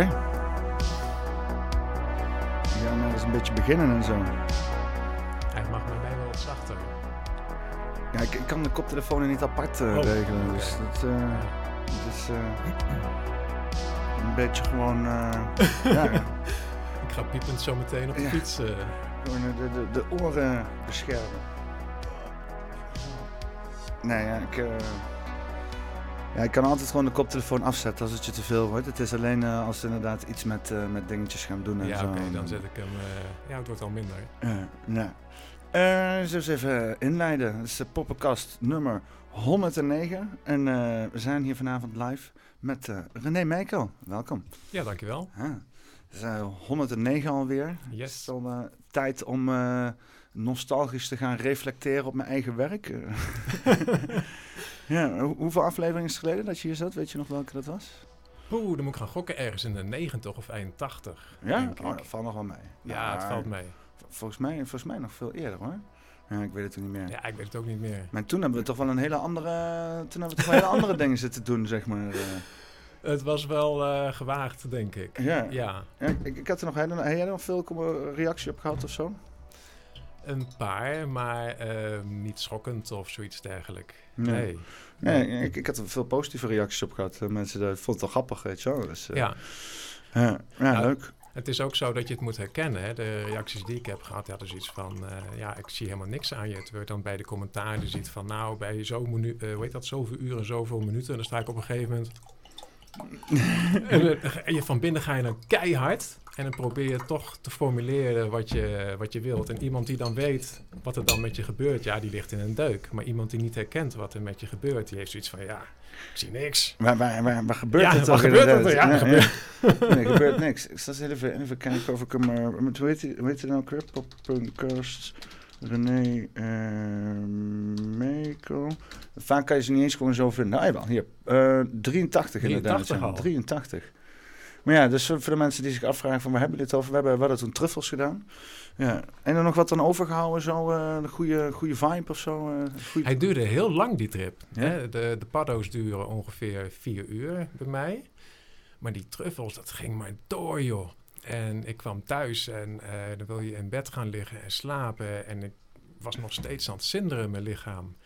Oké. We gaan maar eens een beetje beginnen en zo. Hij mag bij mij wel wat zachter. Ja, ik, ik kan de koptelefoon niet apart eh, Oh, regelen. Dus dat, eh, dat is eh, een beetje gewoon. eh, ja, Ik ga piepend zo meteen op de Ja. fiets. eh. gewoon de, de, de oren beschermen. Nee, ja, ik. Ja, ik kan altijd gewoon de koptelefoon afzetten als het je te veel wordt. Het is alleen eh, als we inderdaad iets met, eh, met dingetjes gaan doen. En ja, zo. oké, dan zet ik hem. eh, ja, het wordt al minder. Eh, zullen we eens even inleiden. Het is de poppenkast nummer 109. En we zijn hier vanavond live met René Meijkel. Welkom. Ja, dankjewel. Het is eh, 109 alweer. Het Yes. is al tijd om nostalgisch te gaan reflecteren op mijn eigen werk. Eh, ja, hoe- hoeveel afleveringen is het geleden dat je hier zat? Weet je nog welke dat was? Oeh, dan moet ik gaan gokken ergens in de 90 of 81. Ja, oh, dat valt nog wel mee. ja, het valt mee. Volgens mij, volgens mij nog veel eerder hoor. Ja, ik weet het ook niet meer. Ja, ik weet het ook niet meer. Maar toen hebben we toch wel een hele andere, toen hebben we toch wel hele andere dingen zitten doen, zeg maar. eh. Het was wel eh, gewaagd, denk ik. ja. Ja, Ja, ik, ik had er nog, jij er nog veel kom- reactie op gehad of zo? Een paar, maar eh, niet schokkend of zoiets dergelijks. Nee. Nee. Nee, ik, ik had er veel positieve reacties op gehad. Eh, Mensen vonden het wel grappig, weet je wel. Dus, eh, Ja, ja, Ja. leuk. het is ook zo dat je het moet herkennen. Hè? De reacties die ik heb gehad, ja, hadden zoiets van... ja, ik zie helemaal niks aan je. Terwijl je dan bij de commentaren ziet van... nou, bij zo minu eh, hoe heet dat, zoveel uren en zoveel minuten... en dan sta ik op een gegeven moment... en, en je van binnen ga je dan keihard... en dan probeer je toch te formuleren wat je, wat je wilt. En iemand die dan weet wat er dan met je gebeurt... ja, die ligt in een deuk. Maar iemand die niet herkent wat er met je gebeurt... die heeft zoiets van, ja, ik zie niks. Waar, waar, waar, waar gebeurt Ja, het toch gebeurt er? inderdaad? Ja, er gebeurt- Nee, er gebeurt niks. Ik zal eens even, even kijken of ik hem... eh, met, hoe heet hij hoe heet hij nou? Poppenkast René eh Meiko. Vaak kan je ze niet eens gewoon zo vinden. Nou, jawel, hier. Eh 83 inderdaad. 83 ja. al. 83. Maar ja, dus voor de mensen die zich afvragen van waar hebben we dit over? We hebben, we hadden toen truffels gedaan. Ja. En er nog wat dan overgehouden, zo eh, een goede, goede vibe of zo? eh, goede... Hij duurde heel lang, die trip. Ja? Hè? De, de paddo's duren ongeveer vier uur bij mij. Maar die truffels, dat ging maar door, joh. En ik kwam thuis en eh, dan wil je in bed gaan liggen en slapen. En ik was nog steeds aan het zinderen, mijn lichaam.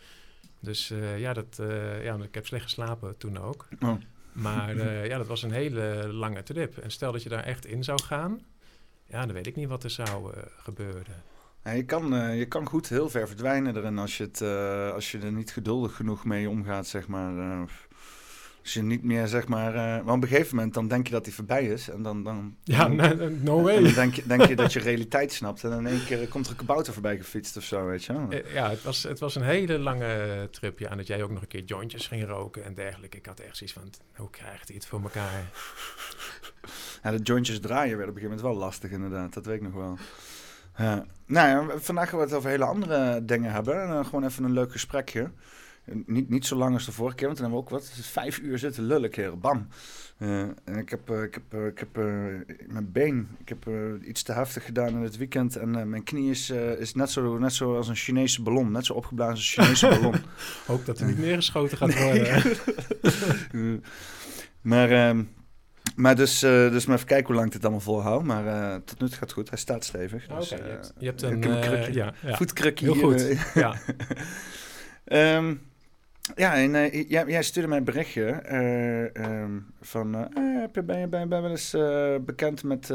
Dus eh, ja, dat, eh, ja, ik heb slecht geslapen toen ook. Oh. Maar eh, ja, dat was een hele lange trip. En stel dat je daar echt in zou gaan... Ja, dan weet ik niet wat er zou eh, gebeuren. Ja, je, kan, eh, je kan goed heel ver verdwijnen erin als je, het, als je er niet geduldig genoeg mee omgaat, zeg maar. Eh, als je niet meer, zeg maar... eh, maar op een gegeven moment dan denk je dat hij voorbij is. En dan, dan, Ja, dan, no, en way. dan denk, je, denk je dat je realiteit snapt. En in één keer komt er een kabouter voorbij gefietst of zo, weet je wel. Eh, Ja, het was, het was een hele lange trip. Ja, en dat jij ook nog een keer jointjes ging roken en dergelijke. Ik had echt zoiets van, hoe krijgt hij het voor elkaar? Ja, de jointjes draaien werd op een gegeven moment wel lastig, inderdaad. Dat weet ik nog wel. Ja. Nou ja, vandaag gaan we het over hele andere dingen hebben. En, eh, gewoon even een leuk gesprekje. Niet, niet zo lang als de vorige keer, want toen hebben we ook wat vijf uur zitten lullen, kerel. Bam. Eh, en ik heb, eh, ik heb, eh, ik heb mijn been, ik heb iets te heftig gedaan in het weekend. En mijn knie is, is net, zo, net zo als een Chinese ballon. Net zo opgeblazen als een Chinese ballon. Hoop dat hij niet neergeschoten gaat worden. Maar, ehm, maar dus, dus maar even kijken hoe lang ik dit allemaal volhoud. Maar tot nu toe gaat het goed. Hij staat stevig. Dus, je hebt, je hebt ik een... een krukje. ja, ja. voetkrukje Heel goed. ja. Ehm, ja, en eh, jij, jij stuurde mij een berichtje eh, ehm, van... heb je, ben, je, ben, ben wel eens bekend met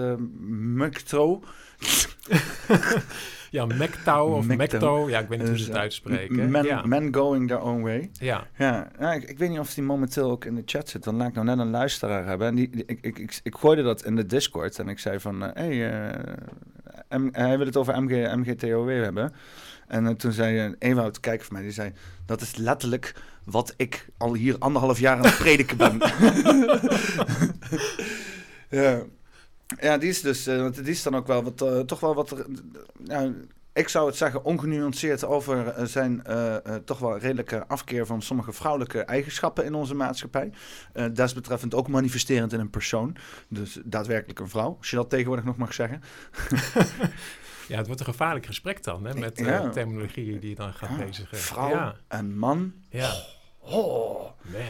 Mectro? ja, Mectau of. Mecto. Ja, ik weet niet hoe Dus, ze het eh, uitspreken. Men, ja. men going their own way. ja. Ja, ik, ik weet niet of die momenteel ook in de chat zit. Dan laat ik nou net een luisteraar hebben. En die, die- ik, ik, ik, ik gooide dat in de Discord. En ik zei van... Hé, hey, M- hij wil het over MG, MGTOW hebben. En eh, toen zei uh, Ewout, kijk voor mij, die zei... Dat is letterlijk wat ik al hier anderhalf jaar aan het prediken ben. ja. ja, die is dus... eh, want die is dan ook wel wat... eh, toch wel wat... ja, ik zou het zeggen, ongenuanceerd over eh, zijn eh, eh, toch wel redelijke afkeer van sommige vrouwelijke eigenschappen in onze maatschappij. Eh desbetreffend ook manifesterend in een persoon. Dus daadwerkelijk een vrouw, als je dat tegenwoordig nog mag zeggen. ja, het wordt een gevaarlijk gesprek dan, hè, met eh, Ja. terminologie die je dan gaat Ja, bezigen. Vrouw Ja, en man. ja. Oh, man.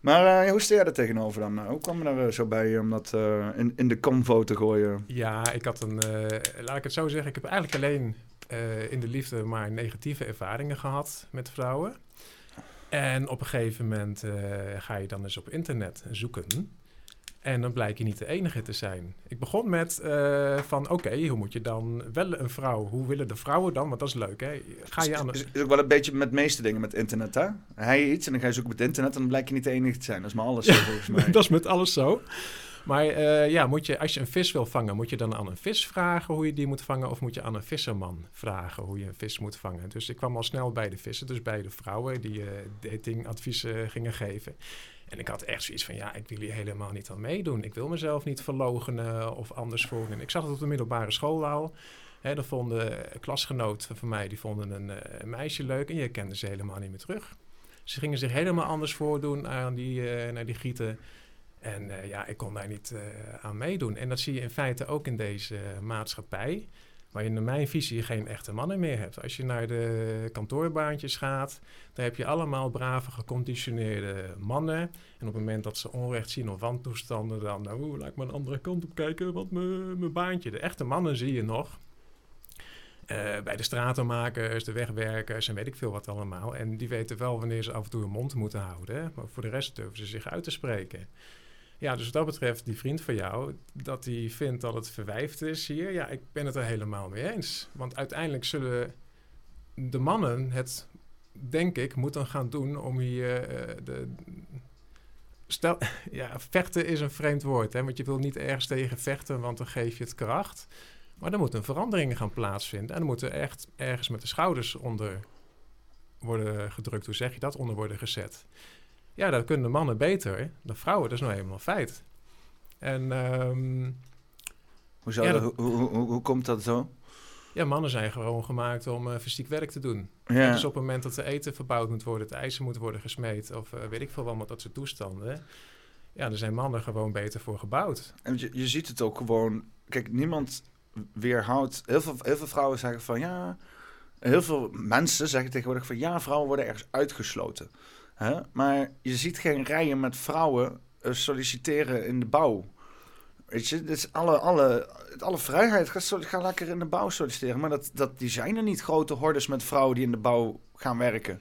Maar uh, hoe sta jij er tegenover dan? Nou, hoe kwam je er zo bij om dat uh, in, in de convo te gooien? Ja, ik had een, laat ik het zo zeggen, ik heb eigenlijk alleen in de liefde maar negatieve ervaringen gehad met vrouwen. En op een gegeven moment ga je dan eens op internet zoeken. En dan blijkt je niet de enige te zijn. Ik begon met uh, van oké, hoe moet je dan wel een vrouw? Hoe willen de vrouwen dan? Want dat is leuk, hè? Ga je aan... Is, is ook wel een beetje met de meeste dingen met internet, hè? Hij iets en dan ga je zoeken op het internet en dan blijkt je niet de enige te zijn. Dat is maar alles zo, volgens mij. dat is met alles zo. Maar uh, ja, moet je, als je een vis wil vangen, moet je dan aan een vis vragen hoe je die moet vangen? Of moet je aan een visserman vragen hoe je een vis moet vangen? Dus ik kwam al snel bij de vissen, dus bij de vrouwen die uh, datingadviezen gingen geven. En ik had echt zoiets van, ja, ik wil hier helemaal niet aan meedoen. Ik wil mezelf niet verlogenen of anders voelen. Ik zag het op de middelbare school al. Hè, dan vonden klasgenoten van mij, die vonden een, uh, meisje leuk en je kende ze helemaal niet meer terug. Ze gingen zich helemaal anders voordoen aan die, uh, naar die gieten. En uh, ja, ik kon daar niet aan meedoen. En dat zie je in feite ook in deze maatschappij waar je naar mijn visie geen echte mannen meer hebt. Als je naar de kantoorbaantjes gaat, dan heb je allemaal brave, geconditioneerde mannen. En op het moment dat ze onrecht zien of wantoestanden, dan nou, laat ik maar een andere kant op kijken, want mijn baantje. De echte mannen zie je nog. Uh, bij de stratenmakers, de wegwerkers en weet ik veel wat allemaal. En die weten wel wanneer ze af en toe hun mond moeten houden. Maar voor de rest durven ze zich uit te spreken. Ja, dus wat dat betreft, die vriend van jou, dat hij vindt dat het verwijfd is hier, ja, ik ben het er helemaal mee eens. Want uiteindelijk zullen de mannen het, denk ik, moeten gaan doen om hier uh, de. Stel, ja, vechten is een vreemd woord, hè, want je wil niet ergens tegen vechten, want dan geef je het kracht. Maar er moeten veranderingen gaan plaatsvinden en er moeten echt ergens met de schouders onder worden gedrukt. Hoe zeg je dat? Onder worden gezet. Ja, dat kunnen de mannen beter dan vrouwen. Dat is nou helemaal feit. En... Um, hoe, zou dat, hoe, hoe, hoe, komt dat zo? Ja, mannen zijn gewoon gemaakt om uh, fysiek werk te doen. Ja. Dus op het moment dat er eten verbouwd moet worden, het ijzer moet worden gesmeed, of uh, weet ik veel wat, dat soort toestanden. Ja, daar zijn mannen gewoon beter voor gebouwd. En je, je ziet het ook gewoon. Kijk, niemand weerhoudt. Heel veel, heel veel vrouwen zeggen van ja. Heel veel mensen zeggen tegenwoordig van ja, vrouwen worden ergens uitgesloten. Hè? Maar je ziet geen rijen met vrouwen uh, solliciteren in de bouw. Weet je, dus alle, alle, alle vrijheid. Ga, ga lekker in de bouw solliciteren. Maar dat, dat, die zijn er niet grote hordes met vrouwen die in de bouw gaan werken.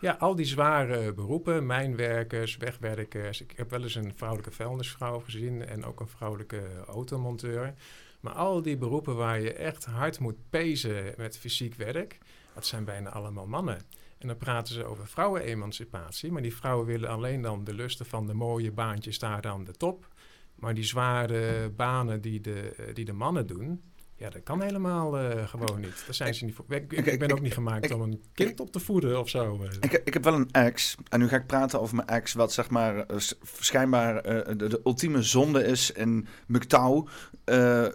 Ja, al die zware beroepen, mijnwerkers, wegwerkers. Ik heb wel eens een vrouwelijke vuilnisvrouw gezien en ook een vrouwelijke automonteur. Maar al die beroepen waar je echt hard moet pezen met fysiek werk, dat zijn bijna allemaal mannen. En dan praten ze over vrouwenemancipatie. Maar die vrouwen willen alleen dan de lusten van de mooie baantjes daar aan de top. Maar die zware banen die de, die de mannen doen, ja, dat kan helemaal uh, gewoon niet. Daar zijn ze niet voor. Ik, ik, ben ook niet gemaakt om een kind op te voeden of zo. Eh. Ik, ik heb wel een ex. En nu ga ik praten over mijn ex, wat zeg maar uh, schijnbaar uh, de, de, ultieme zonde is in MGTOW.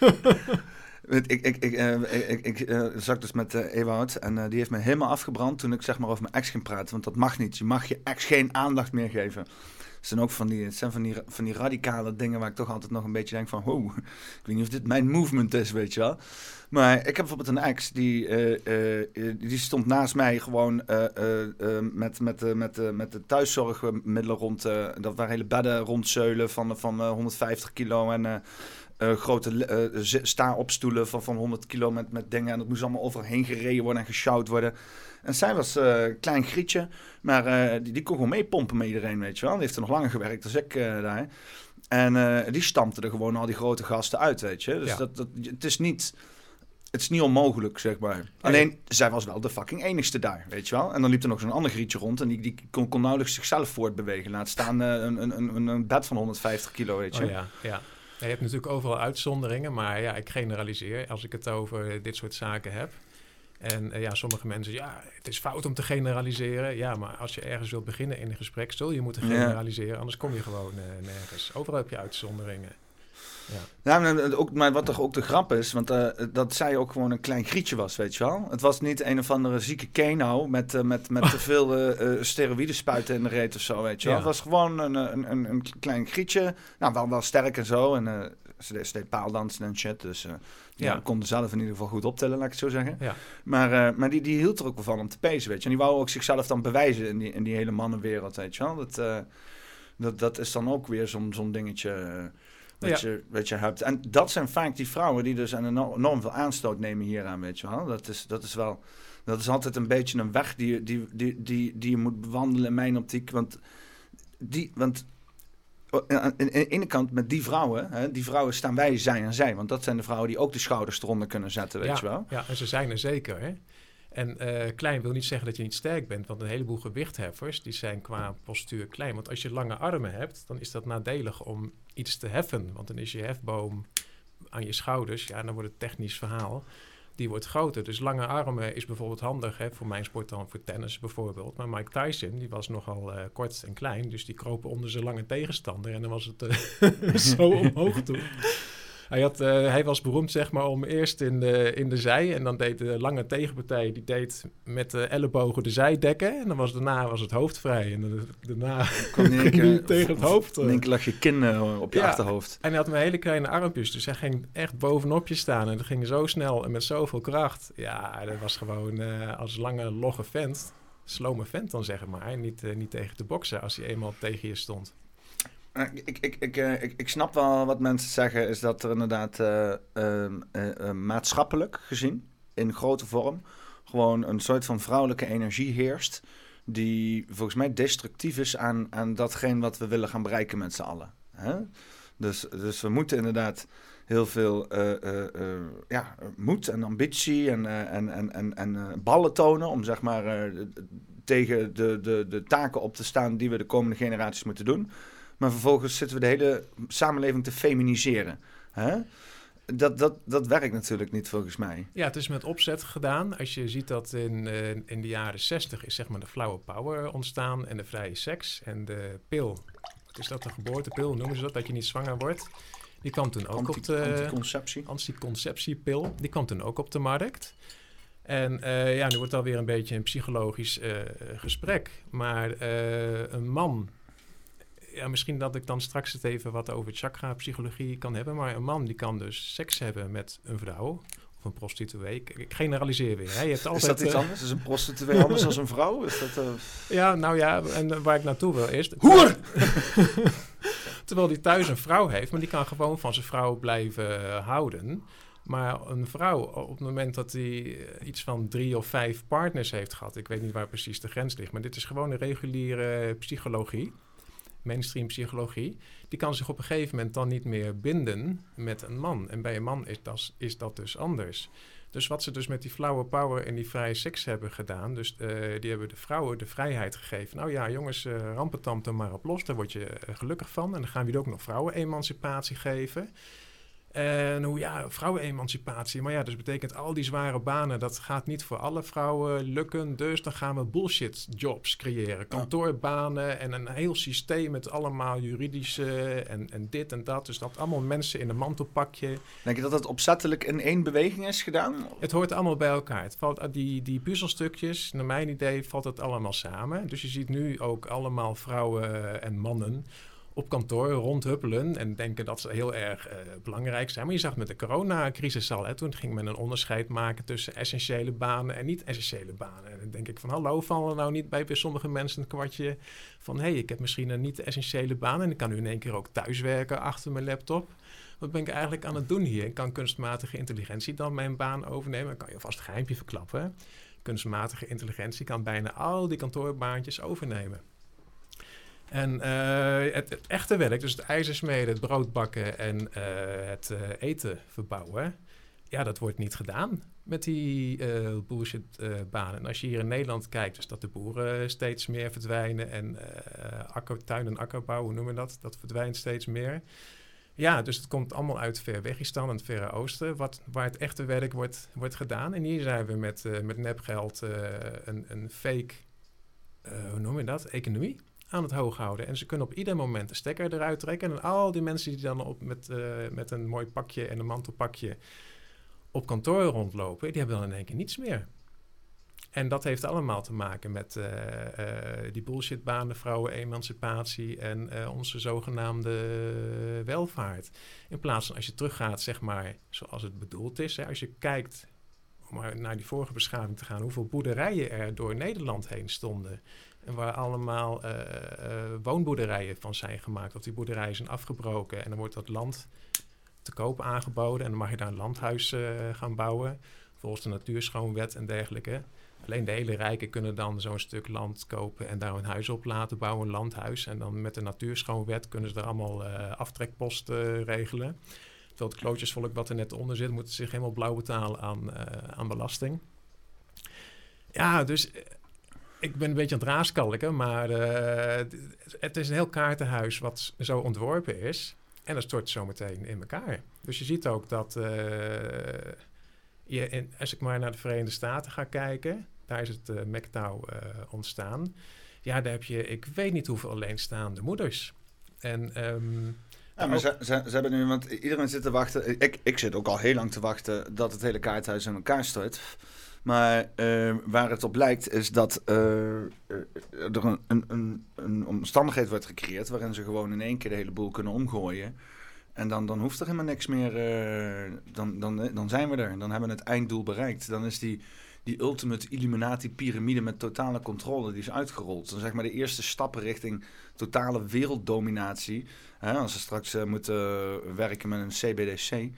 Ik, ik, ik, uh, ik, ik uh, zag dus met uh, Ewout en die heeft me helemaal afgebrand toen ik zeg maar over mijn ex ging praten. Want dat mag niet. Je mag je ex geen aandacht meer geven. Het zijn ook van die, zijn van die, van die radicale dingen waar ik toch altijd nog een beetje denk van... Wow, ik weet niet of dit mijn movement is, weet je wel. Maar ik heb bijvoorbeeld een ex die, die stond naast mij gewoon met, met, met, met de thuiszorgmiddelen rond... dat waren hele bedden rondzeulen van, van 150 kilo en uh, grote uh, sta-opstoelen van, van 100 kilo met, met dingen. En dat moest allemaal overheen gereden worden en gesjouwd worden. En zij was een uh, klein grietje, maar die, die kon gewoon meepompen met iedereen, weet je wel. Die heeft er nog langer gewerkt dan ik daar. En die stampte er gewoon al die grote gasten uit, weet je. Dus dat, dat, het is niet... Het is niet onmogelijk, zeg maar. Alleen, zij was wel de fucking enigste daar, weet je wel. En dan liep er nog zo'n ander grietje rond en die, die kon, kon nauwelijks zichzelf voortbewegen. Laat staan een, een, een, een bed van 150 kilo, weet je. Oh, ja, ja je hebt natuurlijk overal uitzonderingen, maar ja, ik generaliseer als ik het over dit soort zaken heb. En uh, ja, sommige mensen, ja, het is fout om te generaliseren. Ja, maar als je ergens wilt beginnen in een gesprek, zul je moeten generaliseren, anders kom je gewoon uh, nergens. Overal heb je uitzonderingen. Ja, maar, ook, maar wat toch ook de grap is, want uh, dat zij ook gewoon een klein grietje was, weet je wel. Het was niet een of andere zieke keno met, uh, met, met te veel uh, steroïden spuiten in de reet of zo, weet je wel. Het was gewoon een, een, een, een klein grietje, nou wel, wel sterk en zo. En ze, ze deed paaldansen en shit, dus die ja. konden zelf in ieder geval goed optellen, laat ik het zo zeggen. Ja. Maar, maar die, die hield er ook wel van om te pezen, weet je. En die wou ook zichzelf dan bewijzen in die, in die hele mannenwereld, weet je wel. Dat, dat, dat is dan ook weer zo'n zo'n dingetje wat, je, wat je hebt. En dat zijn vaak die vrouwen die dus enorm veel aanstoot nemen hieraan, weet je wel. Dat is, dat is wel... Dat is altijd een beetje een weg die, die, die, die, die je moet bewandelen in mijn optiek. Want, die, want aan de ene kant met die vrouwen, hè, die vrouwen staan wij, zijn en zij. Want dat zijn de vrouwen die ook de schouders eronder kunnen zetten, weet je wel. Ja, en ze zijn er zeker, hè. En uh, klein wil niet zeggen dat je niet sterk bent, want een heleboel gewichtheffers die zijn qua postuur klein. Want als je lange armen hebt, dan is dat nadelig om iets te heffen. Want dan is je hefboom aan je schouders, ja, dan wordt het technisch verhaal, die wordt groter. Dus lange armen is bijvoorbeeld handig hè, voor mijn sport dan voor tennis bijvoorbeeld. Maar Mike Tyson, die was nogal uh, kort en klein, dus die kropen onder zijn lange tegenstander en dan was het uh, zo omhoog toe. Hij, had, uh, hij was beroemd zeg maar om eerst in de, in de zij en dan deed de lange tegenpartij die deed met de ellebogen de zij dekken en dan was daarna was het hoofd vrij en daarna kwam hij tegen het hoofd. In één lag je kin uh, op je ja, achterhoofd. En hij had een hele kleine armpjes, dus hij ging echt bovenop je staan en dat ging zo snel en met zoveel kracht. Ja, dat was gewoon uh, als lange logge vent, slome vent dan zeg maar, niet, niet tegen te boksen als hij eenmaal tegen je stond. Ik, ik, eh, ik, ik snap wel wat mensen zeggen, is dat er inderdaad uh, uh, maatschappelijk gezien, in grote vorm, gewoon een soort van vrouwelijke energie heerst. Die volgens mij destructief is aan, aan datgene wat we willen gaan bereiken met z'n allen. Hè? Dus, dus we moeten inderdaad heel veel ja, moed en ambitie en, en, en, en, en ballen tonen om zeg maar tegen de, de, de taken op te staan die we de komende generaties moeten doen. Maar vervolgens zitten we de hele samenleving te feminiseren. Hè? Dat, dat, dat werkt natuurlijk niet volgens mij. Ja, het is met opzet gedaan. Als je ziet dat in, uh, in de jaren 60 is zeg maar de flower power ontstaan en de vrije seks en de pil. Wat is dat, de geboortepil noemen ze dat, dat je niet zwanger wordt. Die kwam toen ook op de... Anticonceptie. Anticonceptiepil. Die kwam toen ook op de markt. En uh, ja, nu wordt het alweer een beetje een psychologisch uh, gesprek. Maar een man ja, misschien dat ik dan straks het even wat over chakra-psychologie kan hebben. Maar een man die kan dus seks hebben met een vrouw of een prostituee. Ik, generaliseer weer. Hè. Je hebt altijd, is dat iets uh, anders? Is een prostituee anders dan een vrouw? Is dat, uh... Ja, nou ja, en waar ik naartoe wil is... Hoer! Terwijl die thuis een vrouw heeft, maar die kan gewoon van zijn vrouw blijven houden. Maar een vrouw, op het moment dat hij iets van drie of vijf partners heeft gehad, ik weet niet waar precies de grens ligt, maar dit is gewoon een reguliere psychologie mainstream psychologie, die kan zich op een gegeven moment dan niet meer binden met een man. En bij een man is dat, is dat dus anders. Dus wat ze dus met die flower power en die vrije seks hebben gedaan, dus uh, die hebben de vrouwen de vrijheid gegeven. Nou ja, jongens, uh, rampetamte maar op los, daar word je uh, gelukkig van. En dan gaan we ook nog vrouwen-emancipatie geven. En hoe ja, vrouwenemancipatie. Maar ja, dus betekent al die zware banen, dat gaat niet voor alle vrouwen lukken. Dus dan gaan we bullshit jobs creëren. Kantoorbanen en een heel systeem met allemaal juridische en, en dit en dat. Dus dat allemaal mensen in een mantelpakje. Denk je dat dat opzettelijk in één beweging is gedaan? Het hoort allemaal bij elkaar. Het valt, die, die puzzelstukjes, naar mijn idee, valt het allemaal samen. Dus je ziet nu ook allemaal vrouwen en mannen op kantoor rondhuppelen en denken dat ze heel erg uh, belangrijk zijn. Maar je zag met de coronacrisis al, toen ging men een onderscheid maken tussen essentiële banen en niet-essentiële banen. En dan denk ik van, hallo, vallen nou niet bij, sommige mensen een kwartje van, hé, hey, ik heb misschien een niet-essentiële baan en ik kan nu in één keer ook thuiswerken achter mijn laptop. Wat ben ik eigenlijk aan het doen hier? Kan kunstmatige intelligentie dan mijn baan overnemen. Dan kan je vast een geheimje verklappen. Kunstmatige intelligentie kan bijna al die kantoorbaantjes overnemen. En uh, het, echte werk, dus het ijzersmeden, het brood bakken en uh, het uh, eten verbouwen, ja, dat wordt niet gedaan met die bullshit banen. En als je hier in Nederland kijkt, dus dat de boeren steeds meer verdwijnen en akker, tuin- en akkerbouw, hoe noemen we dat? Dat verdwijnt steeds meer. Ja, dus het komt allemaal uit ver Wegistan en het Verre Oosten, wat, waar het echte werk wordt, wordt gedaan. En hier zijn we met, met nepgeld een, een fake, hoe noem je dat, economie aan het hoog houden. En ze kunnen op ieder moment de stekker eruit trekken. En al die mensen die dan op met, uh, met een mooi pakje en een mantelpakje op kantoor rondlopen, die hebben dan in één keer niets meer. En dat heeft allemaal te maken met uh, uh, die bullshitbanen, vrouwen-emancipatie en onze zogenaamde welvaart. In plaats van als je teruggaat, zeg maar, zoals het bedoeld is. Hè, als je kijkt, om naar die vorige beschaving te gaan, hoeveel boerderijen er door Nederland heen stonden. En waar allemaal woonboerderijen van zijn gemaakt. Of die boerderijen zijn afgebroken en dan wordt dat land te koop aangeboden. En dan mag je daar een landhuis gaan bouwen. Volgens de natuurschoonwet en dergelijke. Alleen de hele rijken kunnen dan zo'n stuk land kopen en daar een huis op laten bouwen, een landhuis. En dan met de natuurschoonwet kunnen ze er allemaal aftrekposten regelen. Terwijl het klootjesvolk wat er net onder zit, moet zich helemaal blauw betalen aan, uh, aan belasting. Ja, dus eh, ik ben een beetje aan het raaskalken, maar het is een heel kaartenhuis wat zo ontworpen is. En dat stort zo meteen in elkaar. Dus je ziet ook dat je als ik maar naar de Verenigde Staten ga kijken, daar is het uh, ontstaan. Ja, daar heb je, ik weet niet hoeveel alleenstaande moeders. En, um, ja, maar ze, ze, ze, hebben nu, want iedereen zit te wachten. Ik, ik zit ook al heel lang te wachten dat het hele kaarthuis in elkaar stort. Maar uh, waar het op lijkt is dat uh, er een, een, een, omstandigheid wordt gecreëerd waarin ze gewoon in één keer de hele boel kunnen omgooien. En dan, dan hoeft er helemaal niks meer. dan, dan, dan zijn we er. Dan hebben we het einddoel bereikt. Dan is die die ultimate Illuminati-pyramide met totale controle, die is uitgerold. Dan zeg maar de eerste stappen richting totale werelddominatie. Hè, als ze straks uh, moeten werken met een CBDC.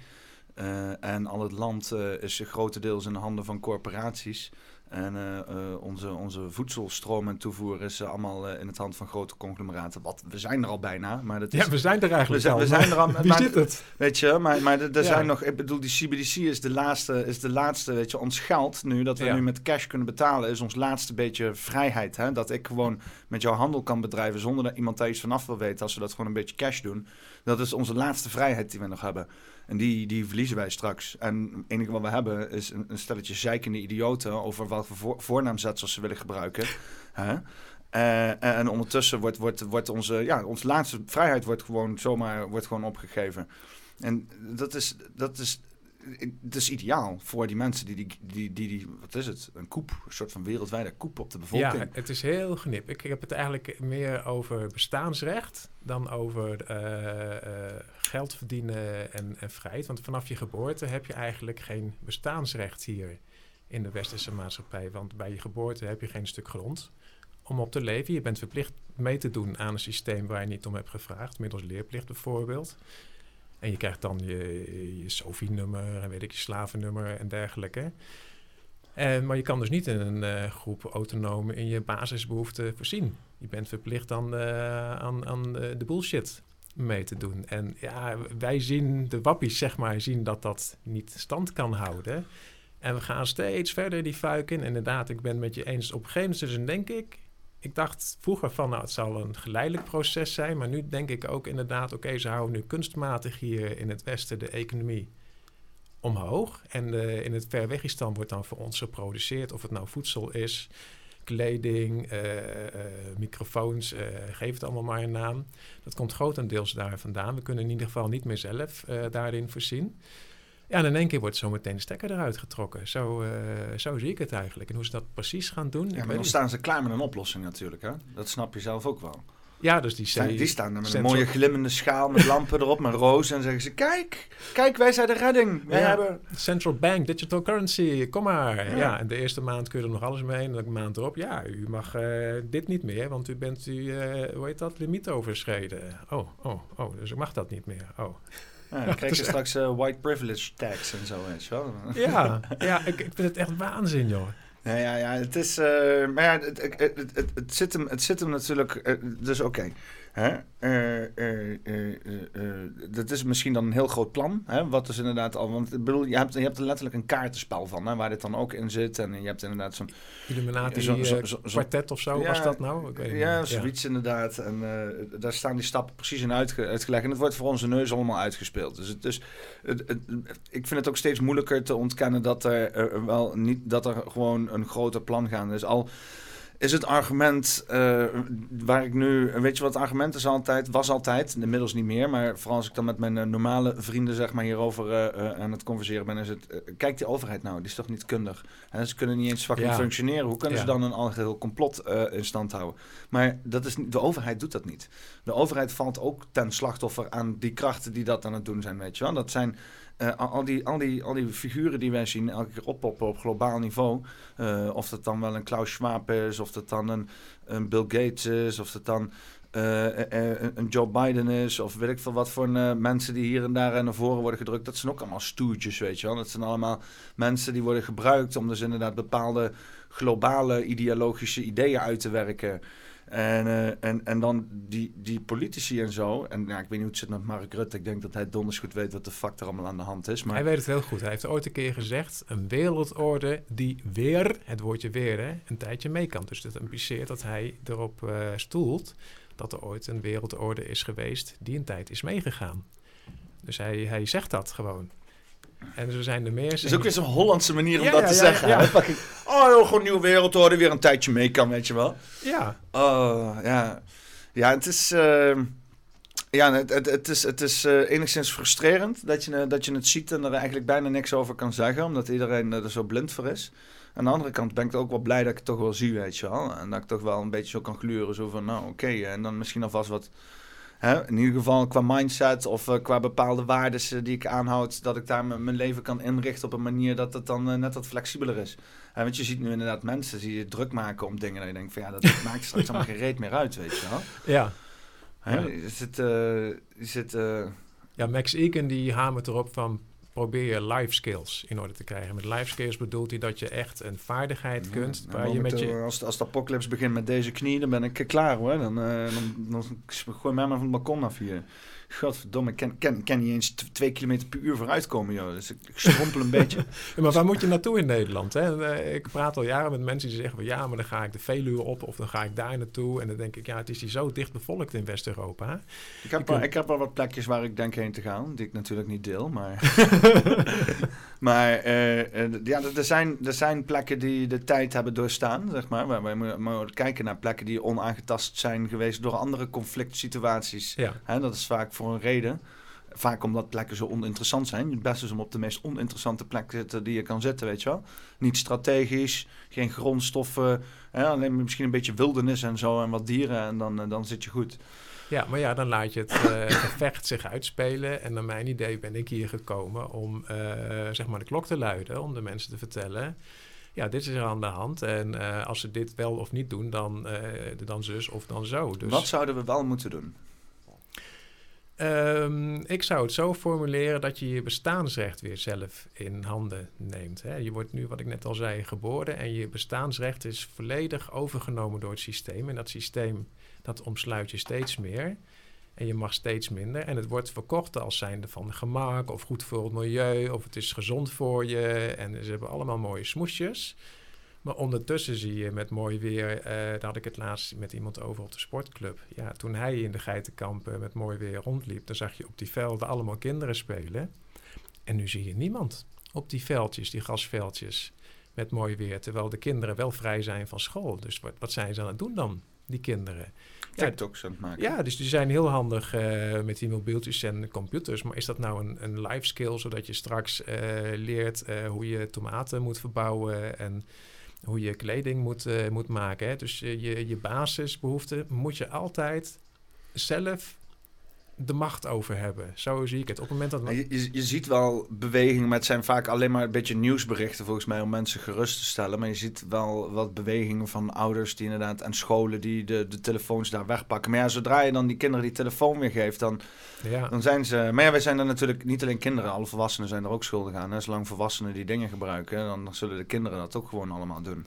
Eh, en al het land uh, is grotendeels in de handen van corporaties. En uh, uh, onze, onze voedselstroom en toevoer is uh, allemaal in het hand van grote conglomeraten. Wat, we zijn er al bijna. Maar dat is, ja, we zijn er eigenlijk we, al. We zijn er al. Wie maar, zit het? Weet je, maar, maar er, ja. zijn nog... Ik bedoel, die CBDC is de laatste, is de laatste weet je, ons geld nu. Dat we ja. nu met cash kunnen betalen, is ons laatste beetje vrijheid. Hè? Dat ik gewoon met jouw handel kan bedrijven zonder dat iemand daar iets vanaf wil weten. Als we dat gewoon een beetje cash doen. Dat is onze laatste vrijheid die we nog hebben. En die, die verliezen wij straks. En het enige wat we hebben is een, een stelletje zeikende idioten over wat voor voornaamzetsels ze willen gebruiken. Uh, en ondertussen wordt, wordt, wordt onze, ja, onze laatste vrijheid wordt gewoon zomaar wordt gewoon opgegeven. En dat is, dat is, het is ideaal voor die mensen die die, die, die, wat is het, een koep, een soort van wereldwijde koep op de bevolking. Ja, het is heel genip. Ik heb het eigenlijk meer over bestaansrecht dan over uh, uh, geld verdienen en, en vrijheid. Want vanaf je geboorte heb je eigenlijk geen bestaansrecht hier in de westerse maatschappij. Want bij je geboorte heb je geen stuk grond om op te leven. Je bent verplicht mee te doen aan een systeem waar je niet om hebt gevraagd, middels leerplicht bijvoorbeeld. En je krijgt dan je, je SOFI-nummer en weet ik, je slavennummer en dergelijke. En, maar je kan dus niet in een uh, groep autonomen in je basisbehoeften voorzien. Je bent verplicht aan, uh, aan, aan de bullshit mee te doen. En ja, wij zien, de wappies zeg maar, zien dat dat niet stand kan houden. En we gaan steeds verder die fuik in. Inderdaad, ik ben met je eens. Op een gegeven denk ik... Ik dacht vroeger van, nou, het zal een geleidelijk proces zijn. Maar nu denk ik ook inderdaad, oké, ze houden nu kunstmatig hier in het Westen de economie omhoog. En uh, in het Verwegistan wordt dan voor ons geproduceerd, of het nou voedsel is, kleding, uh, uh, microfoons, geef het allemaal maar een naam. Dat komt grotendeels daar vandaan. We kunnen in ieder geval niet meer zelf daarin voorzien. Ja, en in één keer wordt zo meteen de stekker eruit getrokken. Zo, uh, zo zie ik het eigenlijk. En hoe ze dat precies gaan doen. Ja, maar dan staan ze klaar met een oplossing natuurlijk. Hè? Dat snap je zelf ook wel. Ja, dus die, Zijn, die staan er met een mooie glimmende schaal met lampen erop, met roos. En zeggen ze, kijk, kijk, wij zijn de redding. Wij ja, hebben... Central Bank, digital currency, kom maar. Ja. ja. en de eerste maand kun je er nog alles mee. En de maand erop, ja, u mag uh, dit niet meer, want u bent, u, uh, hoe heet dat, limiet overschreden. Oh, oh, oh, dus ik mag dat niet meer. Oh. Ja, dan krijg je straks uh, white privilege tax en zo, weet je wel. Ja, ja ik, ik vind het echt waanzin, joh. Ja, ja, ja, het is... Uh, maar ja, het, het, het, het, zit hem, het zit hem natuurlijk... Uh, dus oké. Hè? dat is misschien dan een heel groot plan. Hè? Wat is inderdaad al... Want ik bedoel, je hebt, je hebt er letterlijk een kaartenspel van. Hè? Waar dit dan ook in zit. En je hebt inderdaad zo'n... Illuminati zo, zo, zo, kwartet of zo, ja, was dat nou? Ik weet ja, niet. zoiets ja. inderdaad. En daar staan die stappen precies in uitge, uitgelegd. En het wordt voor onze neus allemaal uitgespeeld. Dus, het, dus het, ik vind het ook steeds moeilijker te ontkennen dat er wel niet... Dat er gewoon een groter plan gaande is. Al is het argument uh, waar ik nu... Weet je wat het argument is altijd? Was altijd, inmiddels niet meer. Maar vooral als ik dan met mijn uh, normale vrienden zeg maar, hierover uh, aan het converseren ben... is het... kijk, die overheid nou, die is toch niet kundig? En ze kunnen niet eens fucking ja. functioneren. Hoe kunnen ja. ze dan een algeheel complot in stand houden? Maar dat is, de overheid doet dat niet. De overheid valt ook ten slachtoffer aan die krachten die dat aan het doen zijn, weet je wel. Dat zijn uh, al, die, al, die, al die figuren die wij zien elke keer oppoppen op globaal niveau. Uh, of dat dan wel een Klaus Schwab is, of dat dan een, een Bill Gates is, of dat dan uh, een Joe Biden is, of weet ik veel wat voor mensen die hier en daar naar voren worden gedrukt. Dat zijn ook allemaal stoertjes, weet je wel. Dat zijn allemaal mensen die worden gebruikt om dus inderdaad bepaalde globale ideologische ideeën uit te werken. En, uh, en, en dan die, die politici en zo. En ja, ik weet niet hoe het zit met Mark Rutte. Ik denk dat hij donders goed weet wat de fuck er allemaal aan de hand is. Maar... Hij weet het heel goed. Hij heeft ooit een keer gezegd... een wereldorde die weer, het woordje weer, hè, een tijdje mee kan. Dus dat impliceert dat hij erop uh, stoelt... dat er ooit een wereldorde is geweest die een tijd is meegegaan. Dus hij, hij zegt dat gewoon. En zo zijn er meer. Het is ook weer zo'n Hollandse manier om dat te zeggen. Ja. oh, joh, gewoon nieuwe wereldorde, weer een tijdje mee kan, weet je wel. Ja. Oh, ja. Ja, het is... Uh, ja, het, het, het, is, het is uh, enigszins frustrerend dat je, dat je het ziet en er eigenlijk bijna niks over kan zeggen, omdat iedereen er zo blind voor is. Aan de andere kant ben ik ook wel blij dat ik het toch wel zie, weet je wel. En dat ik toch wel een beetje zo kan gluren, zo van, nou oké, en dan misschien alvast wat Hè, in ieder geval qua mindset of uh, qua bepaalde waarden uh, die ik aanhoud, dat ik daar mijn leven kan inrichten op een manier dat het dan uh, net wat flexibeler is. want je ziet nu inderdaad mensen die je druk maken om dingen dat je denkt van ja, dat maakt straks allemaal geen reet meer uit, weet je wel. Ja. Hè, ja. Je zit, je zit ja, Max Eken die hamert erop van probeer je life skills in orde te krijgen. Met life skills bedoelt hij dat je echt een vaardigheid kunt. waar je met je... Als, als de apocalypse begint met deze knie, dan ben ik klaar hoor. Dan, uh, dan gooi mij maar van het balkon af hier. Godverdomme, ik ken, ken, ken niet eens twee kilometer per uur vooruitkomen, joh. Dus ik, ik strompel een beetje. Ja, maar waar moet je naartoe in Nederland? Hè? Eh, ik praat al jaren met mensen die zeggen van... ja, maar dan ga ik de Veluwe op of dan ga ik daar naartoe. En dan denk ik, ja, het is hier zo dicht bevolkt in West-Europa. Ik, heb ik heb wel wat plekjes waar ik denk heen te gaan... die ik natuurlijk niet deel, maar... maar uh, ja, er zijn, er zijn plekken die de tijd hebben doorstaan, zeg maar. Waar we moeten kijken naar plekken die onaangetast zijn geweest... door andere conflict situaties. Ja. Hè, dat is vaak voor een reden. Vaak omdat plekken zo oninteressant zijn. Het beste is om op de meest oninteressante plek te zitten die je kan zitten, weet je wel. Niet strategisch, geen grondstoffen, hè, alleen misschien een beetje wildernis en zo en wat dieren en dan, eh, dan zit je goed. Ja, maar ja, dan laat je het uh, gevecht zich uitspelen. En naar mijn idee ben ik hier gekomen om uh, zeg maar de klok te luiden, om de mensen te vertellen ja, dit is er aan de hand. En uh, als ze dit wel of niet doen, dan, dan zus of dan zo. Dus... Wat zouden we wel moeten doen? Um, ik zou het zo formuleren dat je je bestaansrecht weer zelf in handen neemt. Hè. Je wordt nu, wat ik net al zei, geboren en je bestaansrecht is volledig overgenomen door het systeem. En dat systeem, dat omsluit je steeds meer. En je mag steeds minder. En het wordt verkocht als zijnde van gemak of goed voor het milieu of het is gezond voor je. En ze hebben allemaal mooie smoesjes. Maar ondertussen zie je met mooi weer, uh, daar had ik het laatst met iemand over op de sportclub. Ja, toen hij in de geitenkampen met mooi weer rondliep, dan zag je op die velden allemaal kinderen spelen. En nu zie je niemand op die veldjes, die gasveldjes, met mooi weer. Terwijl de kinderen wel vrij zijn van school. Dus wat, wat zijn ze aan het doen dan, die kinderen? TikToks aan het maken. Ja, dus die zijn heel handig uh, met die mobieltjes en computers. Maar is dat nou een, een life skill, zodat je straks uh, leert hoe je tomaten moet verbouwen en hoe je kleding moet, uh, moet maken. Hè? Dus je, je basisbehoeften moet je altijd zelf de macht over hebben. Zo zie ik het. Op het moment dat... Je, je, je, ziet wel bewegingen, maar het zijn vaak alleen maar een beetje nieuwsberichten volgens mij om mensen gerust te stellen. Maar je ziet wel wat bewegingen van ouders die inderdaad en scholen die de, de telefoons daar wegpakken. Maar ja, zodra je dan die kinderen die telefoon weer geeft, dan, ja. dan zijn ze... Maar ja, wij zijn er natuurlijk niet alleen kinderen, alle volwassenen zijn er ook schuldig aan. Hè? Zolang volwassenen die dingen gebruiken, dan zullen de kinderen dat ook gewoon allemaal doen.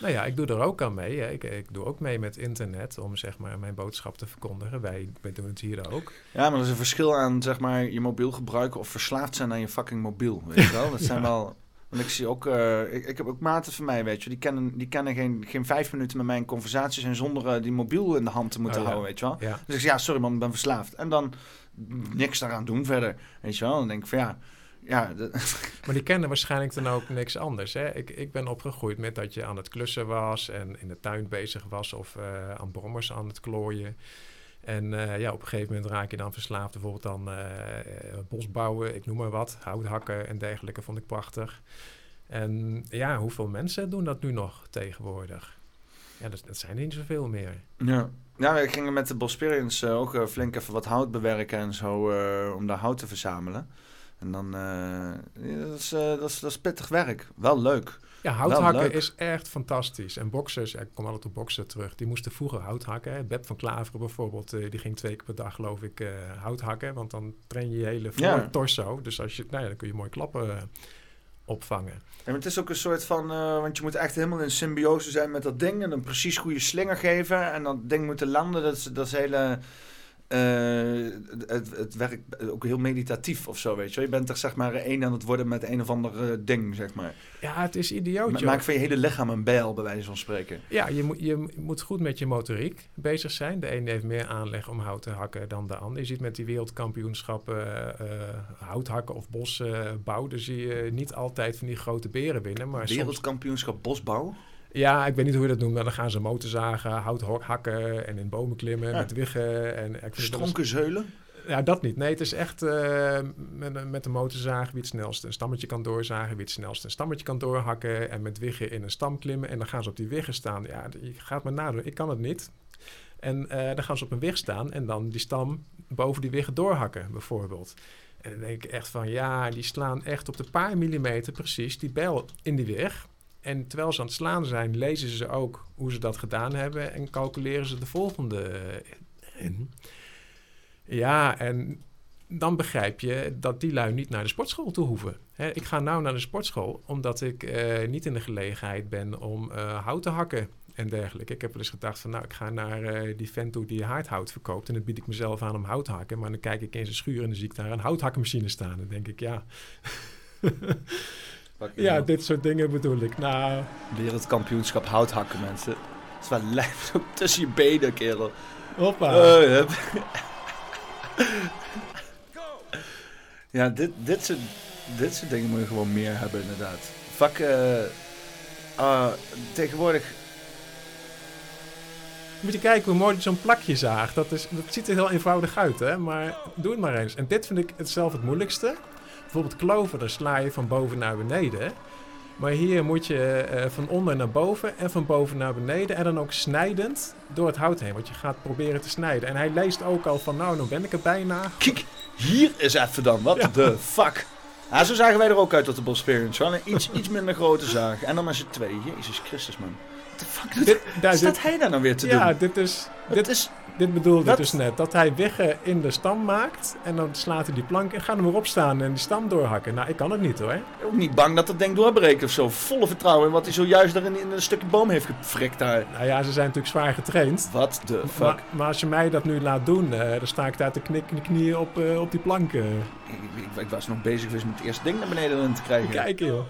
Nou ja, ik doe er ook aan mee. Hè. Ik, ik, doe ook mee met internet om zeg maar mijn boodschap te verkondigen. Wij, wij doen het hier ook. Ja, maar er is een verschil aan zeg maar je mobiel gebruiken of verslaafd zijn aan je fucking mobiel. Weet je wel? Dat zijn wel. Want ik zie ook, uh, ik, ik, heb ook maten van mij, weet je, die kennen, die kennen geen, geen vijf minuten met mijn conversaties en zonder uh, die mobiel in de hand te moeten oh, houden, weet je wel. Ja. Dus ik zeg, ja, sorry man, ik ben verslaafd. En dan niks daaraan doen verder, weet je wel. Dan denk ik van ja, ja, Maar die kennen waarschijnlijk dan ook niks anders. Hè? Ik, ik ben opgegroeid met dat je aan het klussen was en in de tuin bezig was of eh, aan brommers aan het klooien. En eh, ja, op een gegeven moment raak je dan verslaafd. Bijvoorbeeld dan eh, eh, bosbouwen, ik noem maar wat. Hout hakken en dergelijke vond ik prachtig. En ja, hoeveel mensen doen dat nu nog tegenwoordig? Ja, dat, dat zijn er niet zoveel meer. ja. ja, we gingen met de Bosperians ook flink even wat hout bewerken en zo, om daar hout te verzamelen. En dan, eh, ja, dat, is, eh, dat, is, dat is pittig werk. Wel leuk. Ja, hout Wel hakken leuk. is echt fantastisch. En boxers, ik kom altijd op boksen terug, die moesten vroeger hout hakken. Beb van Klaveren bijvoorbeeld, eh, die ging twee keer per dag geloof ik eh, hout hakken. Want dan train je je hele Ja. voortorso. Dus als je, nou ja, dan kun je mooi klappen opvangen. En het is ook een soort van, want je moet echt helemaal in symbiose zijn met dat ding en een precies goede slinger geven en dat ding moeten landen. Dat is, dat is hele, eh, het, het werkt ook heel meditatief of zo, weet je. wel. Je bent er zeg maar één aan het worden met een of ander ding, zeg maar. Ja, het is idioot, Ma- joh. Maak van je hele lichaam een bijl, bij wijze van spreken. Ja, je moet, je moet goed met je motoriek bezig zijn. De ene heeft meer aanleg om hout te hakken dan de ander. Je ziet met die wereldkampioenschappen eh, eh, hout hakken of bosbouw... daar zie je niet altijd van die grote beren winnen. Maar soms, Wereldkampioenschap bosbouw. Ja, ik weet niet hoe je dat noemt, maar dan gaan ze motorzagen, hout hok- hakken... en in bomen klimmen met wiggen. En, eens- Stronkenzeulen. ja, dat niet. Nee, het is echt eh, met, met een motorzaag wie het snelste een stammetje kan doorzagen, wie het snelste een stammetje kan doorhakken en met wiggen in een stam klimmen. En dan gaan ze op die wiggen staan. Ja, je gaat maar nadoen. Ik kan het niet. En eh, dan gaan ze op een wig staan en dan die stam boven die wiggen doorhakken, bijvoorbeeld. En dan denk ik echt van, ja, die slaan echt op de paar millimeter precies die bijl in die wig. En terwijl ze aan het slaan zijn, lezen ze ook hoe ze dat gedaan hebben en calculeren ze de volgende eh, in. Ja, en dan begrijp je dat die lui niet naar de sportschool toe hoeven. Ik ga nou naar de sportschool omdat ik eh, niet in de gelegenheid ben om eh, hout te hakken en dergelijke. Ik heb wel eens gedacht van nou, ik ga naar die vent die haardhout verkoopt en dan bied ik mezelf aan om hout te hakken. Maar dan kijk ik in zijn schuur en dan zie ik daar een houthakkenmachine staan. Dan denk ik ja, ja, dit soort dingen bedoel ik. Nou, Wereldkampioenschap houthakken, mensen. Het is wel lijf tussen je benen, kerel. hoppa. Hup. ja, dit, dit, soort, dit soort dingen moet je gewoon meer hebben, inderdaad. Vak, eh, ah, tegenwoordig... Moet je kijken hoe mooi zo'n plakje zaagt. Dat, is, dat ziet er heel eenvoudig uit, hè? maar doe het maar eens. En dit vind ik het zelf het moeilijkste. Bijvoorbeeld kloven, daar sla je van boven naar beneden. Maar hier moet je eh, van onder naar boven en van boven naar beneden. En dan ook snijdend door het hout heen. Want je gaat proberen te snijden. En hij leest ook al van, nou, nou ben ik er bijna. Kijk, hier is even dan. Wat Ja. de fuck. Ja, zo zagen wij er ook uit op de Bosperience. Wel een iets, iets minder grote zaag. En dan met z'n twee. Jezus Christus, man. What the fuck doet Dit, Wat staat dit, hij daar nou weer te ja, doen? dit is... Dit Dit, is... dit bedoelde Wat? dus net. Dat hij wiggen in de stam maakt. En dan slaat hij die plank en gaat hem erop staan en die stam doorhakken. Nou, ik kan het niet hoor. Ook niet bang dat dat ding doorbreekt of zo. Volle vertrouwen in wat hij zojuist daar in, in een stukje boom heeft gefrikt daar. Nou ja, ze zijn natuurlijk zwaar getraind. What the fuck. Maar, maar als je mij dat nu laat doen, eh, dan sta ik daar te knikken de knieën op, eh, op die planken. Ik, ik- ik was nog bezig geweest met het eerste ding naar beneden in te krijgen. Kijk joh.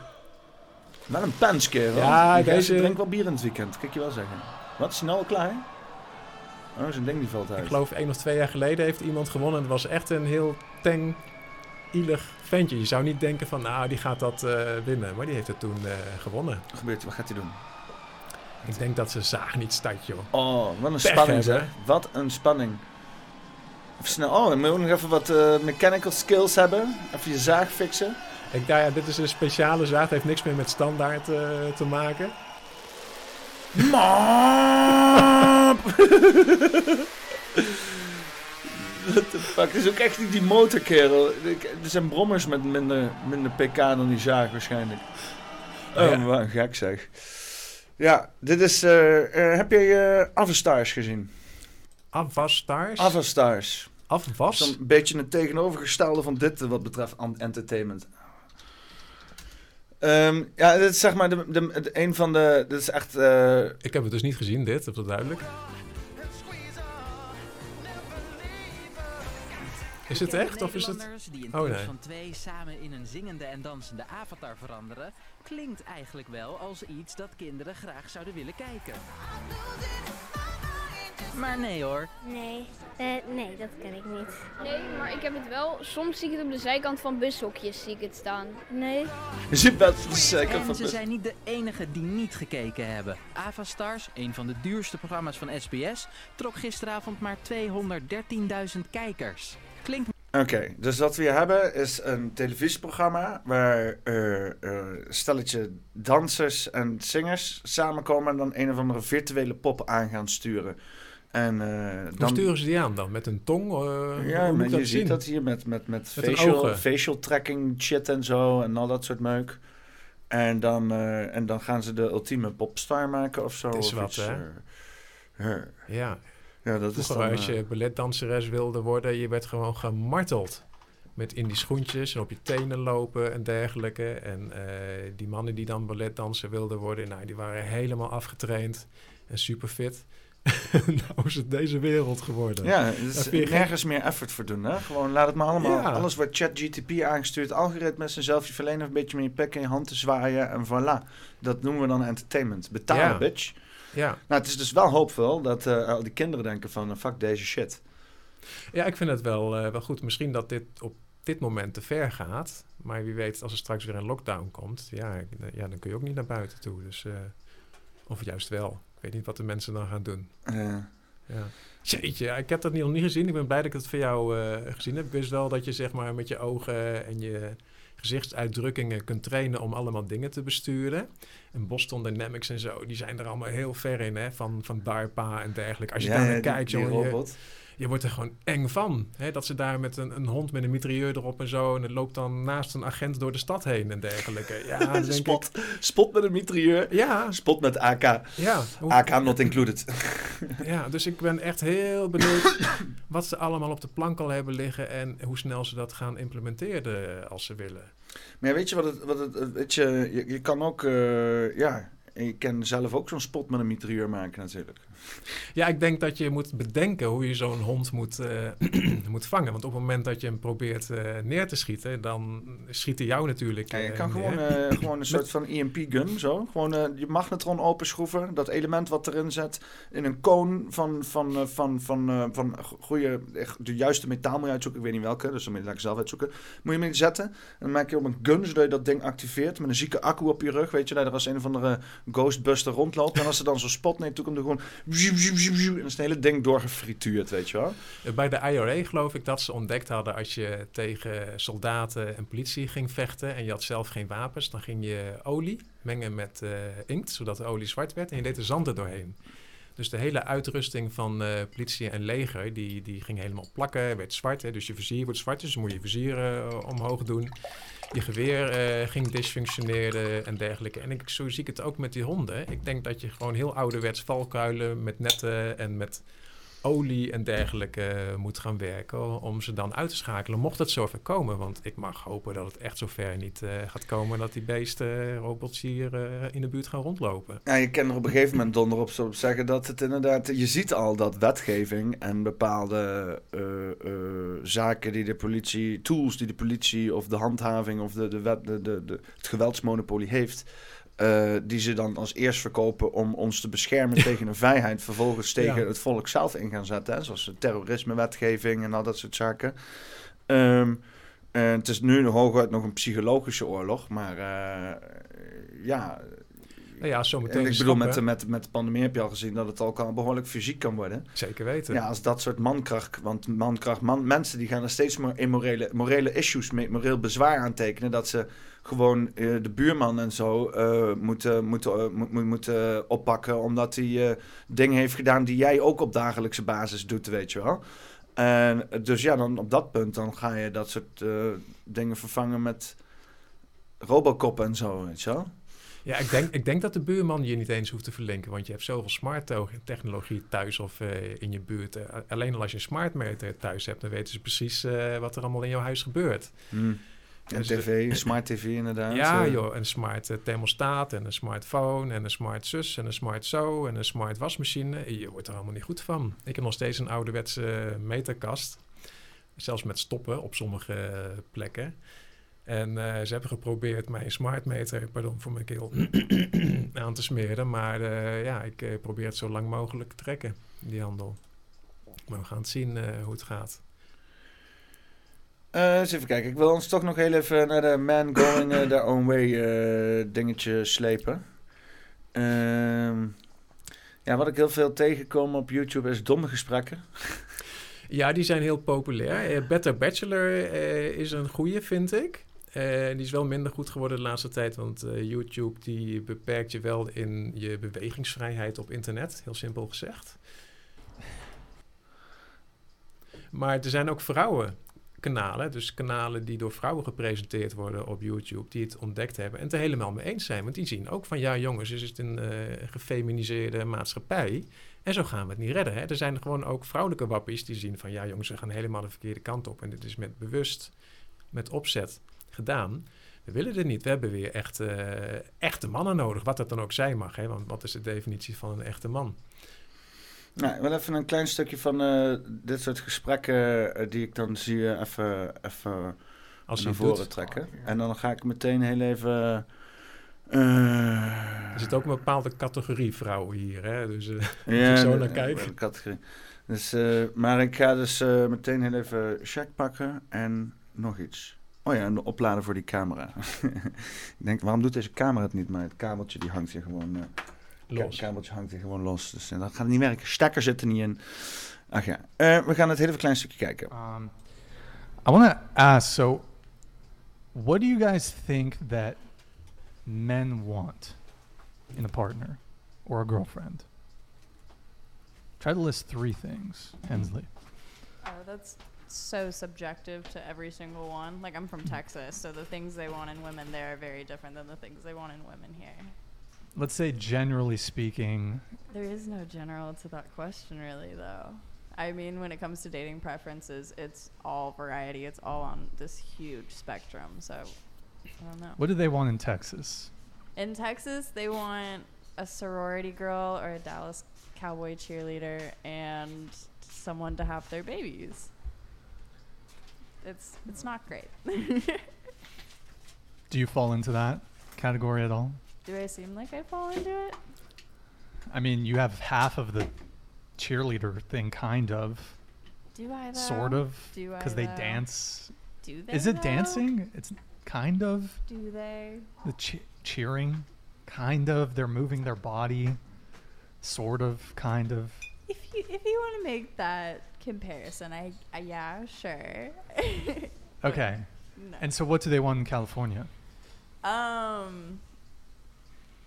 Wel een pens, kerel. Ja, deze- drinkt wel bier in het weekend, kan ik je wel zeggen. Wat, is nou al klaar? Oh, zijn ding die valt uit. Ik geloof één of twee jaar geleden heeft iemand gewonnen. Het was echt een heel teng, ielig ventje. Je zou niet denken van, nou, die gaat dat eh, winnen. Maar die heeft het toen eh, gewonnen. Wat gebeurt? Wat gaat hij doen? Ik denk dat ze zaag niet start, joh. Oh, wat een Pech spanning zeg. Wat een spanning. Even snel. Oh, dan moet je ook nog even wat eh, mechanical skills hebben. Even je zaag fixen. Ik ja, dit is een speciale zaag. Het heeft niks meer met standaard te maken. Mop! What the fuck? Het is ook echt niet die motorkerel. Er zijn brommers met minder, minder pk dan die zaag waarschijnlijk. Oh, Ja. wat een gek zeg. Ja, dit is... eh, heb je uh, Avastars gezien? Avastars? Avastars. Afwas? Zo'n beetje het tegenovergestelde van dit wat betreft entertainment. Ehm, ja, dit is zeg maar de, de, het- een van de... Dit is echt... eh, Ik heb het dus niet gezien, dit. Is dat duidelijk? Is het echt of is het... Die in Oh, nee. van twee samen in een zingende en dansende avatar veranderen, klinkt eigenlijk wel als iets dat kinderen graag zouden willen kijken. Maar nee hoor, Nee, eh, nee, dat ken ik niet. Nee, maar ik heb het wel. Soms zie ik het op de zijkant van bushokjes zie ik het staan. Nee. Best zeker En van ze zijn niet de enige die niet gekeken hebben. Avastars, een van de duurste programma's van SBS, trok gisteravond maar 213.000 kijkers. Klinkt Oké, dus wat we hier hebben is een televisieprogramma waar eh, eh, stelletje dansers en zingers samenkomen en dan een of andere virtuele pop aan gaan sturen. En eh, Hoe dan. sturen ze die aan dan? Met een tong? Eh, ja, maar je dat ziet zien? dat hier met, met, met, facial, facial tracking shit en zo en al dat soort meuk. En dan, eh, en dan gaan ze de ultieme popstar maken of zo. Het is of wat, iets, hè? ja. Ja, ja, dat is dan... als je balletdanseres wilde worden, je werd gewoon gemarteld. Met in die schoentjes en op je tenen lopen en dergelijke. En die mannen die dan balletdanser wilden worden, nou, die waren helemaal afgetraind en super fit. nou is het deze wereld geworden. Ja, geen- nergens meer effort voor doen. Hè? Gewoon laat het maar allemaal. Ja. Alles wordt ChatGTP aangestuurd. Algoritmes en zelf je verlenen een beetje met je pek in je hand te zwaaien. En voilà. Dat noemen we dan entertainment. Betalen, Ja. bitch. ja. Nou, het is dus wel hoopvol dat eh, al die kinderen denken van... eh, fuck deze shit. Ja, ik vind het wel, eh, wel goed. Misschien dat dit op dit moment te ver gaat. Maar wie weet, als er straks weer een lockdown komt, ja, ja dan kun je ook niet naar buiten toe. Dus, of juist wel. Ik weet niet wat de mensen dan gaan doen. Eh, Ja. Jeetje, ja, ik heb dat niet- nog niet gezien. Ik ben blij dat ik het van jou eh, gezien heb. Ik wist wel dat je zeg maar met je ogen en je gezichtsuitdrukkingen kunt trainen om allemaal dingen te besturen. En Boston Dynamics en zo, die zijn er allemaal heel ver in, hè? Van, van DARPA en dergelijke. Als je ja, daar naar kijkt, die je, robot. je wordt er gewoon eng van. Hè? Dat ze daar met een, een hond met een mitrailleur erop en zo... en het loopt dan naast een agent door de stad heen en dergelijke. Ja, denk ik... Spot. Spot met een mitrailleur. Ja, Spot met AK. ja. Hoe- AK not included. Ja, dus ik ben echt heel benieuwd wat ze allemaal op de plank al hebben liggen en hoe snel ze dat gaan implementeren als ze willen. Maar ja, weet je wat het... Wat het weet je, je, je kan ook... eh, ja, je kan zelf ook zo'n spot met een mitrailleur maken natuurlijk. Ja, ik denk dat je moet bedenken hoe je zo'n hond moet, eh, moet vangen. Want op het moment dat je hem probeert eh, neer te schieten, dan schiet hij jou natuurlijk. Ja, je eh, kan neer. gewoon, gewoon een soort van EMP-gun, zo. Gewoon je magnetron openschroeven, dat element wat erin zet, in een koon van, van, van, van, van goede, de juiste metaal moet je uitzoeken. Ik weet niet welke, dus dan moet je lekker zelf uitzoeken. Moet je hem zetten en dan maak je op een gun, zodat je dat ding activeert met een zieke accu op je rug. Weet je, dat er als een of andere Ghostbuster rondloopt. En als er dan zo'n spot neemt, toe komt er gewoon... En dan is het hele ding doorgefrituurd, weet je wel. Eh, Bij de IRA geloof ik dat ze ontdekt hadden als je tegen soldaten en politie ging vechten en je had zelf geen wapens, dan ging je olie mengen met eh, inkt, zodat de olie zwart werd en je deed er zand er doorheen. Dus de hele uitrusting van eh, politie en leger, die, die ging helemaal plakken, werd zwart. Hè? Dus je vizier wordt zwart, dus dan moet je vizier omhoog doen. Je geweer eh, ging dysfunctioneren en dergelijke. En ik, zo zie ik het ook met die honden. Ik denk dat je gewoon heel ouderwets valkuilen met netten en met olie en dergelijke eh, moet gaan werken om ze dan uit te schakelen, mocht het zover komen. Want ik mag hopen dat het echt zover niet eh, gaat komen dat die beesten, robots hier eh, in de buurt gaan rondlopen. Ja, je kan er op een gegeven moment donder op zeggen dat het inderdaad... Je ziet al dat wetgeving en bepaalde eh, eh, zaken die de politie... Tools die de politie of de handhaving of de, de wet, de, de, het geweldsmonopolie heeft... eh, die ze dan als eerst verkopen om ons te beschermen tegen een vijand... vervolgens tegen Ja. het volk zelf in gaan zetten. Hè, zoals de terrorismewetgeving en al dat soort zaken. Ehm, en het is nu hooguit nog een psychologische oorlog, maar eh, ja, Nou ja, zo meteen en ik bedoel, met de, met, met de pandemie heb je al gezien dat het ook al behoorlijk fysiek kan worden. Zeker weten. Ja, als dat soort mankracht, want mankracht, man, mensen die gaan er steeds meer in morele, morele issues, mee, moreel bezwaar aantekenen, dat ze gewoon eh, de buurman en zo eh, moeten, moeten, eh, moet, moet, moeten oppakken, omdat hij dingen heeft gedaan die jij ook op dagelijkse basis doet, weet je wel. En dus ja, dan op dat punt dan ga je dat soort dingen vervangen met Robocop en zo, weet je wel. Ja, ik denk, ik denk dat de buurman je niet eens hoeft te verlinken, want je hebt zoveel smart technologie thuis of in je buurt. Alleen al als je een smart meter thuis hebt, dan weten ze precies wat er allemaal in jouw huis gebeurt. En Dus, tv, smart tv inderdaad. Ja, eh. joh, een smart eh, thermostaat en een smartphone en een smart zus en een smart zo en een smart wasmachine. Je wordt er allemaal niet goed van. Ik heb nog steeds een ouderwetse meterkast. Zelfs met stoppen op sommige eh, plekken. En eh, ze hebben geprobeerd mijn smartmeter, pardon voor mijn keel, aan te smeren. Maar eh, ja, ik eh, probeer het zo lang mogelijk te trekken, die handel. Maar we gaan het zien eh, hoe het gaat. Eh, eens even kijken. Ik wil ons toch nog heel even naar de man going eh, their own way eh, dingetje slepen. Ehm, ja, wat ik heel veel tegenkom op YouTube is domme gesprekken. Ja, die zijn heel populair. Better Bachelor is een goede, vind ik. Die is wel minder goed geworden de laatste tijd, want YouTube die beperkt je wel in je bewegingsvrijheid op internet, heel simpel gezegd. Maar er zijn ook vrouwenkanalen, dus kanalen die door vrouwen gepresenteerd worden op YouTube, die het ontdekt hebben en het er helemaal mee eens zijn. Want die zien ook van, ja jongens, is het een eh, gefeminiseerde maatschappij en zo gaan we het niet redden. Hè? Er zijn gewoon ook vrouwelijke wappies die zien van, ja jongens, we gaan helemaal de verkeerde kant op. En dit is met bewust, met opzet gedaan. We willen dit niet. We hebben weer echt, eh, echte mannen nodig, wat dat dan ook zijn mag. Hè? Want wat is de definitie van een echte man? Nou, wil even een klein stukje van eh, dit soort gesprekken eh, die ik dan zie eh, even, even Als naar het voren doet. trekken. En dan ga ik meteen heel even... eh, Er zit ook een bepaalde categorie vrouwen hier. Hè? Dus, eh, Ja, ik zo naar kijk. de categorie. Dus, eh, maar ik ga dus eh, meteen heel even check pakken en nog iets. Oh ja, en de oplader voor die camera. ik denk, waarom doet deze camera het niet? Maar het kabeltje die hangt hier gewoon... los. Het kabeltje hangt hier gewoon los. Dus eh, dat gaat niet werken. Stekker zit er niet in. Ach ja, Eh, we gaan het heel even klein stukje kijken. Um, I want to ask so, what do you guys think that men want in a partner or a girlfriend? Try to list three things, Hensley. Oh, that's so subjective to every single one. Like I'm from Texas, so the things they want in women there are very different than the things they want in women here. Let's say, generally speaking, There is no general to that question, really, though. I mean, when it comes to dating preferences, it's all variety. It's all on this huge spectrum. So, I don't know. what do they want in Texas? In Texas, they want a sorority girl or a Dallas Cowboy cheerleader and someone to have their babies. It's it's not great. Do you fall into that category at all? Do I seem like I fall into it? I mean, you have half of the cheerleader thing, kind of, Do I though? sort of, Do I because they though? dance. Do they? Is it though? dancing? It's kind of. Do they? the che- cheering kind of they're moving their body sort of kind of If you if you want to make that comparison, I, I yeah sure. okay no. and so what do they want in california Um,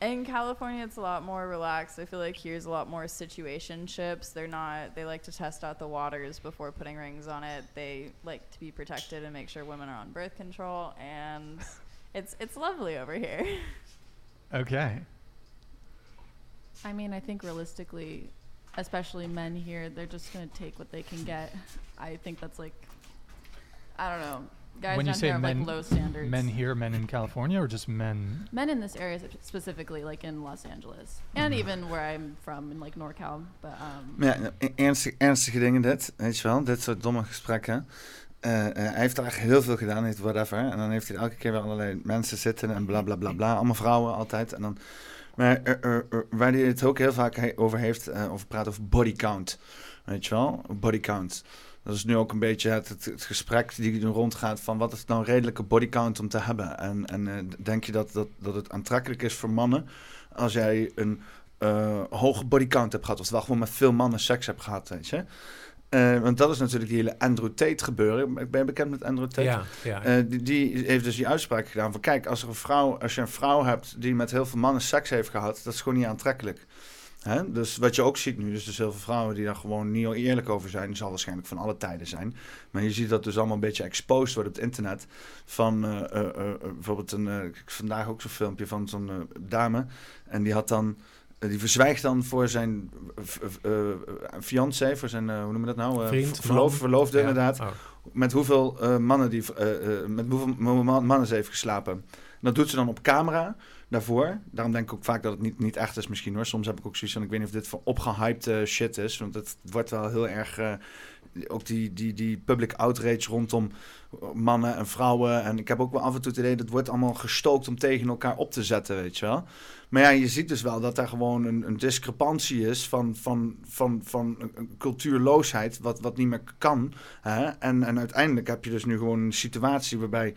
in California, it's a lot more relaxed. I feel like here's a lot more situationships. They're not. They like to test out the waters before putting rings on it. They like to be protected and make sure women are on birth control, and it's it's lovely over here. okay I mean, I think realistically, especially men here, they're just gonna take what they can get. I think that's like, I don't know. Guys when you say men like low standards. men here men in california or just men Men in this area spe- specifically, like in Los Angeles, Mm-hmm. and even where I'm from in like NorCal. But um, ja, e- ernstig, ernstige dingen dit, weet je wel. Dit soort domme gesprekken. Eh, eh, hij heeft er echt heel veel gedaan, heeft whatever. En dan heeft hij elke keer weer allerlei mensen zitten en bla bla bla bla. Allemaal vrouwen altijd. En dan, maar er- er- er- waar hij het ook heel vaak he- over heeft, eh, over praat over body count. Weet je wel? Body count. Dat is nu ook een beetje het, het, het gesprek die er rondgaat van wat is nou een redelijke body count om te hebben. En, en eh, denk je dat, dat, dat het aantrekkelijk is voor mannen als jij een eh, hoge body count hebt gehad. Oftewel gewoon met veel mannen seks hebt gehad, weet je. Eh, want dat is natuurlijk die hele Andrew Tate gebeuren. Ben je bekend met Andrew Tate? Ja, ja. Die, die heeft dus die uitspraak gedaan van... kijk, als, er een vrouw, als je een vrouw hebt die met heel veel mannen seks heeft gehad... dat is gewoon niet aantrekkelijk. Hè? Dus wat je ook ziet nu, dus, dus heel veel vrouwen die daar gewoon niet eerlijk over zijn... die zal waarschijnlijk van alle tijden zijn. Maar je ziet dat dus allemaal een beetje exposed wordt op het internet. Van eh, bijvoorbeeld een, vandaag ook zo'n filmpje van zo'n dame... en die had dan... die verzwijgt dan voor zijn uh, fiancé, voor zijn, uh, hoe noem je dat nou? Uh, Vriend, verloof, verloofde Ja. inderdaad Oh. met hoeveel uh, mannen die uh, uh, met hoeveel mannen ze heeft geslapen. dat doet ze dan op camera daarvoor. Daarom denk ik ook vaak dat het niet, niet echt is misschien hoor. Soms heb ik ook zoiets van, ik weet niet of dit voor opgehyped eh, shit is. Want het wordt wel heel erg... eh, ook die, die, die public outrage rondom mannen en vrouwen. En ik heb ook wel af en toe het idee, dat wordt allemaal gestookt om tegen elkaar op te zetten, weet je wel. Maar ja, je ziet dus wel dat er gewoon een, een discrepantie is van, van, van, van een cultuurloosheid, wat, wat niet meer kan. Hè? En, en uiteindelijk heb je dus nu gewoon een situatie waarbij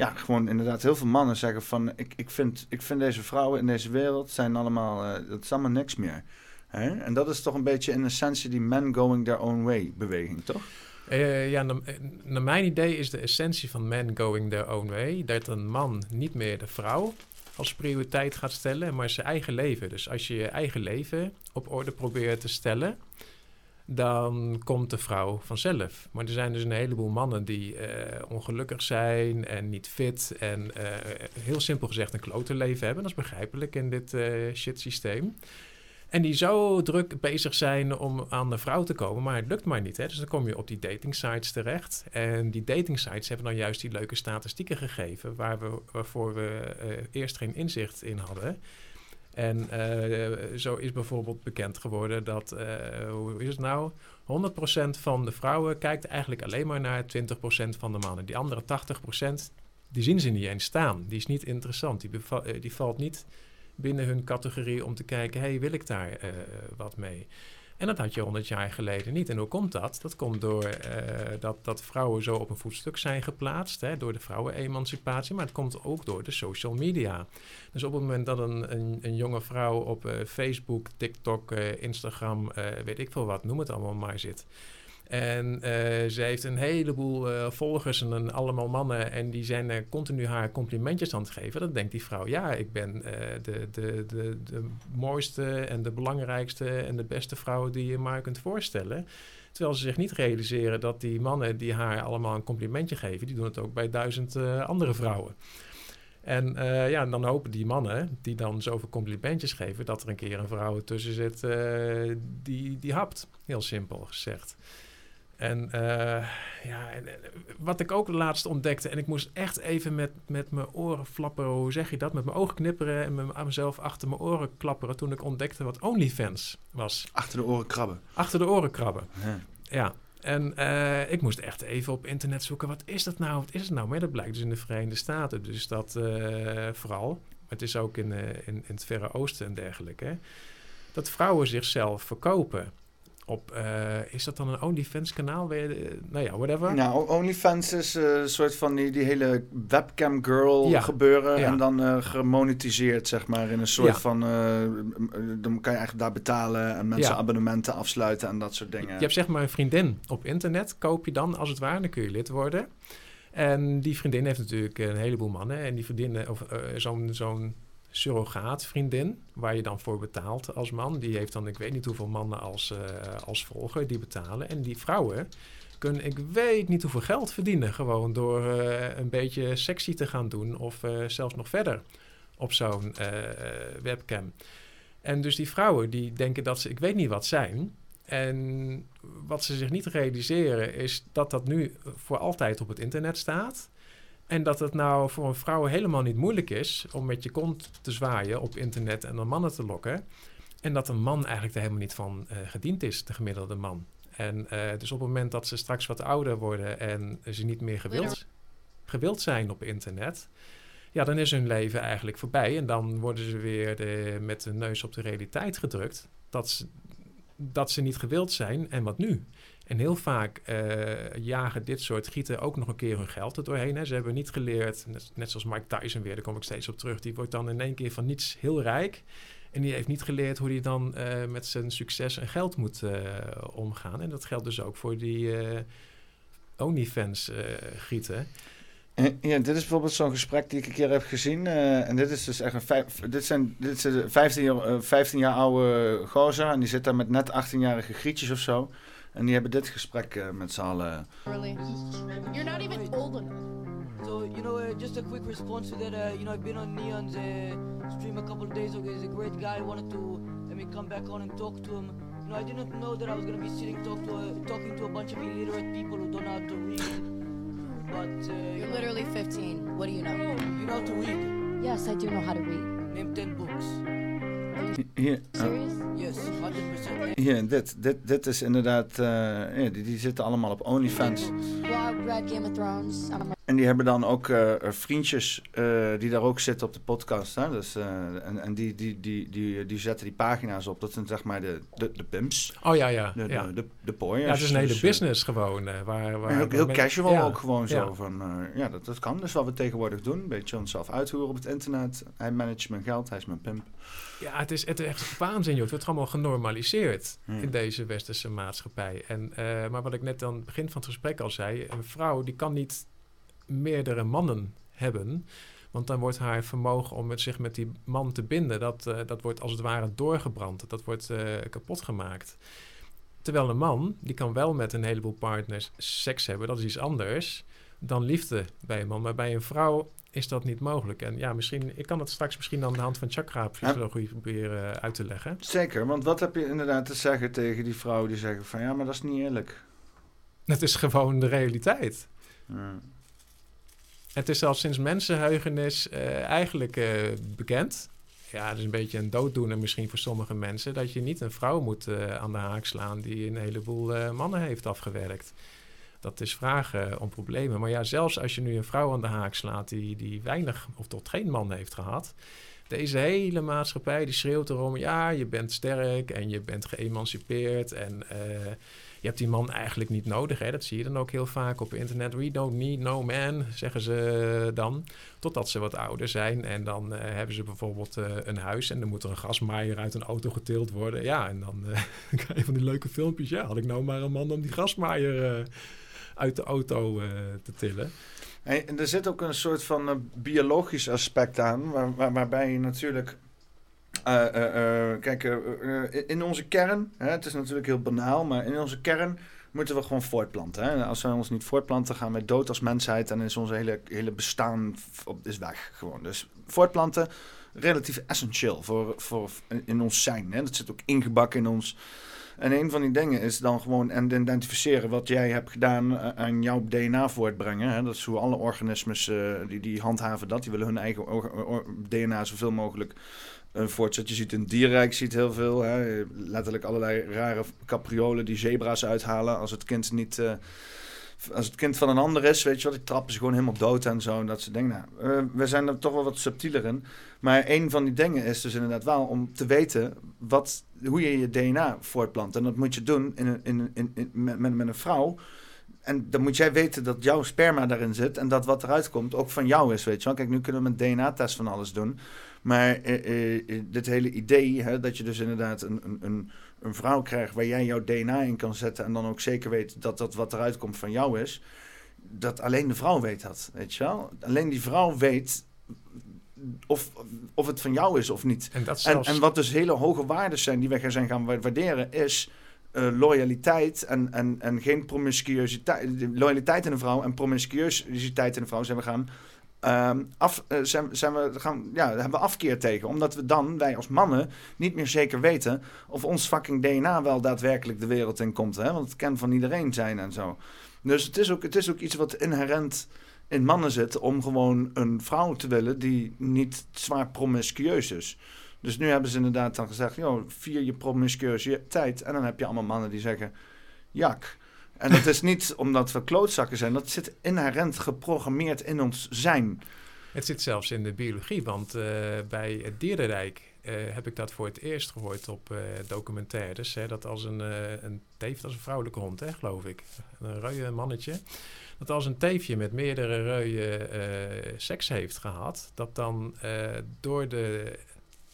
ja, gewoon inderdaad heel veel mannen zeggen van ik, ik, vind, ik vind deze vrouwen in deze wereld zijn allemaal, eh, dat is allemaal niks meer. Hè? En dat is toch een beetje in essentie die men going their own way beweging, toch? Eh, ja, naar, eh, naar mijn idee is de essentie van man going their own way dat een man niet meer de vrouw als prioriteit gaat stellen, maar zijn eigen leven. Dus als je je eigen leven op orde probeert te stellen, dan komt de vrouw vanzelf. Maar er zijn dus een heleboel mannen die eh, ongelukkig zijn en niet fit en eh, heel simpel gezegd een klote leven hebben. Dat is begrijpelijk in dit eh shit systeem. En die zo druk bezig zijn om aan de vrouw te komen, maar het lukt maar niet. Hè? Dus dan kom je op die dating sites terecht. En die dating sites hebben dan juist die leuke statistieken gegeven, waar we, waarvoor we eerst geen inzicht in hadden. En eh, zo is bijvoorbeeld bekend geworden dat, eh, hoe is het nou? 100% van de vrouwen kijkt eigenlijk alleen maar naar 20% van de mannen. Die andere 80%, die zien ze niet eens staan. Die is niet interessant. Die, eh, die valt niet binnen hun categorie om te kijken, hey, wil ik daar wat mee? En dat had je 100 jaar geleden niet. En hoe komt dat? Dat komt door eh, dat, dat vrouwen zo op een voetstuk zijn geplaatst, hè, door de vrouwenemancipatie, maar het komt ook door de social media. Dus op het moment dat een, een, een jonge vrouw op eh, Facebook, TikTok, eh, Instagram, weet ik veel wat, noem het allemaal maar zit. En eh, ze heeft een heleboel eh, volgers en een, allemaal mannen. En die zijn eh, continu haar complimentjes aan het geven. Dan denkt die vrouw, ja, ik ben de, de, de, de mooiste en de belangrijkste en de beste vrouw die je maar kunt voorstellen. Terwijl ze zich niet realiseren dat die mannen die haar allemaal een complimentje geven, die doen het ook bij duizend andere vrouwen. En ja, dan hopen die mannen, die dan zoveel complimentjes geven, dat er een keer een vrouw tussen zit die, die hapt. Heel simpel gezegd. En eh, ja, en, wat ik ook laatst ontdekte, en ik moest echt even met, met mijn oren flapperen, hoe zeg je dat? Met mijn ogen knipperen en me- aan mezelf achter mijn oren klapperen toen ik ontdekte wat OnlyFans was. Achter de oren krabben. Achter de oren krabben. Ja. Ja, en eh, ik moest echt even op internet zoeken. Wat is dat nou? Wat is het nou? Maar dat blijkt dus in de Verenigde Staten. Dus dat eh, vooral. Het is ook in, in, in het Verre Oosten en dergelijke. hè, Dat vrouwen zichzelf verkopen. Op, eh, is dat dan een OnlyFans kanaal? Eh, nou ja, whatever. Nou, OnlyFans is eh, een soort van die, die hele webcam girl Ja. gebeuren. Ja. En dan gemonetiseerd, zeg maar, in een soort van... dan kan je eigenlijk daar betalen en mensen abonnementen afsluiten en dat soort dingen. Je hebt zeg maar een vriendin op internet, koop je dan als het ware, dan kun je lid worden. En die vriendin heeft natuurlijk een heleboel mannen. En die vriendin, of zo'n zo'n surrogaatvriendin, waar je dan voor betaalt als man, die heeft dan ik weet niet hoeveel mannen als, eh, als volger die betalen. En die vrouwen kunnen ik weet niet hoeveel geld verdienen, gewoon door eh, een beetje sexy te gaan doen of eh, zelfs nog verder op zo'n webcam. En dus die vrouwen die denken dat ze ik weet niet wat zijn. En wat ze zich niet realiseren is dat dat nu voor altijd op het internet staat. En dat het nou voor een vrouw helemaal niet moeilijk is om met je kont te zwaaien op internet en dan mannen te lokken. En dat een man eigenlijk er helemaal niet van eh, gediend is, de gemiddelde man. En eh, dus op het moment dat ze straks wat ouder worden en ze niet meer gewild, gewild zijn op internet, ja, dan is hun leven eigenlijk voorbij. En dan worden ze weer de, met de neus op de realiteit gedrukt. Dat ze, dat ze niet gewild zijn en wat nu? En heel vaak eh, jagen dit soort gieten ook nog een keer hun geld er doorheen. Hè. Ze hebben niet geleerd, net, zoals Mike Tyson weer, daar kom ik steeds op terug. Die wordt dan in één keer van niets heel rijk. En die heeft niet geleerd hoe hij dan eh, met zijn succes en geld moet eh, omgaan. En dat geldt dus ook voor die OnlyFans gieten. Eh, Ja, dit is bijvoorbeeld zo'n gesprek die ik een keer heb gezien. en dit is dus echt een vijf, dit zijn, dit een 15 jaar, eh, 15 jaar oude gozer. En die zit daar met net 18-jarige grietjes of zo. En die hebben dit gesprek eh, met z'n allen. Really? You're not even old enough. So, you know, uh, just a quick response to that, uh, you know, I've been on Neon's uh, stream a couple of days ago. He's a great guy. I wanted to let me come back on and talk to him. You know, I didn't know that I was going to be sitting talk to a, talking to a bunch of illiterate people who don't know how to read. But, uh, you You're know- literally 15. What do you know? You know how to read. Yes, I do know how to read. Name 10 books. Hier, 100%. hier dit, dit, dit is inderdaad, eh, ja, die, die zitten allemaal op OnlyFans. En die hebben dan ook eh, eh, vriendjes eh, die daar ook zitten op de podcast. Hè? Dus, eh, en en die, die, die, die, die zetten die pagina's op. Dat zijn zeg maar de, de, de pimps. Oh ja, ja. De, ja. de, de, de pooiers. ja, het is een hele Dus, business gewoon. eh, waar, waar en ook heel casual ja, ook gewoon zo. ja. Van, eh, ja, dat, dat kan. Dus wat we tegenwoordig doen. Een beetje onszelf uithoeren op het internet. Hij managt mijn geld, hij is mijn pimp. Ja, het is, het is echt waanzin, joh. Het wordt allemaal genormaliseerd Hmm. in deze westerse maatschappij. En, eh, maar wat ik net aan het begin van het gesprek al zei... een vrouw die kan niet meerdere mannen hebben... want dan wordt haar vermogen om het zich met die man te binden... dat, eh, dat wordt als het ware doorgebrand. Dat wordt eh, kapot gemaakt. Terwijl een man, die kan wel met een heleboel partners seks hebben. Dat is iets anders dan liefde bij een man. Maar bij een vrouw is dat niet mogelijk. En ja, misschien, ik kan het straks misschien aan de hand van chakra-psychologie proberen eh, uit te leggen. Zeker, want wat heb je inderdaad te zeggen tegen die vrouwen die zeggen van... ja, maar dat is niet eerlijk. Het is gewoon de realiteit. Ja. Het is al sinds mensenheugenis eh, eigenlijk eh, bekend. Ja, het is een beetje een dooddoener misschien voor sommige mensen... dat je niet een vrouw moet aan de haak slaan... die een heleboel mannen heeft afgewerkt. Dat is vragen om problemen. Maar ja, zelfs als je nu een vrouw aan de haak slaat... die, die weinig of tot geen man heeft gehad... Deze hele maatschappij die schreeuwt erom... ja, je bent sterk en je bent geëmancipeerd... en eh, je hebt die man eigenlijk niet nodig. Hè? Dat zie je dan ook heel vaak op internet. We don't need no man, zeggen ze dan. Totdat ze wat ouder zijn. En dan eh, hebben ze bijvoorbeeld eh, een huis... en dan moet er een gasmaaier uit een auto getild worden. Ja, en dan krijg je van die leuke filmpjes. Ja, had ik nou maar een man om die gasmaaier... uit de auto eh, te tillen. Hey, en er zit ook een soort van eh, biologisch aspect aan, waar, waar- waarbij je natuurlijk. eh, kijk, in onze kern, hè, het is natuurlijk heel banaal, maar in onze kern moeten we gewoon voortplanten. Hè? Als wij ons niet voortplanten, gaan wij dood als mensheid en is onze hele, hele bestaan op, is weg. Gewoon. Dus voortplanten, relatief essentieel voor, voor in ons zijn. Hè? Dat zit ook ingebakken in ons. En een van die dingen is dan gewoon en identificeren wat jij hebt gedaan eh, aan jouw DNA voortbrengen. Dat is hoe alle organismes, eh, die, die handhaven dat. Die willen hun eigen DNA zoveel mogelijk eh, voortzetten. Je ziet in dierrijk ziet heel veel. Letterlijk allerlei rare capriolen die zebra's uithalen als het kind niet... als het kind van een ander is, weet je wel, die trappen ze gewoon helemaal dood en zo. En dat ze denken, nou, eh, we zijn er toch wel wat subtieler in. Maar een van die dingen is dus inderdaad wel om te weten wat, hoe je je DNA voortplant. En dat moet je doen in in, in, in, met, met, met een vrouw. En dan moet jij weten dat jouw sperma daarin zit. En dat wat eruit komt ook van jou is, weet je wel. Kijk, nu kunnen we met DNA-test van alles doen. Maar eh, eh, dit hele idee, hè, dat je dus inderdaad een, een, een, een vrouw krijgt waar jij jouw DNA in kan zetten. En dan ook zeker weet dat dat wat eruit komt van jou is. Dat alleen de vrouw weet dat, weet je wel. Alleen die vrouw weet of, of het van jou is of niet. En, dat zelfs, en wat dus hele hoge waarden zijn die we gaan zijn gaan wa- waarderen, is eh, loyaliteit en, en, en geen promiscuïteit. Loyaliteit in een vrouw en promiscuïteit in een vrouw zijn we gaan. Ehm, af, eh, zijn, zijn we gaan, ja, hebben we afkeer tegen. Omdat we dan, wij als mannen, niet meer zeker weten of ons fucking DNA wel daadwerkelijk de wereld in komt. Hè? Want het kan van iedereen zijn en zo. Dus het is ook, het is ook iets wat inherent in mannen zit om gewoon een vrouw te willen die niet zwaar promiscueus is. Dus nu hebben ze inderdaad dan gezegd, joh, vier je promiscuïteit. En dan heb je allemaal mannen die zeggen, jak. En dat is niet omdat we klootzakken zijn. Dat zit inherent geprogrammeerd in ons zijn. Het zit zelfs in de biologie, want eh, bij het dierenrijk eh, heb ik dat voor het eerst gehoord op eh, documentaires. Hè, dat als een, een teef, dat is een vrouwelijke hond, hè, geloof ik, een reuie mannetje. Dat als een teefje met meerdere reuien seks heeft gehad, dat dan door de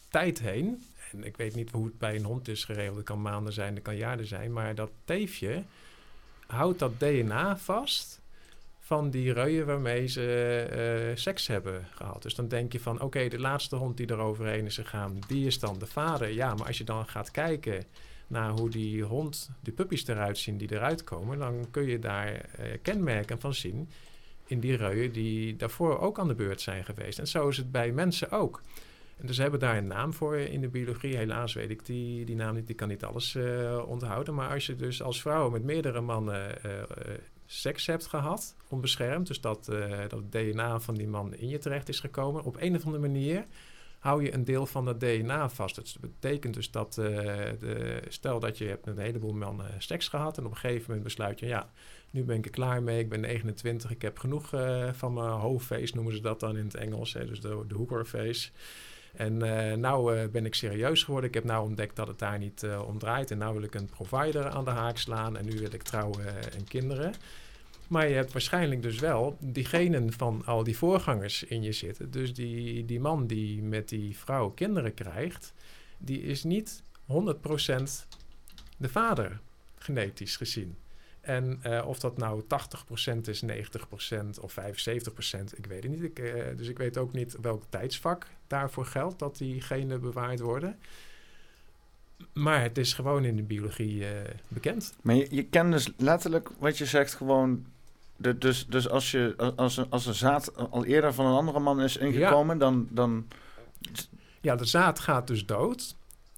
tijd heen, en ik weet niet hoe het bij een hond is geregeld, het kan maanden zijn, het kan jaren zijn, maar dat teefje houdt dat DNA vast van die reuien waarmee ze eh, seks hebben gehad. Dus dan denk je van, oké, de laatste hond die er overheen is gegaan, die is dan de vader. Ja, maar als je dan gaat kijken naar hoe die hond, die puppies eruit zien die eruit komen, dan kun je daar eh, kenmerken van zien in die reuien die daarvoor ook aan de beurt zijn geweest. En zo is het bij mensen ook. En dus hebben daar een naam voor in de biologie. Helaas weet ik die, die naam niet, die kan niet alles eh, onthouden. Maar als je dus als vrouw met meerdere mannen eh, eh, seks hebt gehad, onbeschermd, dus dat, dat DNA van die man in je terecht is gekomen, op een of andere manier hou je een deel van dat DNA vast. Dat betekent dus dat, de, stel dat je hebt met een heleboel mannen seks gehad en op een gegeven moment besluit je, ja, nu ben ik er klaar mee, ik ben 29, ik heb genoeg van mijn hoofdface, noemen ze dat dan in het Engels, hè, dus de, de hookerface. En eh nou eh, ben ik serieus geworden. Ik heb nou ontdekt dat het daar niet eh, om draait. En nou wil ik een provider aan de haak slaan. En nu wil ik trouwen en kinderen. Maar je hebt waarschijnlijk dus wel die genen van al die voorgangers in je zitten. Dus die, die man die met die vrouw kinderen krijgt, die is niet 100% de vader, genetisch gezien. En of dat nou 80% is, 90% of 75%, ik weet het niet. Ik, dus ik weet ook niet welk tijdsvak daarvoor geldt dat die genen bewaard worden. Maar het is gewoon in de biologie eh, bekend. Maar je, je kent dus letterlijk wat je zegt gewoon... De, dus dus als, je, als, een- als een zaad al eerder van een andere man is ingekomen, dan, dan... Ja, de zaad gaat dus dood.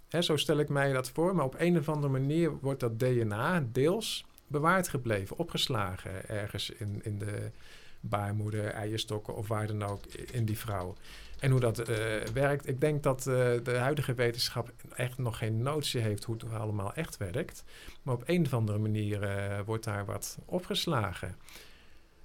Hè, zo stel ik mij dat voor. Maar op een of andere manier wordt dat DNA deels bewaard gebleven, opgeslagen ergens in, in de baarmoeder, eierstokken of waar dan ook in die vrouw. En hoe dat eh, werkt, ik denk dat eh, de huidige wetenschap echt nog geen notie heeft hoe het allemaal echt werkt. Maar op een of andere manier eh, wordt daar wat opgeslagen.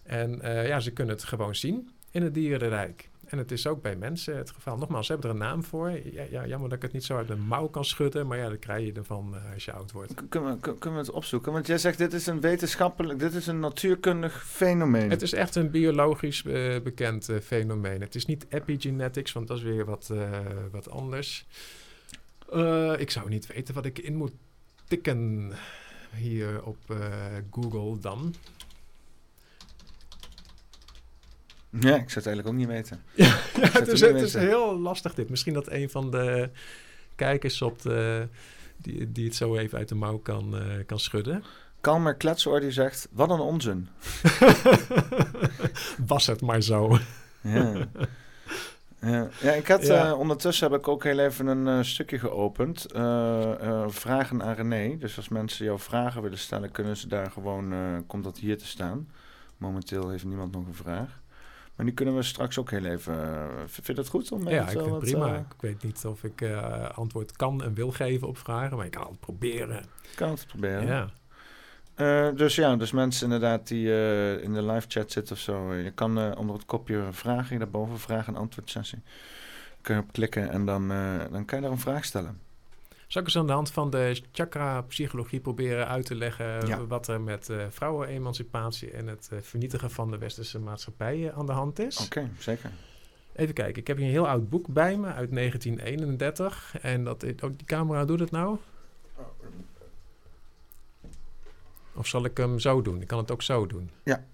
En ja, ze kunnen het gewoon zien in het dierenrijk. En het is ook bij mensen het geval. Nogmaals, ze hebben er een naam voor. Ja, ja, jammer dat ik het niet zo uit de mouw kan schudden. Maar ja, dat krijg je ervan eh, als je oud wordt. Kunnen we, kunnen we het opzoeken? Want jij zegt, dit is een wetenschappelijk, dit is een natuurkundig fenomeen. Het is echt een biologisch eh, bekend eh, fenomeen. Het is niet epigenetics, want dat is weer wat, wat anders. Ik zou niet weten wat ik in moet tikken hier op Google dan. Ja, ik zou het eigenlijk ook niet weten. Ja, het, is, het is heel lastig dit. Misschien dat een van de kijkers op de, die, die het zo even uit de mouw kan, eh, kan schudden. Kalmer Kletsoor die zegt, wat een onzin. Was het maar zo. Ja. Ja, ja, ik had Ja. eh, ondertussen heb ik ook heel even een eh, stukje geopend. Vragen aan René. Dus als mensen jouw vragen willen stellen, kunnen ze daar gewoon, komt dat hier te staan. Momenteel heeft niemand nog een vraag. Maar die kunnen we straks ook heel even. v- vind je dat goed? Om Ja, ik vind het prima. eh, Ik weet niet of ik eh, antwoord kan en wil geven op vragen, maar ik kan het proberen. kan het proberen. Ja. Dus ja, dus mensen inderdaad die in de live chat zitten of zo. je kan onder het kopje vragen, daarboven vraag- en antwoord sessie. Kun je op klikken en dan, dan kan je daar een vraag stellen. Zal ik eens aan de hand van de chakra-psychologie proberen uit te leggen Ja. wat er met eh vrouwenemancipatie en het eh, vernietigen van de westerse maatschappij eh, aan de hand is? Oké, zeker. Even kijken, ik heb hier een heel oud boek bij me uit 1931 en dat is, ook die camera doet het nou? Of zal ik hem zo doen? Ik kan het ook zo doen. Ja.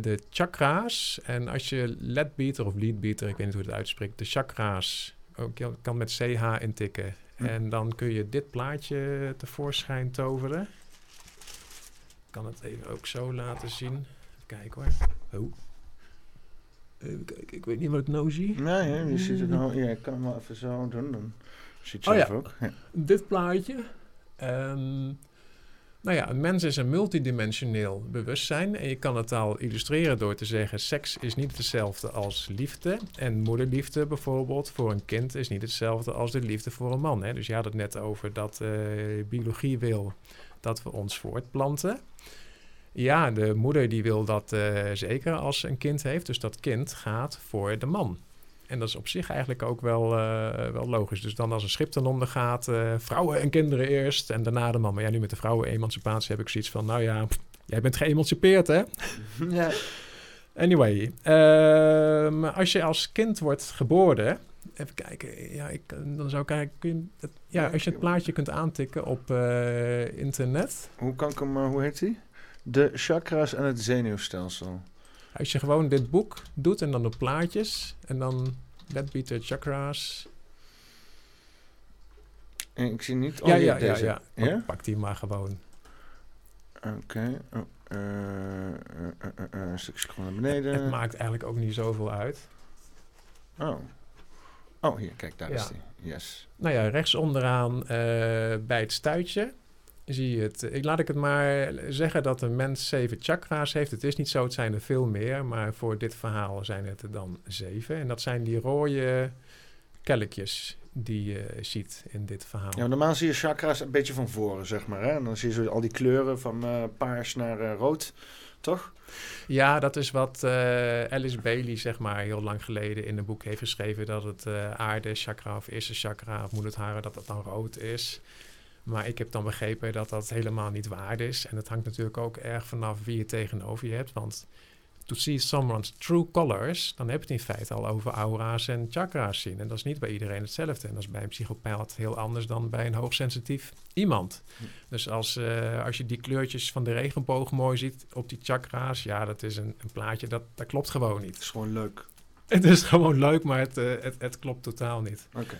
De chakra's. En als je ledbeater of leadbeater, ik weet niet hoe het uitspreekt, de chakra's, ook, je kan met CH intikken. Hm. En dan kun je dit plaatje tevoorschijn toveren. Ik kan het even ook zo laten zien. Even kijken hoor. Oh. Even kijken, ik weet niet wat ik nou zie. Nee, hè, je ziet het nou. Ja, ik kan hem wel even zo doen. Dan ziet je Oh ja. ook. Ja. dit plaatje. Ehm, nou ja, een mens is een multidimensioneel bewustzijn. En je kan het al illustreren door te zeggen: seks is niet hetzelfde als liefde. En moederliefde bijvoorbeeld voor een kind is niet hetzelfde als de liefde voor een man. Hè? Dus je had het net over dat eh, biologie wil dat we ons voortplanten. Ja, de moeder die wil dat eh, zeker als een kind heeft. Dus dat kind gaat voor de man. En dat is op zich eigenlijk ook wel, eh, wel logisch. Dus dan als een schip ten onder gaat, eh, vrouwen en kinderen eerst en daarna de man. Maar ja, nu met de vrouwen-emancipatie heb ik zoiets van, nou ja, pff, jij bent geëmancipeerd hè? ja. Anyway, ehm, als je als kind wordt geboren, even kijken, ja, ik, dan zou ik kijken, kun je het, ja, als je het plaatje kunt aantikken op eh, internet. Hoe kan ik hem, hoe heet hij? De chakras en het zenuwstelsel. Als je gewoon dit boek doet en dan de plaatjes en dan Deadbeater Chakras. En ik zie niet. Oh, ja, ja, ja, deze. ja. Ja? Pak, pak die maar gewoon. Oké. Oh, eh, eh, een stukje scrollen naar beneden. Het maakt eigenlijk ook niet zoveel uit. Oh. Oh, hier, kijk, daar Ja. is hij. Yes. Nou ja, rechts onderaan bij het stuitje zie je het. Ik laat ik het maar zeggen dat een mens zeven chakra's heeft. Het is niet zo, het zijn er veel meer. Maar voor dit verhaal zijn het er dan zeven. En dat zijn die rode kelkjes die je ziet in dit verhaal. Ja, normaal zie je chakra's een beetje van voren, zeg maar. Hè? En dan zie je zo al die kleuren van eh, paars naar eh, rood, toch? Ja, dat is wat eh, Alice Bailey, zeg maar, heel lang geleden in een boek heeft geschreven. Dat het aarde chakra of eerste chakra of moederharen, dat dat dan rood is. Maar ik heb dan begrepen dat dat helemaal niet waar is. En het hangt natuurlijk ook erg vanaf wie je tegenover je hebt. Want to see someone's true colors, dan heb je het in feite al over aura's en chakra's zien. En dat is niet bij iedereen hetzelfde. En dat is bij een psychopaat heel anders dan bij een hoogsensitief iemand. Dus als, eh, als je die kleurtjes van de regenboog mooi ziet op die chakra's, ja, dat is een, een plaatje, dat, dat klopt gewoon niet. Het is gewoon leuk. Het is gewoon leuk, maar het, eh, het, het klopt totaal niet. Oké.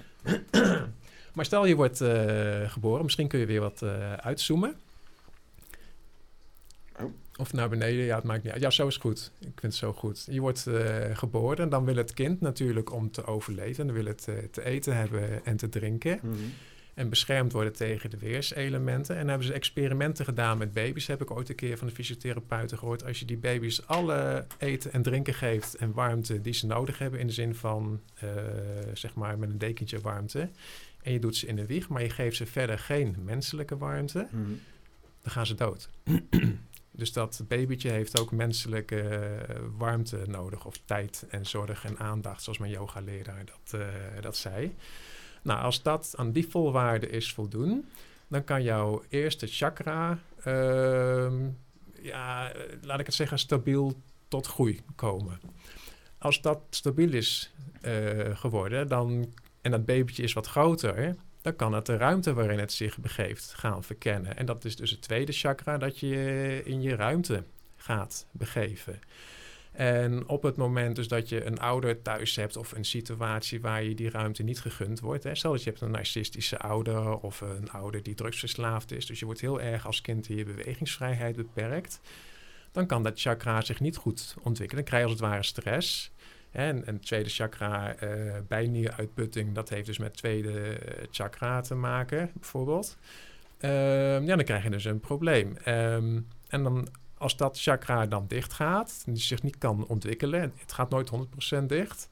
maar stel je wordt eh, geboren, misschien kun je weer wat eh, uitzoomen. Of naar beneden, ja, het maakt niet uit. Ja, zo is goed. Ik vind het zo goed. Je wordt eh, geboren en dan wil het kind natuurlijk om te overleven. Dan wil het te eten hebben en te drinken. Mhm. En beschermd worden tegen de weerselementen. En hebben ze experimenten gedaan met baby's. Heb ik ooit een keer van de fysiotherapeuten gehoord. Als je die baby's alle eten en drinken geeft en warmte die ze nodig hebben. In de zin van, zeg maar, met een dekentje warmte. En je doet ze in de wieg, maar je geeft ze verder geen menselijke warmte. Mhm. Dan gaan ze dood. Dus dat babytje heeft ook menselijke eh, warmte nodig, of tijd en zorg en aandacht, zoals mijn yoga-leraar dat, eh, dat zei. Nou, als dat aan die volwaarde is voldoen, dan kan jouw eerste chakra, ehm, ja, laat ik het zeggen, stabiel tot groei komen. Als dat stabiel is eh, geworden, dan, en dat babytje is wat groter, dan kan het de ruimte waarin het zich begeeft gaan verkennen. En dat is dus het tweede chakra, dat je in je ruimte gaat begeven. En op het moment dus dat je een ouder thuis hebt of een situatie waar je die ruimte niet gegund wordt. Hè, stel dat je hebt een narcistische ouder of een ouder die drugsverslaafd is. Dus je wordt heel erg als kind in je bewegingsvrijheid beperkt. Dan kan dat chakra zich niet goed ontwikkelen. Dan krijg je als het ware stress. En, het tweede chakra, eh bijnieruitputting, dat heeft dus met tweede eh, chakra te maken, bijvoorbeeld. Ehm, ja, dan krijg je dus een probleem. Ehm, en dan als dat chakra dan dicht gaat, die zich niet kan ontwikkelen, het gaat nooit 100% dicht,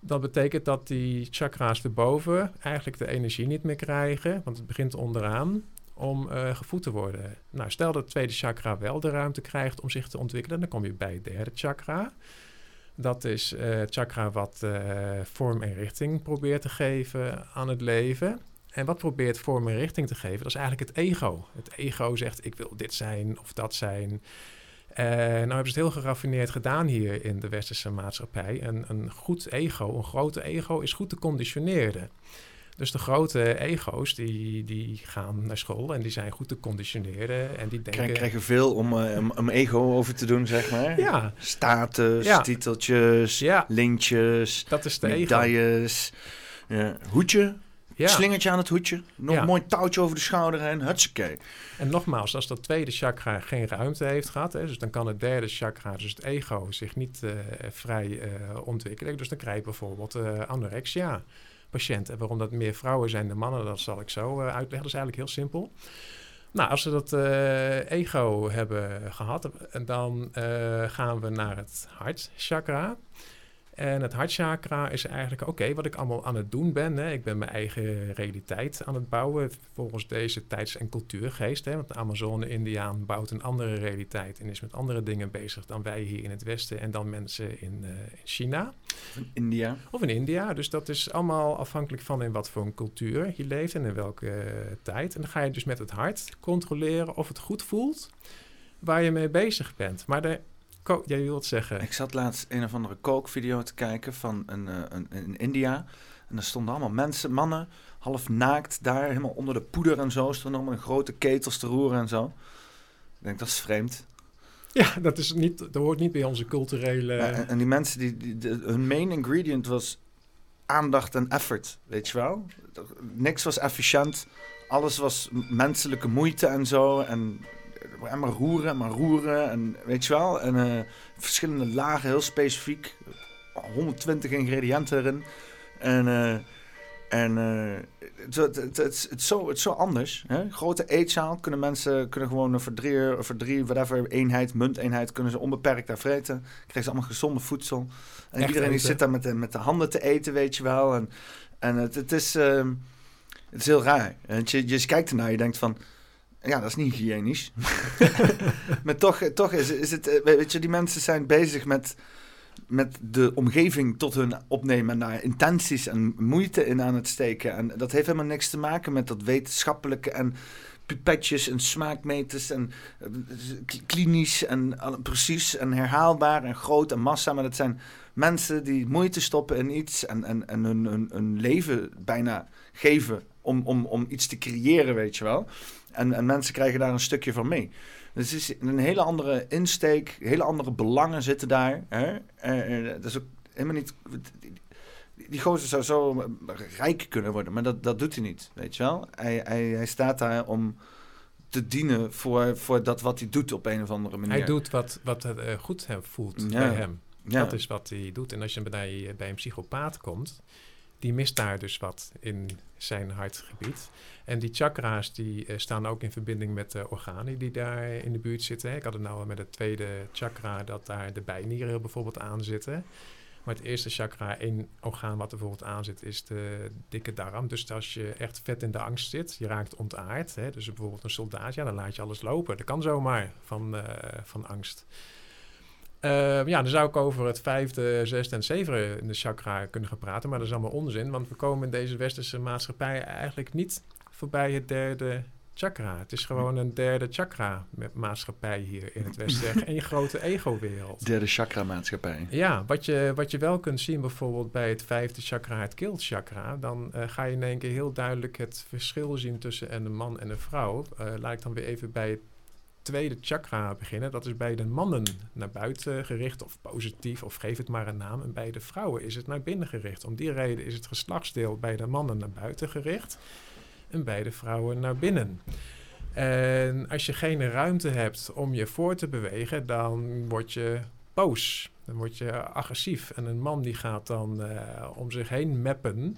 dat betekent dat die chakra's erboven eigenlijk de energie niet meer krijgen, want het begint onderaan, om eh, gevoed te worden. Nou, stel dat het tweede chakra wel de ruimte krijgt om zich te ontwikkelen, dan kom je bij het derde chakra. Dat is eh, het chakra wat eh, vorm en richting probeert te geven aan het leven. En wat probeert vorm en richting te geven? Dat is eigenlijk het ego. Het ego zegt, ik wil dit zijn of dat zijn. Eh nou hebben ze het heel geraffineerd gedaan hier in de westerse maatschappij. Een, een goed ego, een grote ego, is goed te conditioneren. Dus de grote ego's, die, die gaan naar school en die zijn goed te conditioneren. En die denken... Krijg, krijgen veel om, eh, om, om ego over te doen, zeg maar. Ja. Status, Ja. titeltjes, lintjes, Dat is de medailles. Ja. Hoedje, Ja. slingertje aan het hoedje. Nog Ja. een mooi touwtje over de schouder heen. Hutsakee. En nogmaals, als dat tweede chakra geen ruimte heeft gehad, hè, dus dan kan het derde chakra, dus het ego, zich niet eh, vrij eh, ontwikkelen. Dus dan krijg je bijvoorbeeld eh, anorexia En waarom dat meer vrouwen zijn dan mannen, dat zal ik zo eh, uitleggen. Dat is eigenlijk heel simpel. Nou, als we dat eh, ego hebben gehad, dan eh, gaan we naar het hartchakra. En het hartchakra is eigenlijk, oké, wat ik allemaal aan het doen ben. Hè. Ik ben mijn eigen realiteit aan het bouwen volgens deze tijds- en cultuurgeest. Hè. Want de Amazone-Indiaan bouwt een andere realiteit en is met andere dingen bezig dan wij hier in het Westen en dan mensen in, eh, in China. India. Of in India. Dus dat is allemaal afhankelijk van in wat voor een cultuur je leeft en in welke eh, tijd. En dan ga je dus met het hart controleren of het goed voelt waar je mee bezig bent. Maar de, jij wilt zeggen... Ik zat laatst een of andere kookvideo te kijken van een, eh, een, in India. En daar stonden allemaal mensen, mannen, half naakt daar, helemaal onder de poeder en zo. Stonden allemaal in grote ketels te roeren en zo. Ik denk, dat is vreemd. Ja, dat, is niet, dat hoort niet bij onze culturele... Ja, en, en die mensen, die, die, de- hun main ingredient was aandacht en effort, weet je wel? Niks was efficiënt. Alles was menselijke moeite en zo. En, en maar roeren en maar roeren. En weet je wel? En eh, verschillende lagen, heel specifiek. 120 ingrediënten erin. En, eh, en eh, het, het, het, het, is- zo, het is zo anders. Hè? Grote eetzaal kunnen mensen kunnen gewoon voor drie, voor drie whatever, eenheid, munteenheid, kunnen ze onbeperkt daar vreten. Krijgen ze allemaal gezonde voedsel. En Echt iedereen die zit daar met de, met de handen te eten, weet je wel. En, en het, het, is, ehm, het is heel raar. Je, je kijkt ernaar, je denkt van, ja, dat is niet hygiënisch. maar toch, toch is, is het, eh, weet je, die mensen zijn bezig met, met de omgeving tot hun opnemen en daar intenties en moeite in aan het steken. En dat heeft helemaal niks te maken met dat wetenschappelijke en pipetjes en smaakmeters en eh, klinisch en precies en herhaalbaar en groot en massa. Maar dat zijn mensen die moeite stoppen in iets en, en, en hun, hun, hun leven bijna geven om, om, om iets te creëren, weet je wel. En, en mensen krijgen daar een stukje van mee. Dus het is een hele andere insteek, hele andere belangen zitten daar. Hè? Eh, eh, dat is ook helemaal niet. Die, gozer zou zo rijk kunnen worden, maar dat, dat doet hij niet, weet je wel. Hij, hij, hij staat daar om te dienen voor, voor dat wat hij doet op een of andere manier. Hij doet wat, wat het eh, goed hem voelt Ja. bij hem. Ja. Dat is wat hij doet. En als je bij, bij een psychopaat komt, die mist daar dus wat in zijn hartgebied. En die chakra's die eh, staan ook in verbinding met de organen die daar in de buurt zitten. Ik had het nou met het tweede chakra dat daar de bijnieren bijvoorbeeld aan zitten. Maar het eerste chakra, één orgaan wat er bijvoorbeeld aan zit, is de dikke darm. Dus als je echt vet in de angst zit, je raakt ontaard. Hè, dus bijvoorbeeld een soldaat, ja, dan laat je alles lopen. Dat kan zomaar van, eh, van angst. Eh, ja, dan zou ik over het vijfde, zesde en zevende in de chakra kunnen gaan praten. Maar dat is allemaal onzin, want we komen in deze westerse maatschappij eigenlijk niet voorbij het derde chakra. Het is gewoon een derde chakra met maatschappij hier in het westen. Een grote ego-wereld. Derde chakra-maatschappij. Ja, wat je, wat je wel kunt zien bijvoorbeeld bij het vijfde chakra, het keelchakra, dan eh, ga je in één keer heel duidelijk het verschil zien tussen een man en een vrouw. Eh, laat ik dan weer even bij het tweede chakra beginnen. Dat is bij de mannen naar buiten gericht of positief of geef het maar een naam. En bij de vrouwen is het naar binnen gericht. Om die reden is het geslachtsdeel bij de mannen naar buiten gericht en bij de vrouwen naar binnen. En als je geen ruimte hebt om je voor te bewegen, dan word je boos. Dan word je agressief. En een man die gaat dan eh, om zich heen meppen.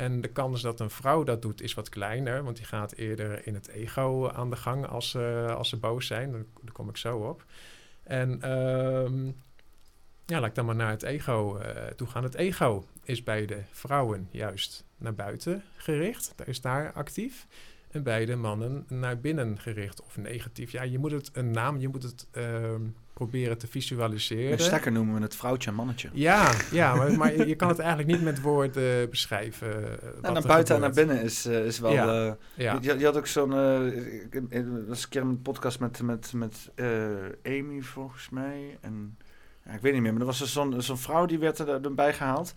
En de kans dat een vrouw dat doet is wat kleiner, want die gaat eerder in het ego aan de gang als, ze als ze boos zijn. Daar, kom ik zo op. En ehm, ja, laat ik dan maar naar het ego eh, toe gaan. Het ego is bij de vrouwen juist naar buiten gericht. Is daar actief. En bij de mannen naar binnen gericht of negatief. Ja, je moet het een naam, je moet het ehm, proberen te visualiseren. Met stekker noemen we het vrouwtje en mannetje. Ja, ja maar, maar je kan het eigenlijk niet met woorden beschrijven. eh, Nou, naar er buiten en naar binnen is, eh, is wel... Ja, eh, ja. Je, je had ook zo'n... eh, ik was een keer een podcast met, met, met eh, Amy, volgens mij. En, ja, ik weet niet meer, maar er was dus zo'n zo'n vrouw die werd er, erbij gehaald.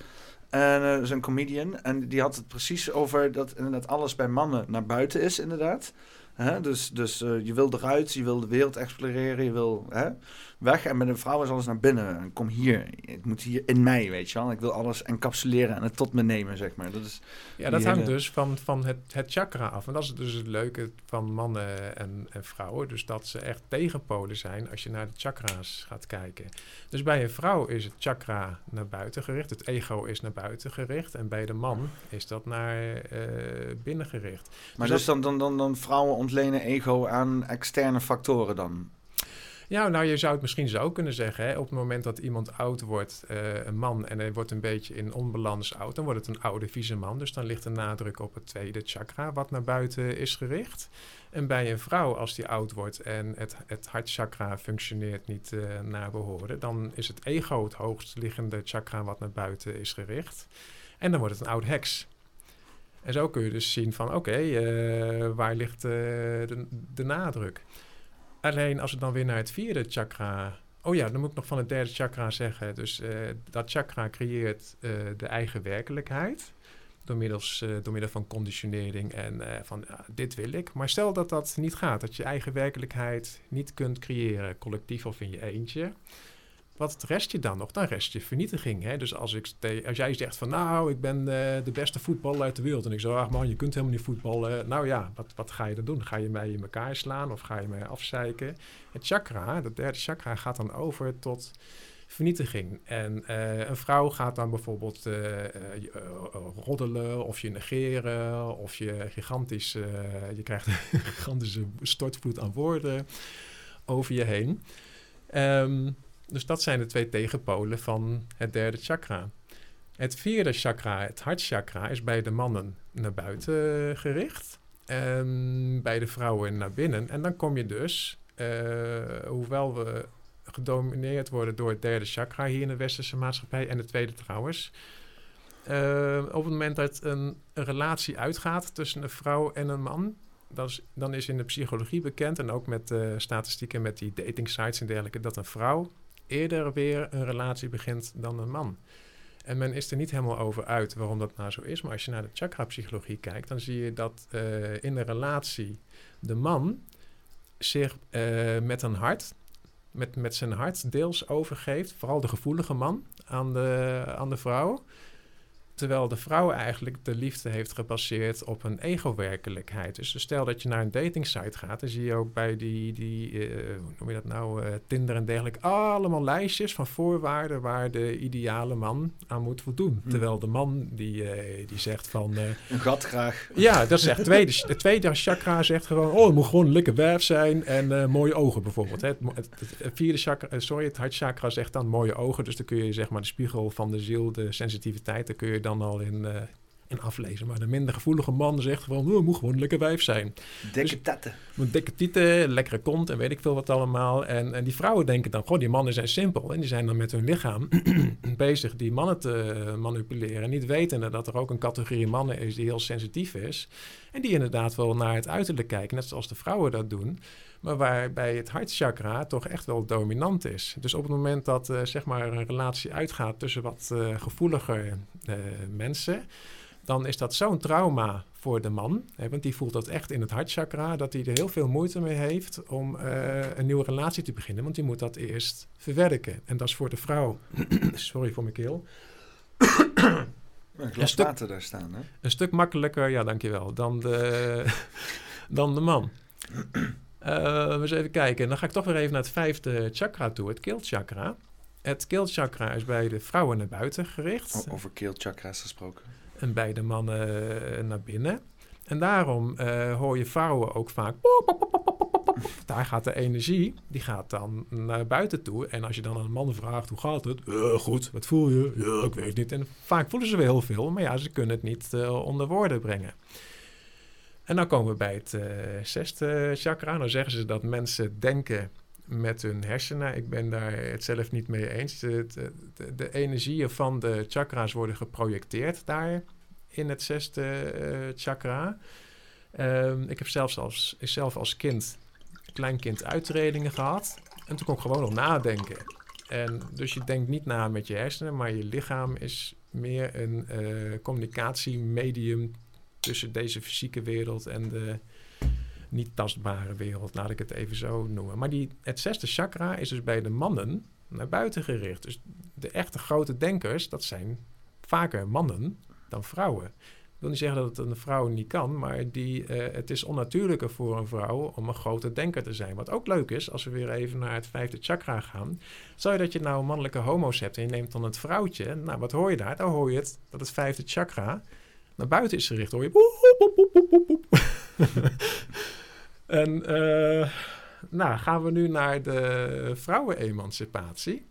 En eh zo'n comedian. En die had het precies over dat inderdaad alles bij mannen naar buiten is, inderdaad. Hè? Dus, dus eh, je wil eruit, je wil de wereld exploreren, je wil hè, weg. En met een vrouw is alles naar binnen. En kom hier, het moet hier in mij, weet je wel. Ik wil alles encapsuleren en het tot me nemen, zeg maar. Dat is Ja, dat hangt hele- dus van, van het, het chakra af. En dat is dus het leuke van mannen en, en vrouwen. Dus dat ze echt tegenpolen zijn als je naar de chakra's gaat kijken. Dus bij een vrouw is het chakra naar buiten gericht. Het ego is naar buiten gericht. En bij de man is dat naar eh, binnen gericht. Maar dat- dus dan, dan, dan, dan vrouwen ontlenen ego aan externe factoren dan? Ja, nou, je zou het misschien zo kunnen zeggen. Hè? Op het moment dat iemand oud wordt, eh, een man, en hij wordt een beetje in onbalans oud, dan wordt het een oude, vieze man. Dus dan ligt de nadruk op het tweede chakra, wat naar buiten is gericht. En bij een vrouw, als die oud wordt en het, het hartchakra functioneert niet eh, naar behoren, dan is het ego het hoogst liggende chakra wat naar buiten is gericht. En dan wordt het een oud heks. En zo kun je dus zien van, oké, eh, waar ligt eh, de, nadruk? Alleen als we dan weer naar het vierde chakra. Oh ja, dan moet ik nog van het derde chakra zeggen. Dus eh, dat chakra creëert de eigen werkelijkheid. Door, middels, door middel van conditionering en van dit wil ik. Maar stel dat dat niet gaat. Dat je eigen werkelijkheid niet kunt creëren, collectief of in je eentje. Wat rest je dan nog? Dan rest je vernietiging. Hè? Dus als, ik als jij zegt van nou, ik ben eh, de beste voetballer uit de wereld. En ik zeg, ach man, je kunt helemaal niet voetballen. Nou ja, wat, wat ga je dan doen? Ga je mij in elkaar slaan of ga je mij afzeiken? Het chakra, dat derde chakra, gaat dan over tot vernietiging. En eh, een vrouw gaat dan bijvoorbeeld eh, roddelen of je negeren of je gigantisch, je krijgt een gigantische stortvloed aan woorden over je heen. Ehm, dus dat zijn de twee tegenpolen van het derde chakra. Het vierde chakra, het hartchakra, is bij de mannen naar buiten gericht. En bij de vrouwen naar binnen. En dan kom je dus, eh, hoewel we gedomineerd worden door het derde chakra hier in de westerse maatschappij en de tweede trouwens. eh, op het moment dat een, een relatie uitgaat tussen een vrouw en een man, dat is, dan is in de psychologie bekend en ook met eh, statistieken met die dating sites en dergelijke, dat een vrouw eerder weer een relatie begint dan een man. En men is er niet helemaal over uit waarom dat nou zo is. Maar als je naar de chakra-psychologie kijkt, dan zie je dat eh, in een relatie de man zich eh, met een hart, met, met zijn hart deels overgeeft, vooral de gevoelige man, aan de, aan de vrouw. Terwijl de vrouw eigenlijk de liefde heeft gebaseerd op een ego-werkelijkheid. Dus stel dat je naar een datingsite gaat, dan zie je ook bij die, die eh, hoe noem je dat nou, eh, Tinder en dergelijke, allemaal lijstjes van voorwaarden waar de ideale man aan moet voldoen. Hm. Terwijl de man die, eh, die zegt van... Een gat graag. ja, dat zegt tweede, de tweede chakra zegt gewoon, oh, het moet gewoon een lekker wijf zijn en mooie ogen bijvoorbeeld. Hè. Het, het, vierde chakra, sorry, het hartchakra zegt dan mooie ogen. Dus dan kun je zeg maar de spiegel van de ziel, de sensitiviteit, daar kun je dan al in, eh, in aflezen. Maar de minder gevoelige man zegt gewoon, oh, moet gewoon een lekker wijf zijn. Dikke tetten. Een dikke tieten, lekkere kont en weet ik veel wat allemaal. En, en die vrouwen denken dan, goh, die mannen zijn simpel. En die zijn dan met hun lichaam bezig die mannen te manipuleren. Niet wetende dat er ook een categorie mannen is die heel sensitief is. En die inderdaad wel naar het uiterlijk kijken, net zoals de vrouwen dat doen. Maar waarbij het hartchakra toch echt wel dominant is. Dus op het moment dat eh, zeg maar een relatie uitgaat tussen wat eh, gevoeliger eh, mensen dan is dat zo'n trauma voor de man. Hè, want die voelt dat echt in het hartchakra, dat hij er heel veel moeite mee heeft om eh, een nieuwe relatie te beginnen. Want die moet dat eerst verwerken. En dat is voor de vrouw, sorry voor mijn keel, Een glas stuk- water daar staan, hè? een stuk makkelijker, ja dankjewel, dan de, dan de man. Eh, eens even kijken. Dan ga ik toch weer even naar het vijfde chakra toe, het keelchakra. Het keelchakra is bij de vrouwen naar buiten gericht. O- over keelchakra's gesproken. En bij de mannen eh, naar binnen. En daarom eh, hoor je vrouwen ook vaak. Daar gaat de energie, die gaat dan naar buiten toe. En als je dan aan een man vraagt, hoe gaat het? "Eh, goed, wat voel je? Ja, ik weet niet. En vaak voelen ze wel heel veel, maar ja, ze kunnen het niet eh, onder woorden brengen. En dan komen we bij het zesde chakra. Dan zeggen ze dat mensen denken met hun hersenen. Ik ben daar het zelf niet mee eens. De, de, energieën van de chakra's worden geprojecteerd daar in het zesde eh, chakra. Ehm, ik heb zelfs als, zelf als kind, kleinkind, uitredingen gehad. En toen kon ik gewoon nog nadenken. En dus je denkt niet na met je hersenen, maar je lichaam is meer een eh, communicatiemedium tussen deze fysieke wereld en de niet tastbare wereld, laat ik het even zo noemen. Maar die, het zesde chakra is dus bij de mannen naar buiten gericht. Dus de echte grote denkers, dat zijn vaker mannen dan vrouwen. Ik wil niet zeggen dat het een vrouw niet kan, maar die, eh, het is onnatuurlijker voor een vrouw om een grote denker te zijn. Wat ook leuk is, als we weer even naar het vijfde chakra gaan. Zou je dat je nou mannelijke homo's hebt en je neemt dan het vrouwtje. Nou, wat hoor je daar? Dan hoor je het, dat het vijfde chakra naar buiten is gericht. Hoor je... en eh, nou, gaan we nu naar de vrouwenemancipatie.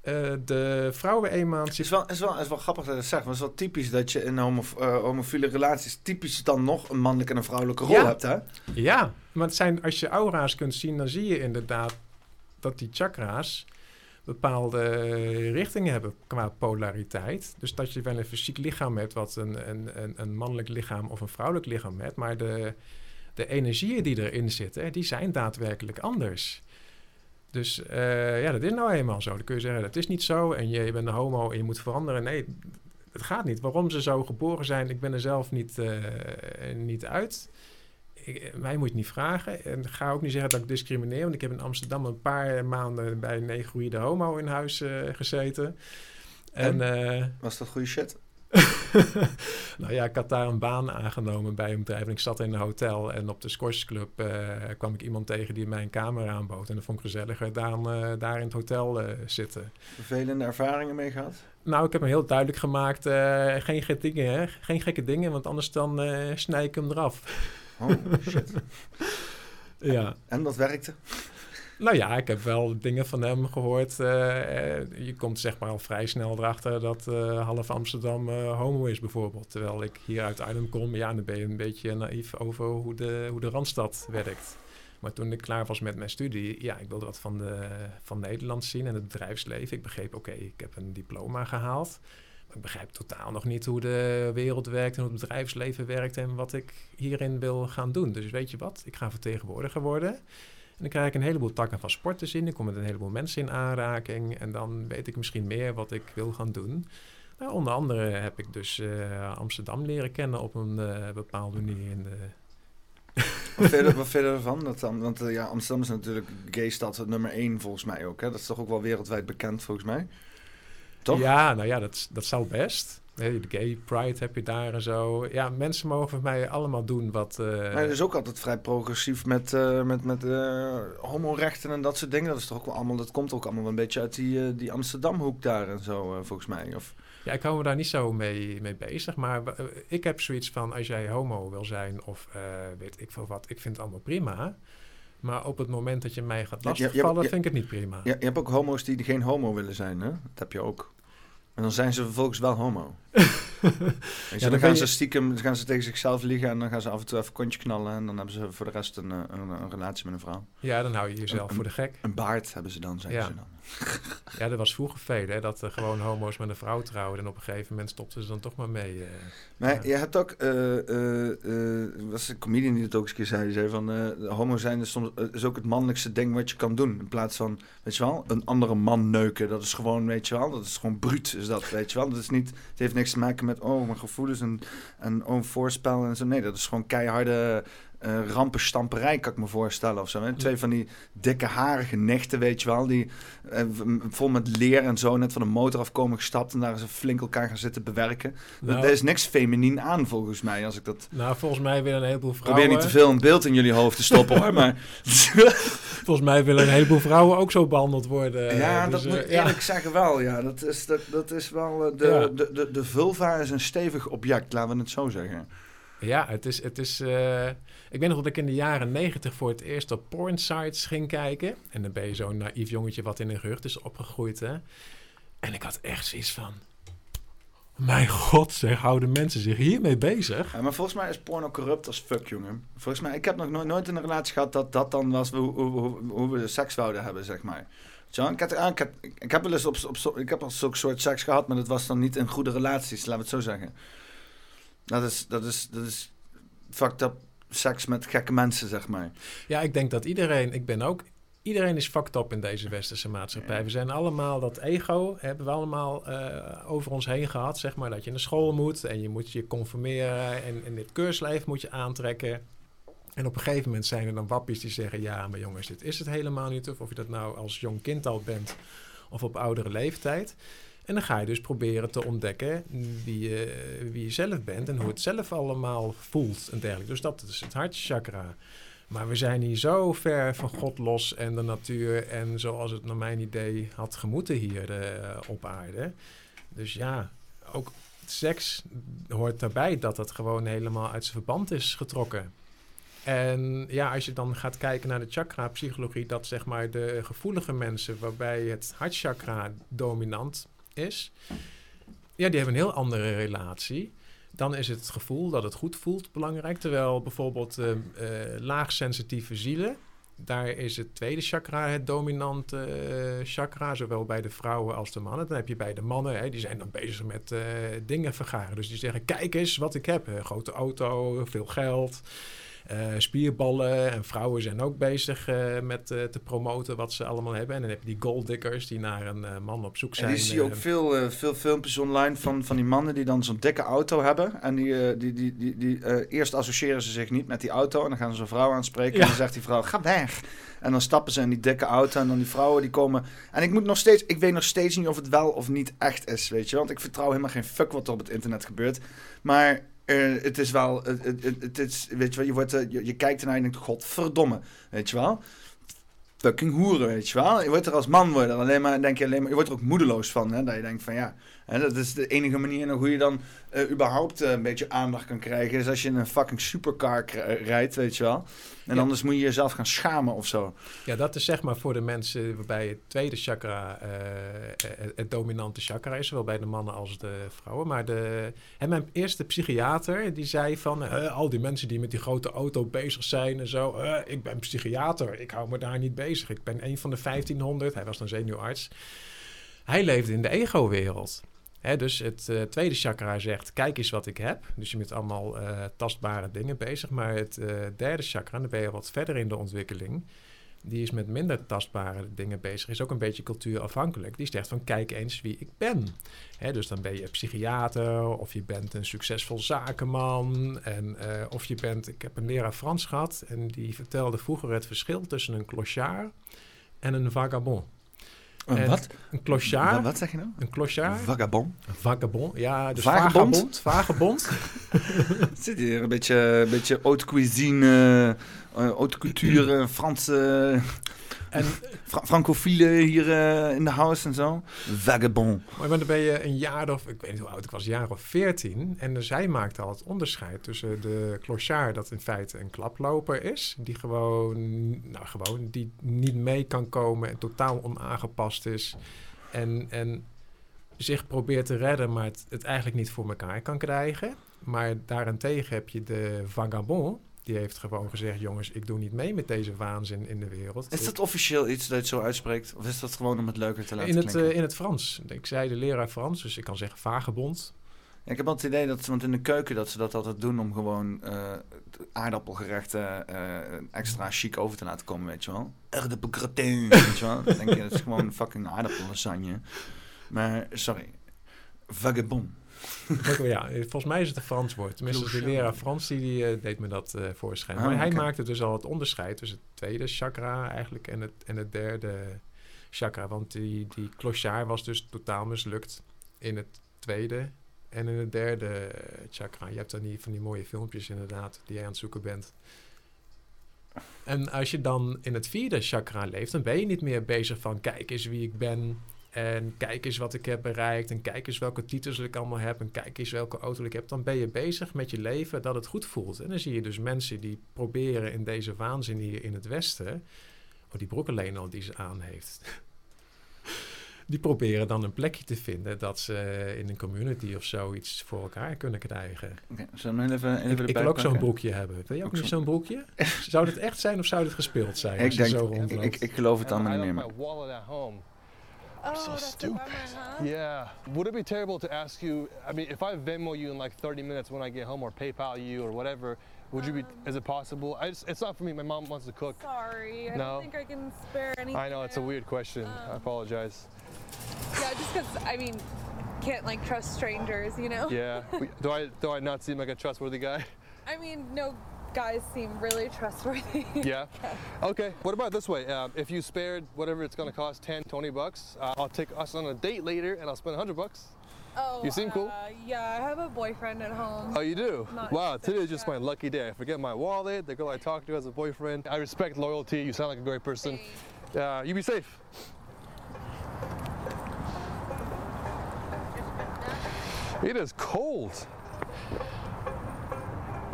Eh de Het is vrouwenemancipatie... wel, is, wel, is wel grappig dat je dat zegt, maar het is wel typisch dat je in homo, eh, homofiele relaties typisch dan nog een mannelijke en een vrouwelijke rol Ja. hebt, hè? Ja, maar het zijn, als je aura's kunt zien, dan zie je inderdaad dat die chakra's bepaalde richtingen hebben qua polariteit. Dus dat je wel een fysiek lichaam hebt wat een, een, een, een mannelijk lichaam of een vrouwelijk lichaam hebt, maar de, de energieën die erin zitten, die zijn daadwerkelijk anders. Dus eh, ja, dat is nou eenmaal zo. Dan kun je zeggen, dat is niet zo en je, je bent een homo en je moet veranderen. Nee, het gaat niet. Waarom ze zo geboren zijn, ik ben er zelf niet, eh, niet uit. Ik, mij moet je niet vragen. En ga ook niet zeggen dat ik discrimineer. Want ik heb in Amsterdam een paar maanden bij een negroïde homo in huis eh, gezeten. En, En? eh, Was dat goede shit? nou ja, ik had daar een baan aangenomen bij een bedrijf. En ik zat in een hotel en op de Squash Club eh, kwam ik iemand tegen die mij een kamer aanbood. En dat vond ik gezelliger dan eh, daar in het hotel eh, zitten. Vervelende ervaringen mee gehad? Nou, ik heb me heel duidelijk gemaakt, geen gekke dingen, hè? Geen gekke dingen, want anders dan snij ik hem eraf. Oh, shit. ja. En dat werkte? Nou ja, ik heb wel dingen van hem gehoord. eh, eh, je komt zeg maar al vrij snel erachter dat eh, half Amsterdam homo is bijvoorbeeld. Terwijl ik hier uit Arnhem kom, ja, dan ben je een beetje naïef over hoe de, hoe de Randstad werkt. Maar toen ik klaar was met mijn studie, ja, ik wilde wat van, de, van Nederland zien en het bedrijfsleven. Ik begreep, oké, ik heb een diploma gehaald. Maar ik begrijp totaal nog niet hoe de wereld werkt en hoe het bedrijfsleven werkt en wat ik hierin wil gaan doen. Dus weet je wat, ik ga vertegenwoordiger worden. En dan krijg ik een heleboel takken van sport te zien. Ik kom met een heleboel mensen in aanraking. En dan weet ik misschien meer wat ik wil gaan doen. Nou, onder andere heb ik dus eh, Amsterdam leren kennen op een eh, bepaalde manier. In de... Wat vind je, wat vind je ervan? Dat dan, want eh, ja, Amsterdam is natuurlijk gaystad nummer één volgens mij ook. Hè? Dat is toch ook wel wereldwijd bekend volgens mij? Toch? Ja, nou ja, dat, dat zal best. De gay pride heb je daar en zo. Ja, mensen mogen mij allemaal doen wat... eh, Maar het is ook altijd vrij progressief met, eh met, met eh, homorechten en dat soort dingen. Dat, is toch ook wel allemaal, dat komt ook allemaal wel een beetje uit die, die Amsterdamhoek daar en zo, volgens mij. Of, Ja, ik hou me daar niet zo mee, mee bezig. Maar ik heb zoiets van, als jij homo wil zijn of weet ik veel wat, ik vind het allemaal prima. Maar op het moment dat je mij gaat Ja, ja, lastigvallen, ja. vind ik het niet prima. Ja, je hebt ook homo's die geen homo willen zijn, hè? Dat heb je ook. En dan zijn ze vervolgens wel homo. Je, dan dan gaan je- ze stiekem dan gaan ze tegen zichzelf liegen en dan gaan ze af en toe even kontje knallen. En dan hebben ze voor de rest een, eh, een, een relatie met een vrouw. Ja, dan hou je jezelf Een- voor de gek. Een baard hebben ze dan, zeggen Ja. ze dan. Ja, dat was vroeger veel, hè, dat er gewoon homo's met een vrouw trouwden. En op een gegeven moment stopten ze dan toch maar mee. eh. Maar Ja. je hebt ook, eh eh eh, er was een comedian die het ook eens een keer zei, die zei van, eh, homo zijn is, soms, eh, is ook het mannelijkste ding wat je kan doen. In plaats van, weet je wel, een andere man neuken. Dat is gewoon, weet je wel, dat is gewoon bruut, is dat, weet je wel. Dat is niet, het heeft niks te maken met, oh, mijn gevoelens en, en oh, een voorspel en zo. Nee, dat is gewoon keiharde eh rampenstamperij, kan ik me voorstellen of zo. Hè? Twee van die dikke harige nichten, weet je wel, die eh, v- vol met leer en zo net van de motor afkomen gestapt en daar ze flink elkaar gaan zitten bewerken. Nou- er is niks feminien aan, volgens mij, als ik dat... Nou, volgens mij willen een heleboel vrouwen... Probeer niet te veel een beeld in jullie hoofd te stoppen, hoor, maar... Volgens mij willen een heleboel vrouwen ook zo behandeld worden. ja, Dus, dat eh, moet ik ja. eerlijk zeggen wel, ja. Dat is, dat, dat is wel... eh, De, Ja. de, de, de vulva is een stevig object, laten we het zo zeggen. Ja, het is... Het is eh, ik weet nog dat ik in de jaren negentig voor het eerst op porn sites ging kijken. En dan ben je zo'n naïef jongetje wat in een gerucht is opgegroeid, hè. En ik had echt zoiets van... Mijn god, zeg, houden mensen zich hiermee bezig? Ja, maar volgens mij is porno corrupt als fuck, jongen. Volgens mij, ik heb nog nooit, nooit in een relatie gehad dat dat dan was hoe, we seks wouden hebben, zeg maar. Zo, ik, had, ah, ik, heb, ik heb wel eens op, op, ik heb al zulke soort seks gehad, maar dat was dan niet in goede relaties, laten we het zo zeggen. Dat is, dat is, dat is fucked up seks met gekke mensen, zeg maar. Ja, ik denk dat iedereen, ik ben ook, iedereen is fucked up in deze westerse maatschappij. We zijn allemaal, dat ego hebben we allemaal eh, over ons heen gehad, zeg maar, dat je naar school moet en je moet je conformeren en, en dit keurslijf moet je aantrekken. En op een gegeven moment zijn er dan wappies die zeggen, ja, maar jongens, dit is het helemaal niet. Of of je dat nou als jong kind al bent of op oudere leeftijd. En dan ga je dus proberen te ontdekken wie je, wie je zelf bent en hoe het zelf allemaal voelt en dergelijke. Dus dat is het hartchakra. Maar we zijn hier zo ver van God los en de natuur en zoals het naar mijn idee had gemoeten hier eh, op aarde. Dus ja, ook seks hoort daarbij dat het gewoon helemaal uit zijn verband is getrokken. En ja, als je dan gaat kijken naar de chakra-psychologie, dat zeg maar de gevoelige mensen waarbij het hartchakra dominant is, ja, die hebben een heel andere relatie. Dan is het gevoel dat het goed voelt belangrijk. Terwijl bijvoorbeeld eh, eh, laagsensitieve zielen, daar is het tweede chakra het dominante eh, chakra, zowel bij de vrouwen als de mannen. Dan heb je bij de mannen, hè, die zijn dan bezig met dingen vergaren. Dus die zeggen, kijk eens wat ik heb. Een grote auto, veel geld. Eh, spierballen. En vrouwen zijn ook bezig eh, met eh, te promoten wat ze allemaal hebben. En dan heb je die golddiggers die naar een man op zoek En zijn. die zie je ook veel, veel filmpjes online van, van die mannen die dan zo'n dikke auto hebben. En die, die, die, die, die, eerst associëren ze zich niet met die auto. En dan gaan ze een vrouw aanspreken. En dan zegt die vrouw, ga weg. En dan stappen ze in die dikke auto. En dan die vrouwen die komen. En ik moet nog steeds, ik weet nog steeds niet of het wel of niet echt is. Weet je, want ik vertrouw helemaal geen fuck wat er op het internet gebeurt. Maar eh, het is wel, het, het, het, is, weet je wel, je, wordt, eh, je, kijkt ernaar en denkt, godverdomme. Weet je wel fucking hoeren, weet je wel. Je wordt er als man worden, alleen maar, denk je alleen maar, je wordt er ook moedeloos van, hè, dat je denkt van ja, hè, dat is de enige manier hoe je dan eh, überhaupt eh, een beetje aandacht kan krijgen, is als je in een fucking supercar eh, rijdt, weet je wel. En Ja. anders moet je jezelf gaan schamen of zo. Ja, dat is zeg maar voor de mensen waarbij het tweede chakra het, dominante chakra is, zowel bij de mannen als de vrouwen. Maar de, hè, mijn eerste psychiater die zei van al die mensen die met die grote auto bezig zijn en zo, ik ben psychiater, ik hou me daar niet bezig. Ik ben een van de 1500, hij was dan zenuwarts. Hij leefde in de ego-wereld. Dus het eh, tweede chakra zegt, kijk eens wat ik heb. Dus je bent allemaal eh, tastbare dingen bezig. Maar het eh, derde chakra, dan ben je wat verder in de ontwikkeling. Die is met minder tastbare dingen bezig. Is ook een beetje cultuurafhankelijk. Die zegt van, kijk eens wie ik ben. Dus dan ben je psychiater of je bent een succesvol zakenman. En, of je bent, ik heb een leraar Frans gehad. En die vertelde vroeger het verschil tussen een clochard en een vagabond. Een En wat? Een clochard. Wat, wat zeg je nou? Een clochard. Vagabond. Een vagabond, ja. Dus Vagebond? vagabond. Vagebond. Zit hier een beetje, een beetje haute cuisine, eh, haute cultuur, Franse, En, Fra francofielen hier eh, in de house en zo. Vagabond. maar dan ben je een jaar of, ik weet niet hoe oud ik was, een jaar of veertien. En hij maakte al het onderscheid tussen de clochard, dat in feite een klaploper is. Die gewoon, nou gewoon, die niet mee kan komen en totaal onaangepast is. En, en zich probeert te redden, maar het, het eigenlijk niet voor elkaar kan krijgen. Maar daarentegen heb je de vagabond. Die heeft gewoon gezegd, jongens, ik doe niet mee met deze waanzin in de wereld. Is dat officieel iets dat je het zo uitspreekt? Of is dat gewoon om het leuker te laten in het, eh, in het Frans. Ik zei de leraar Frans, dus ik kan zeggen vagebond. Ja, ik heb altijd het idee dat, want in de keuken dat ze dat altijd doen om gewoon eh, aardappelgerechten eh, extra chic over te laten komen, weet je wel. Aardappelgratin, weet je wel. Dan denk je, dat is gewoon fucking aardappelasagne. Maar, sorry, vagabond. Ja, volgens mij is het een Frans woord. Tenminste, de leraar Frans die, die, eh, deed me dat eh voorschrijven. Ah, maar hij maakte dus al het onderscheid tussen het tweede chakra eigenlijk en het, en het derde chakra. Want die, die clochard was dus totaal mislukt in het tweede en in het derde eh, chakra. Je hebt dan die, van die mooie filmpjes inderdaad die je aan het zoeken bent. En als je dan in het vierde chakra leeft, dan ben je niet meer bezig van kijk eens wie ik ben. En kijk eens wat ik heb bereikt. En kijk eens welke titels ik allemaal heb. En kijk eens welke auto ik heb. Dan ben je bezig met je leven dat het goed voelt. En dan zie je dus mensen die proberen in deze waanzin hier in het Westen. Oh, die broek alleen al die ze aan heeft. Die proberen dan een plekje te vinden dat ze in een community of zoiets voor elkaar kunnen krijgen. Zullen we even, even Ik, ik wil ook zo'n broekje hebben. Wil je ook Ook niet zo'n- broekje? Zou dit echt zijn of zou dit gespeeld zijn? als Ik je denk, zo ik, rondloopt? ik, ik geloof het allemaal niet meer. Left maar- my wallet at home. Oh, so stupid. bummer, huh? Yeah. Would it be terrible to ask you? I mean, if I Venmo you in like 30 minutes when I get home, or PayPal you, or whatever, would you be? Is it possible? I just, it's not for me. My mom wants to cook. Sorry, I No. don't think I can spare anything. I know it's a weird question. I Um, apologize. Yeah, just because I mean, can't like trust strangers, you know. Yeah. Do I do I not seem like a trustworthy guy? I mean, no guys seem really trustworthy. Yeah. Okay. What about this way? Um, if you spared whatever it's going to cost, 10, 20 bucks, uh, I'll take us on a date later and I'll spend 100 bucks. Oh, You seem cool. Uh, yeah, I have a boyfriend at home. Oh, you do? Not wow, today is just my lucky day. I forget my wallet. The girl I talked to has a boyfriend. I respect loyalty. You sound like a great person. Uh, you be safe. It is cold.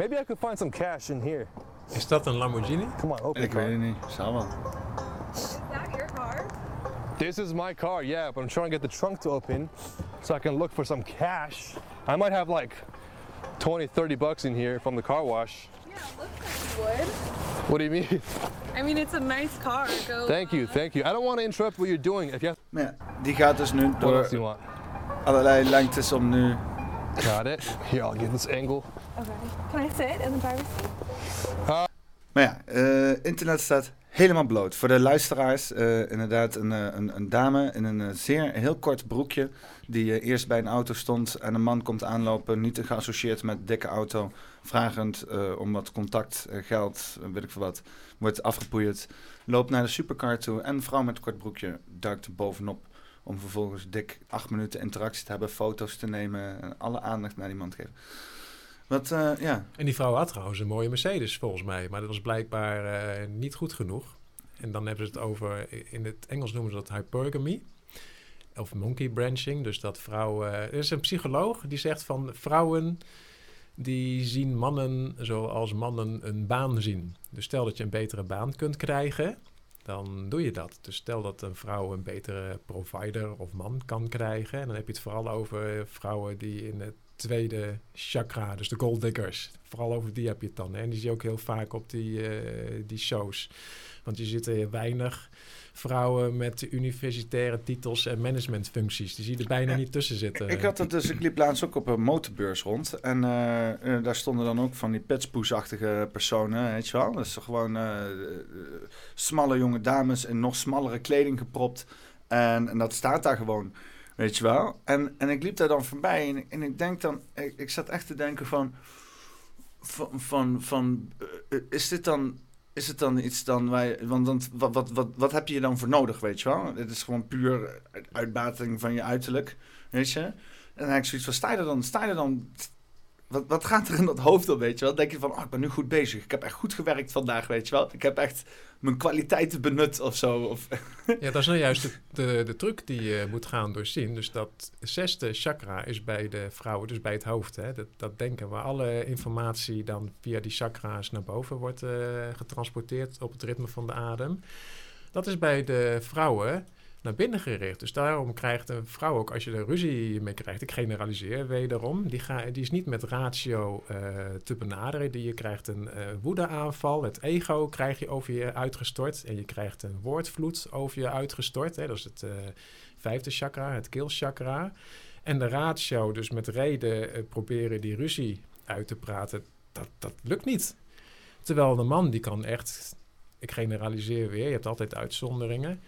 Maybe I could find some cash in here. Is dat een Lamborghini? Come on, open Ik car. weet het niet. Zou wel. Is that your car? This is my car, yeah, but I'm trying to get the trunk to open so I can look for some cash. I might have like 20, 30 bucks in here from the car wash. Yeah, it looks like you would. What do you mean? I mean, it's a nice car. Go. thank you, uh, thank you. I don't want to interrupt what you're doing. If you have Maar ja, die gaat dus nu what do you door want? allerlei lengtes om nu Got it. Here, I'll get this angle. Okay. Can I sit in the driver's seat? Maar ja, eh, internet staat helemaal bloot. Voor de luisteraars, eh, inderdaad een, eh, een, een dame in een zeer heel kort broekje... die eerst bij een auto stond en een man komt aanlopen... niet geassocieerd met dikke auto, vragend eh, om wat contact, geld, weet ik veel wat... wordt afgepoeierd, loopt naar de supercar toe... en een vrouw met een kort broekje duikt er bovenop... om vervolgens dik acht minuten interactie te hebben, foto's te nemen... en alle aandacht naar die man te geven. Wat, eh, ja... En die vrouw had trouwens een mooie Mercedes volgens mij. Maar dat was blijkbaar eh, niet goed genoeg. En dan hebben ze het over, in het Engels noemen ze dat hypergamy. Of monkey branching. Dus dat vrouwen... Er is een psycholoog die zegt van vrouwen die zien mannen zoals mannen een baan zien. Dus stel dat je een betere baan kunt krijgen, dan doe je dat. Dus stel dat een vrouw een betere provider of man kan krijgen. En dan heb je het vooral over vrouwen die in het tweede chakra, dus de gold diggers. Vooral over die heb je het dan. En die zie je ook heel vaak op die, eh, die shows. Want je zit er weinig vrouwen met universitaire titels en managementfuncties. Die zie je er bijna niet tussen zitten. Ik had het dus, ik liep laatst ook op een motorbeurs rond. En eh, eh, daar stonden dan ook van die petspoesachtige personen, weet je wel. Is gewoon eh, smalle jonge dames in nog smallere kleding gepropt. En, en dat staat daar gewoon, weet je wel. En, en ik liep daar dan voorbij en, en ik denk dan, ik, ik zat echt te denken van, van, van, van is dit dan... Is het dan iets dan wij. Want dan, wat, wat, wat, wat heb je dan voor nodig, weet je wel? Het is gewoon puur uitbating van je uiterlijk, weet je? En dan heb ik zoiets van: sta je er dan? Sta je er dan wat, wat gaat er in dat hoofd op, weet je wel? Denk je van, oh, ik ben nu goed bezig. Ik heb echt goed gewerkt vandaag, weet je wel? Ik heb echt mijn kwaliteiten benut of zo. Of Ja, dat is nou juist de, de, de truc die je moet gaan doorzien. Dus dat zesde chakra is bij de vrouwen, dus bij het hoofd. Hè? Dat, dat denken waar alle informatie dan via die chakra's naar boven wordt eh, getransporteerd op het ritme van de adem. Dat is bij de vrouwen naar binnen gericht. Dus daarom krijgt een vrouw ook, als je er ruzie mee krijgt, ik generaliseer wederom, die, ga, die is niet met ratio eh, te benaderen. Die, je krijgt een eh, woedeaanval, het ego krijg je over je uitgestort en je krijgt een woordvloed over je uitgestort. Hè. Dat is het eh, vijfde chakra, het keelchakra. En de ratio, dus met reden proberen die ruzie uit te praten, dat, dat lukt niet. Terwijl de man die kan echt, ik generaliseer weer, je hebt altijd uitzonderingen.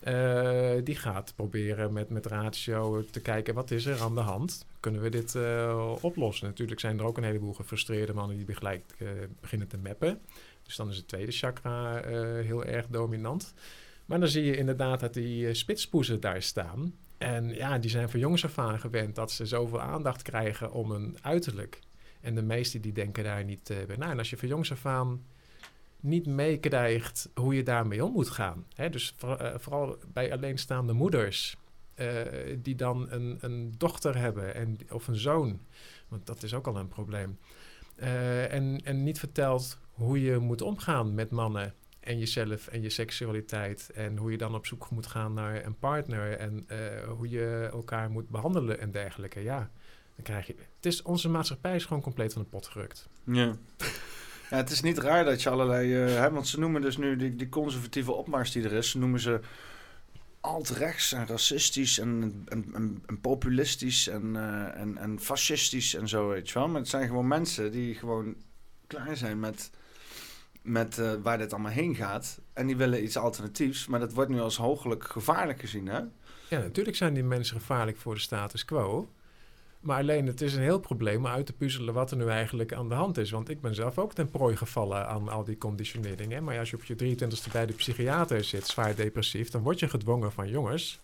Eh, die gaat proberen met, met ratio te kijken wat is er aan de hand. Kunnen we dit eh, oplossen? Natuurlijk zijn er ook een heleboel gefrustreerde mannen die gelijk eh, beginnen te mappen. Dus dan is het tweede chakra heel erg dominant. Maar dan zie je inderdaad dat die spitspoezen daar staan. En ja, die zijn van jongs af aan gewend dat ze zoveel aandacht krijgen om een uiterlijk. En de meesten die denken daar niet bij na. En als je van jongs af niet meekrijgt hoe je daarmee om moet gaan. Hè? Dus eh, vooral bij alleenstaande moeders eh, die dan een, een dochter hebben en, of een zoon. Want dat is ook al een probleem. Eh, en, en niet vertelt hoe je moet omgaan met mannen en jezelf en je seksualiteit. En hoe je dan op zoek moet gaan naar een partner. En hoe je elkaar moet behandelen en dergelijke. Ja, dan krijg je... Het is, onze maatschappij is gewoon compleet van de pot gerukt. Ja. Ja, het is niet raar dat je allerlei... eh, want ze noemen dus nu die, die conservatieve opmars die er is... ze noemen ze alt-rechts en racistisch en populistisch en, eh, en, en fascistisch en zo, weet je wel. Maar het zijn gewoon mensen die gewoon klaar zijn met, met eh, waar dit allemaal heen gaat. En die willen iets alternatiefs. Maar dat wordt nu als hooglijk gevaarlijk gezien, hè? Ja, natuurlijk zijn die mensen gevaarlijk voor de status quo. Maar alleen het is een heel probleem om uit te puzzelen wat er nu eigenlijk aan de hand is. Want ik ben zelf ook ten prooi gevallen aan al die conditionering. Hè? Maar als je op je 23e bij de psychiater zit, zwaar depressief, dan word je gedwongen van jongens,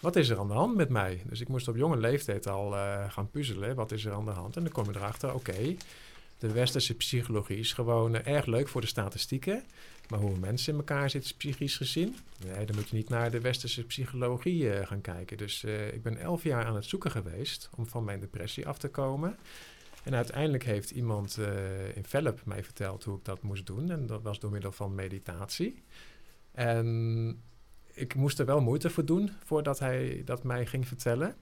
wat is er aan de hand met mij? Dus ik moest op jonge leeftijd al eh, gaan puzzelen. Wat is er aan de hand? En dan kom je erachter, oké, de westerse psychologie is gewoon eh, erg leuk voor de statistieken. Maar hoe mensen in elkaar zitten, psychisch gezien, nee, dan moet je niet naar de westerse psychologie eh, gaan kijken. Dus eh, ik ben elf jaar aan het zoeken geweest om van mijn depressie af te komen. En uiteindelijk heeft iemand eh, in Velp mij verteld hoe ik dat moest doen. En dat was door middel van meditatie. En ik moest er wel moeite voor doen voordat hij dat mij ging vertellen.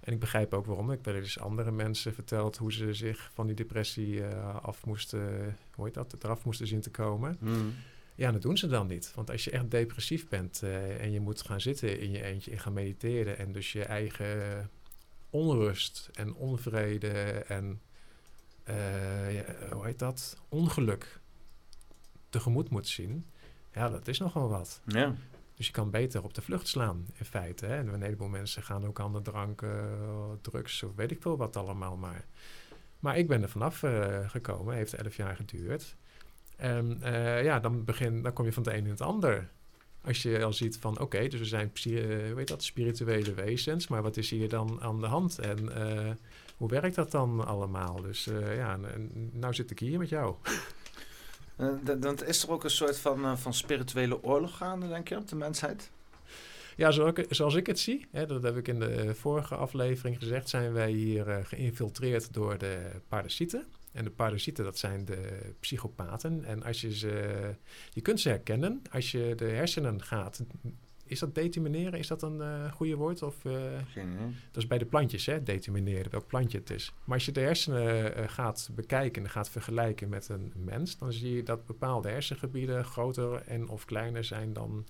En ik begrijp ook waarom. Ik wel eens andere mensen verteld hoe ze zich van die depressie af moesten, hoe dat, eraf moesten zien te komen. Hmm. Ja, dat doen ze dan niet. Want als je echt depressief bent eh, en je moet gaan zitten in je eentje en gaan mediteren en dus je eigen onrust en onvrede en eh, ja, hoe heet dat? Ongeluk tegemoet moet zien. Ja, dat is nogal wat. Ja. Dus je kan beter op de vlucht slaan, in feite. Hè? En een heleboel mensen gaan ook aan de drank, eh, drugs of weet ik veel wat allemaal. Maar, maar ik ben er vanaf eh, gekomen, heeft elf jaar geduurd. En eh, ja, dan, begin, dan kom je van het een in het ander. Als je al ziet van, oké, dus we zijn psy- eh, hoe dat, spirituele wezens, maar wat is hier dan aan de hand? En eh, hoe werkt dat dan allemaal? Dus eh, ja, nou zit ik hier met jou. Dan is er ook een soort van, van spirituele oorlog gaande, denk je, op de mensheid? Ja, zoals ik, zoals ik het zie, hè, dat heb ik in de vorige aflevering gezegd, zijn wij hier geïnfiltreerd door de parasieten. En de parasieten, dat zijn de psychopaten. En als je ze, je kunt ze herkennen als je de hersenen gaat. Is dat determineren? Is dat een eh goede woord? Of, eh, Geen idee. dat is bij de plantjes, hè? Determineren, welk plantje het is. Maar als je de hersenen eh, gaat bekijken en gaat vergelijken met een mens, dan zie je dat bepaalde hersengebieden groter en of kleiner zijn dan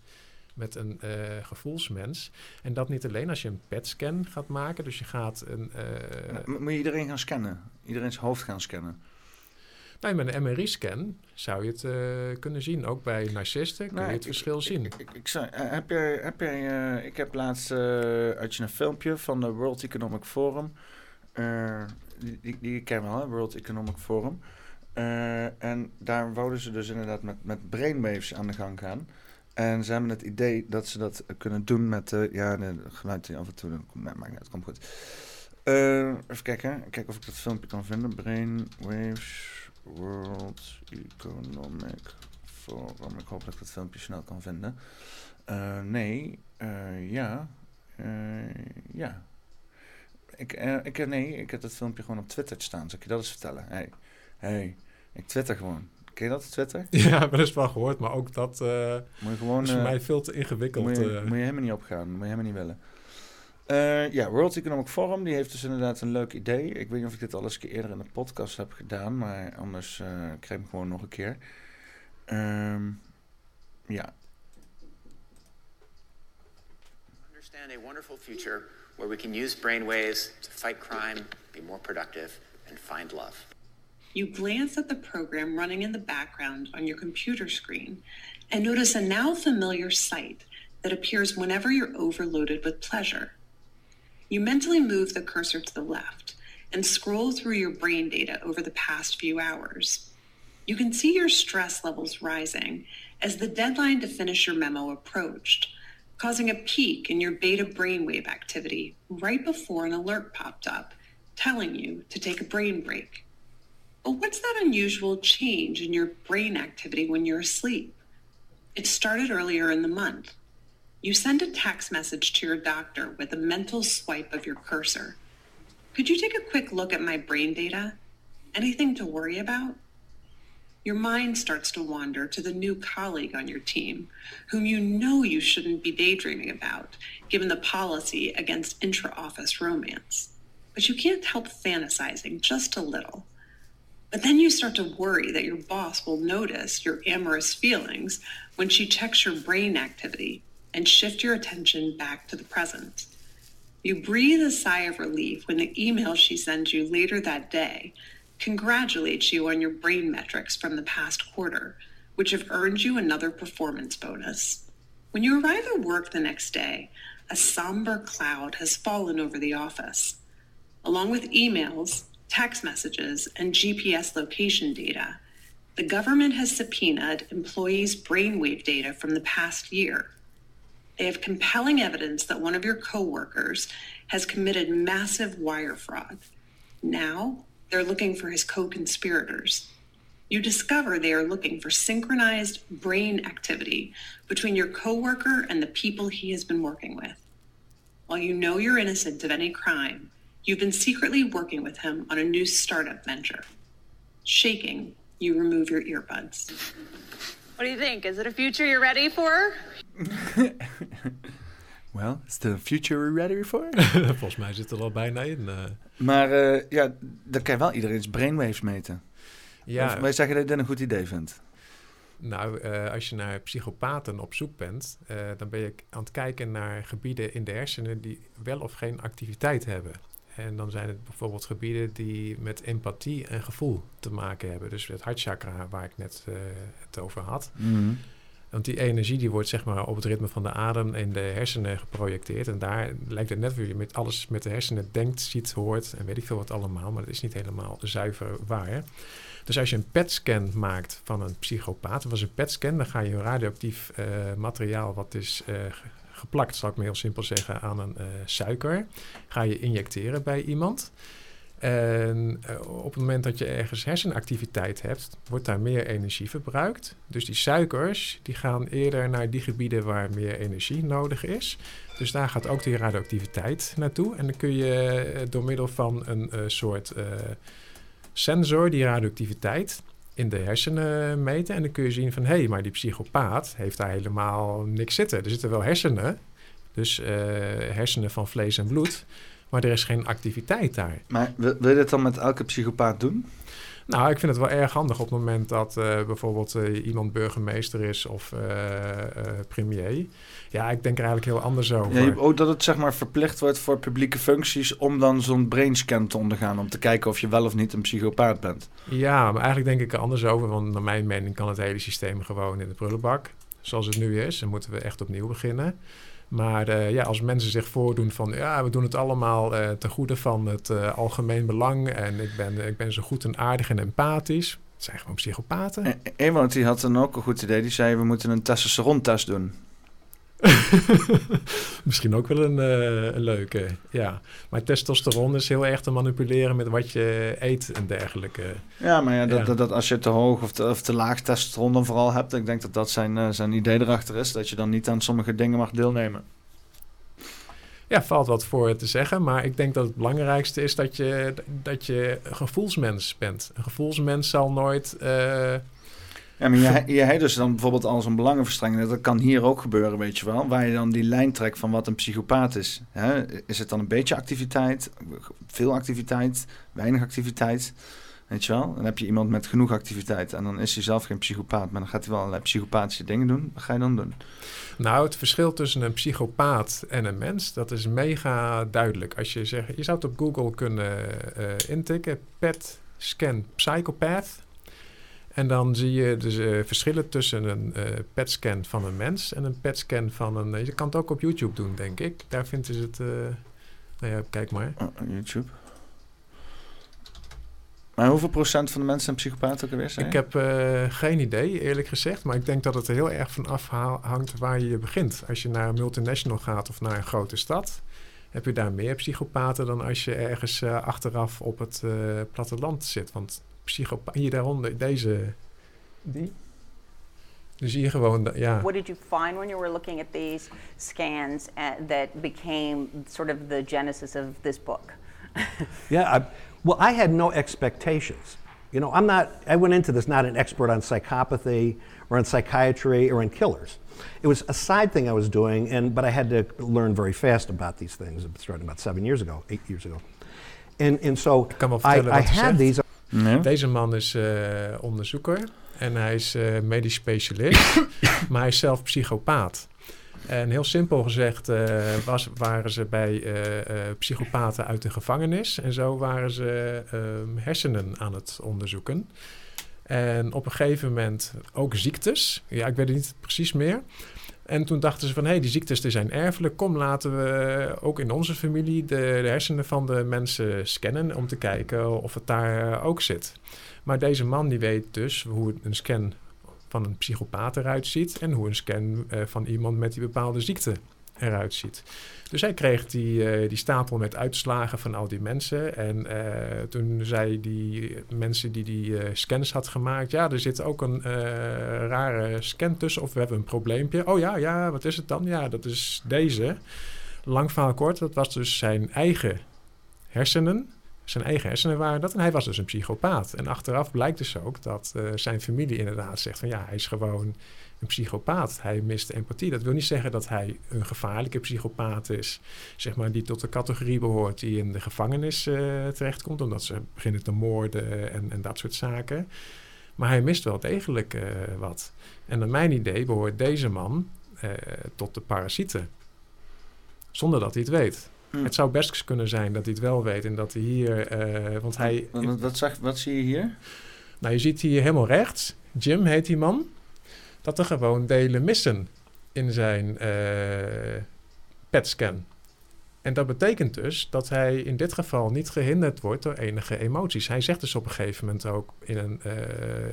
met een eh, gevoelsmens. En dat niet alleen als je een PET-scan gaat maken, dus je gaat een... eh, moet je iedereen gaan scannen? Iedereen's hoofd gaan scannen? nou, met een MRI-scan zou je het eh, kunnen zien. Ook bij narcisten kun je het ik- verschil zien. Ik, ik, zou- heb jij, heb jij, ik heb laatst uit je een filmpje van de World Economic Forum. die, die, die ken je wel, hè? World Economic Forum. En daar wouden ze dus inderdaad met, met brainwaves aan de gang gaan. En ze hebben het idee dat ze dat kunnen doen met... eh, ja, de geluid die af en toe... Nou, maakt niet uit, komt goed. Eh, even kijken. Kijken of ik dat filmpje kan vinden. Brainwaves World Economic Forum. Ik hoop dat ik dat filmpje snel kan vinden. Eh, nee, eh, ja. Eh, ja. Ik, eh, ik, nee, ik heb dat filmpje gewoon op Twitter staan. Zal ik je dat eens vertellen? Hey, hey, ik twitter gewoon. Ken je dat, Twitter? Ja, wel eens wel gehoord, maar ook dat eh, Moet je gewoon, is voor eh, mij veel te ingewikkeld. Moet je, eh. moet je helemaal niet opgaan. Moet je helemaal niet willen. Eh, ja, World Economic Forum, die heeft dus inderdaad een leuk idee. Ik weet niet of ik dit al eens een keer eerder in de podcast heb gedaan, maar anders eh krijg ik hem gewoon nog een keer. Ehm, ja, understand a wonderful future where we can use brainwaves to fight crime, be more productive, and find love. You glance at the program running in the background on your computer screen and notice a now familiar sight that appears whenever you're overloaded with pleasure. You mentally move the cursor to the left and scroll through your brain data over the past few hours. You can see your stress levels rising as the deadline to finish your memo approached, causing a peak in your beta brainwave activity right before an alert popped up telling you to take a brain break. But what's that unusual change in your brain activity when you're asleep? It started earlier in the month. You send a text message to your doctor with a mental swipe of your cursor. Could you take a quick look at my brain data? Anything to worry about? Your mind starts to wander to the new colleague on your team, whom you know you shouldn't be daydreaming about, given the policy against intra office romance. But you can't help fantasizing just a little. But then you start to worry that your boss will notice your amorous feelings when she checks your brain activity and shift your attention back to the present. You breathe a sigh of relief when the email she sends you later that day congratulates you on your brain metrics from the past quarter, which have earned you another performance bonus. When you arrive at work the next day, a somber cloud has fallen over the office. Along with emails, text messages, and GPS location data, the government has subpoenaed employees' brainwave data from the past year. They have compelling evidence that one of your coworkers has committed massive wire fraud. Now, they're looking for his co conspirators. You discover they are looking for synchronized brain activity between your coworker and the people he has been working with. While you know you're innocent of any crime, you've been secretly working with him on a new startup venture. Shaking, you remove your earbuds. What do you think? Is it a future you're ready for? well, is the future we ready for? Volgens mij zit er al bijna in. eh. maar eh, ja, dan kan je wel iedereen's brainwaves meten. Ja. Wij zeggen dat je dit een goed idee vindt. Nou, eh, als je naar psychopaten op zoek bent, eh, dan ben je aan het kijken naar gebieden in de hersenen die wel of geen activiteit hebben. En dan zijn het bijvoorbeeld gebieden die met empathie en gevoel te maken hebben. Dus het hartchakra waar ik net eh, het over had. Mhm. Want die energie die wordt zeg maar op het ritme van de adem in de hersenen geprojecteerd. En daar lijkt het net weer je met alles met de hersenen denkt, ziet, hoort en weet ik veel wat allemaal. Maar dat is niet helemaal zuiver waar. Dus als je een PET-scan maakt van een psychopaat, was een PET-scan, dan ga je radioactief eh, materiaal wat is eh, ge- geplakt, zal ik maar heel simpel zeggen, aan een eh, suiker, ga je injecteren bij iemand. En eh, op het moment dat je ergens hersenactiviteit hebt, wordt daar meer energie verbruikt. Dus die suikers die gaan eerder naar die gebieden waar meer energie nodig is. Dus daar gaat ook die radioactiviteit naartoe. En dan kun je eh, door middel van een soort sensor die radioactiviteit in de hersenen meten. En dan kun je zien van, hé, hey, maar die psychopaat heeft daar helemaal niks zitten. Er zitten wel hersenen, dus eh, hersenen van vlees en bloed, maar er is geen activiteit daar. Maar wil, je dit dan met elke psychopaat doen? Nou, ik vind het wel erg handig op het moment dat eh, bijvoorbeeld eh, iemand burgemeester is of eh, premier. Ja, ik denk er eigenlijk heel anders over. Ja, ook dat het zeg maar verplicht wordt voor publieke functies om dan zo'n brainscan te ondergaan. Om te kijken of je wel of niet een psychopaat bent. Ja, maar eigenlijk denk ik er anders over. Want naar mijn mening kan het hele systeem gewoon in de prullenbak. Zoals het nu is. Dan moeten we echt opnieuw beginnen. Maar eh, ja, als mensen zich voordoen van... ja, we doen het allemaal eh ten goede van het eh, algemeen belang... en ik ben, ik ben zo goed en aardig en empathisch. Het zijn gewoon psychopaten. E- Iemand die had dan ook een goed idee. Die zei, we moeten een testosteron-test doen. Misschien ook wel een, eh, een leuke, ja. Maar testosteron is heel erg te manipuleren met wat je eet en dergelijke. Ja, maar ja, dat, Ja. Dat, dat als je te hoog of te, of te laag testosteron dan vooral hebt... ik denk dat dat zijn, eh, zijn idee erachter is. Dat je dan niet aan sommige dingen mag deelnemen. Ja, valt wat voor te zeggen. Maar ik denk dat het belangrijkste is dat je, dat je een gevoelsmens bent. Een gevoelsmens zal nooit... eh, Ja, maar je, je hebt dus dan bijvoorbeeld als een belangenverstrengeling. Dat kan hier ook gebeuren, weet je wel. Waar je dan die lijn trekt van wat een psychopaat is. Hè? Is het dan een beetje activiteit, veel activiteit, weinig activiteit? Weet je wel? Dan heb je iemand met genoeg activiteit. En dan is hij zelf geen psychopaat. Maar dan gaat hij wel allerlei psychopathische dingen doen. Wat ga je dan doen? Nou, het verschil tussen een psychopaat en een mens, dat is mega duidelijk. Als je zegt, je zou het op Google kunnen eh, intikken, PET scan psychopath. En dan zie je dus eh, verschillen tussen een eh scan van een mens en een PET scan van een. je kan het ook op YouTube doen, denk ik. Daar vinden ze het. eh, nou ja, kijk maar. Oh, YouTube. Maar hoeveel procent van de mensen zijn psychopaat ook alweer? Ik heb eh, geen idee, eerlijk gezegd. Maar ik denk dat het er heel erg van afhangt waar je begint. Als je naar een multinational gaat of naar een grote stad... heb je daar meer psychopaten dan als je ergens eh, achteraf op het eh, platteland zit. Want psychopaat... Hier daaronder, deze... Die? Dan zie je gewoon... dat- Ja. What did you find when you were looking at these scans uh, that became sort of the genesis of this book? Yeah, I, well, I had no expectations. You know, I'm not, I went into this not an expert on psychopathy or on psychiatry or on killers. It was a side thing I was doing, and, but I had to learn very fast about these things, starting about seven years ago, eight years ago. And, and so Ik kan wel I, I had zegt. Deze man is eh, onderzoeker en hij is eh, medisch specialist, maar hij is zelf psychopaat. En heel simpel gezegd eh, was, waren ze bij psychopaten uit de gevangenis en zo waren ze ehm, hersenen aan het onderzoeken. En op een gegeven moment ook ziektes. Ja, ik weet het niet precies meer. En toen dachten ze van, hé, hey, die ziektes zijn erfelijk. Kom, laten we ook in onze familie de, de hersenen van de mensen scannen... om te kijken of het daar eh, ook zit. Maar deze man die weet dus hoe een scan van een psychopaat eruit ziet... en hoe een scan eh, van iemand met die bepaalde ziekte eruit ziet. Dus hij kreeg die, eh, die stapel met uitslagen van al die mensen. En eh, toen zei die mensen die die eh, scans had gemaakt... ja, er zit ook een rare scan tussen of we hebben een probleempje. Oh ja, ja, wat is het dan? Ja, dat is deze. Lang verhaal kort, dat was dus zijn eigen hersenen. Zijn eigen hersenen waren dat. En hij was dus een psychopaat. En achteraf blijkt dus ook dat zijn familie inderdaad zegt van... ja, hij is gewoon een psychopaat. Hij mist empathie. Dat wil niet zeggen dat hij een gevaarlijke psychopaat is. Zeg maar, die tot de categorie behoort die in de gevangenis eh, terechtkomt. Omdat ze beginnen te moorden en, en dat soort zaken. Maar hij mist wel degelijk eh, wat. En naar mijn idee behoort deze man eh, tot de parasieten. Zonder dat hij het weet. Hm. Het zou best kunnen zijn dat hij het wel weet en dat hij hier... want hij... Wat, wat, wat, zag, wat zie je hier? Nou, je ziet hier helemaal rechts, Jim heet die man, dat er gewoon delen missen in zijn eh PET-scan. En dat betekent dus dat hij in dit geval niet gehinderd wordt door enige emoties. Hij zegt dus op een gegeven moment ook in een eh,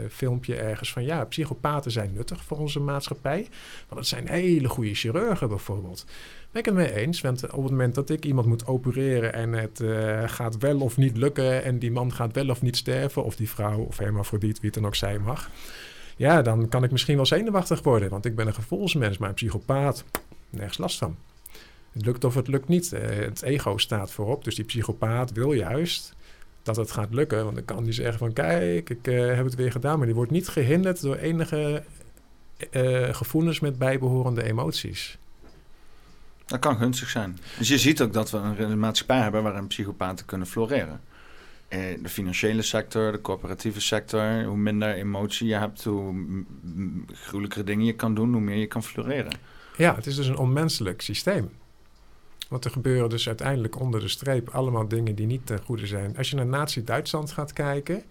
filmpje ergens van... ja, psychopaten zijn nuttig voor onze maatschappij. Want het zijn hele goede chirurgen bijvoorbeeld. Ben ik het mee eens, want op het moment dat ik iemand moet opereren... en het eh, gaat wel of niet lukken en die man gaat wel of niet sterven... of die vrouw of hermafrodiet, wie het dan ook zijn mag... ja, dan kan ik misschien wel zenuwachtig worden. Want ik ben een gevoelsmens, maar een psychopaat, nergens last van. Het lukt of het lukt niet. Eh, het ego staat voorop. Dus die psychopaat wil juist dat het gaat lukken. Want dan kan die zeggen van kijk, ik eh, heb het weer gedaan. Maar die wordt niet gehinderd door enige eh, gevoelens met bijbehorende emoties. Dat kan gunstig zijn. Dus je ziet ook dat we een maatschappij hebben waarin psychopaten kunnen floreren. Eh, de financiële sector, de corporatieve sector. Hoe minder emotie je hebt, hoe gruwelijkere dingen je kan doen, hoe meer je kan floreren. Ja, het is dus een onmenselijk systeem. Want er gebeuren dus uiteindelijk onder de streep allemaal dingen die niet ten goede zijn. Als je naar Nazi-Duitsland gaat kijken,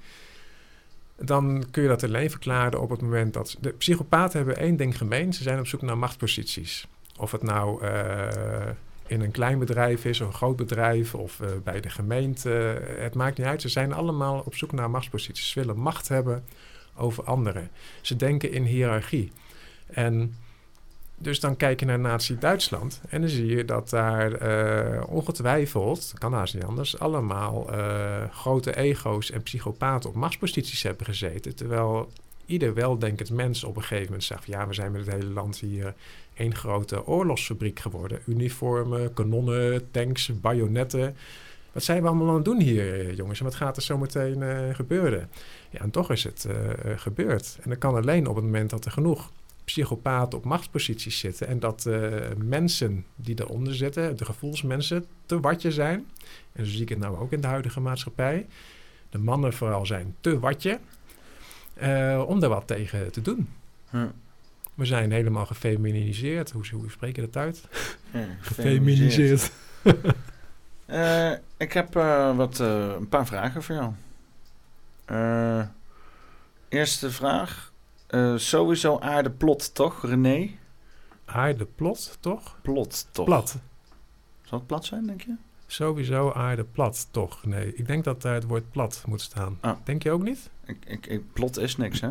dan kun je dat alleen verklaren op het moment dat... De psychopaten hebben één ding gemeen, ze zijn op zoek naar machtsposities. Of het nou eh, in een klein bedrijf is of een groot bedrijf of eh, bij de gemeente. Het maakt niet uit, ze zijn allemaal op zoek naar machtsposities. Ze willen macht hebben over anderen. Ze denken in hiërarchie. En dus dan kijk je naar Nazi-Duitsland en dan zie je dat daar eh, ongetwijfeld, kan haast niet anders, allemaal eh, grote ego's en psychopaten op machtsposities hebben gezeten. Terwijl ieder weldenkend mens op een gegeven moment zegt, ja, we zijn met het hele land hier één grote oorlogsfabriek geworden. Uniformen, kanonnen, tanks, bajonetten. Wat zijn we allemaal aan het doen hier, eh, jongens? En wat gaat er zo meteen eh, gebeuren? Ja, en toch is het eh, gebeurd. En dat kan alleen op het moment dat er genoeg psychopaten op machtsposities zitten. En dat eh, mensen die daaronder zitten, de gevoelsmensen, te watje zijn. En zo zie ik het nou ook in de huidige maatschappij. De mannen vooral zijn te watje. om daar wat tegen te doen. Ja. We zijn helemaal gefeminiseerd. Hoe, hoe spreek je dat uit? Ja, gefeminiseerd. Eh, ik heb eh, wat, eh, een paar vragen voor jou. Eerste vraag. Sowieso aarde plot, toch, René? Aarde plot, toch? Plot, toch? Plat. Zal het plat zijn, denk je? Sowieso aarde plat, toch? Nee, ik denk dat daar het woord plat moet staan. Ah. Denk je ook niet? Ik, ik, ik, plot is niks, hè?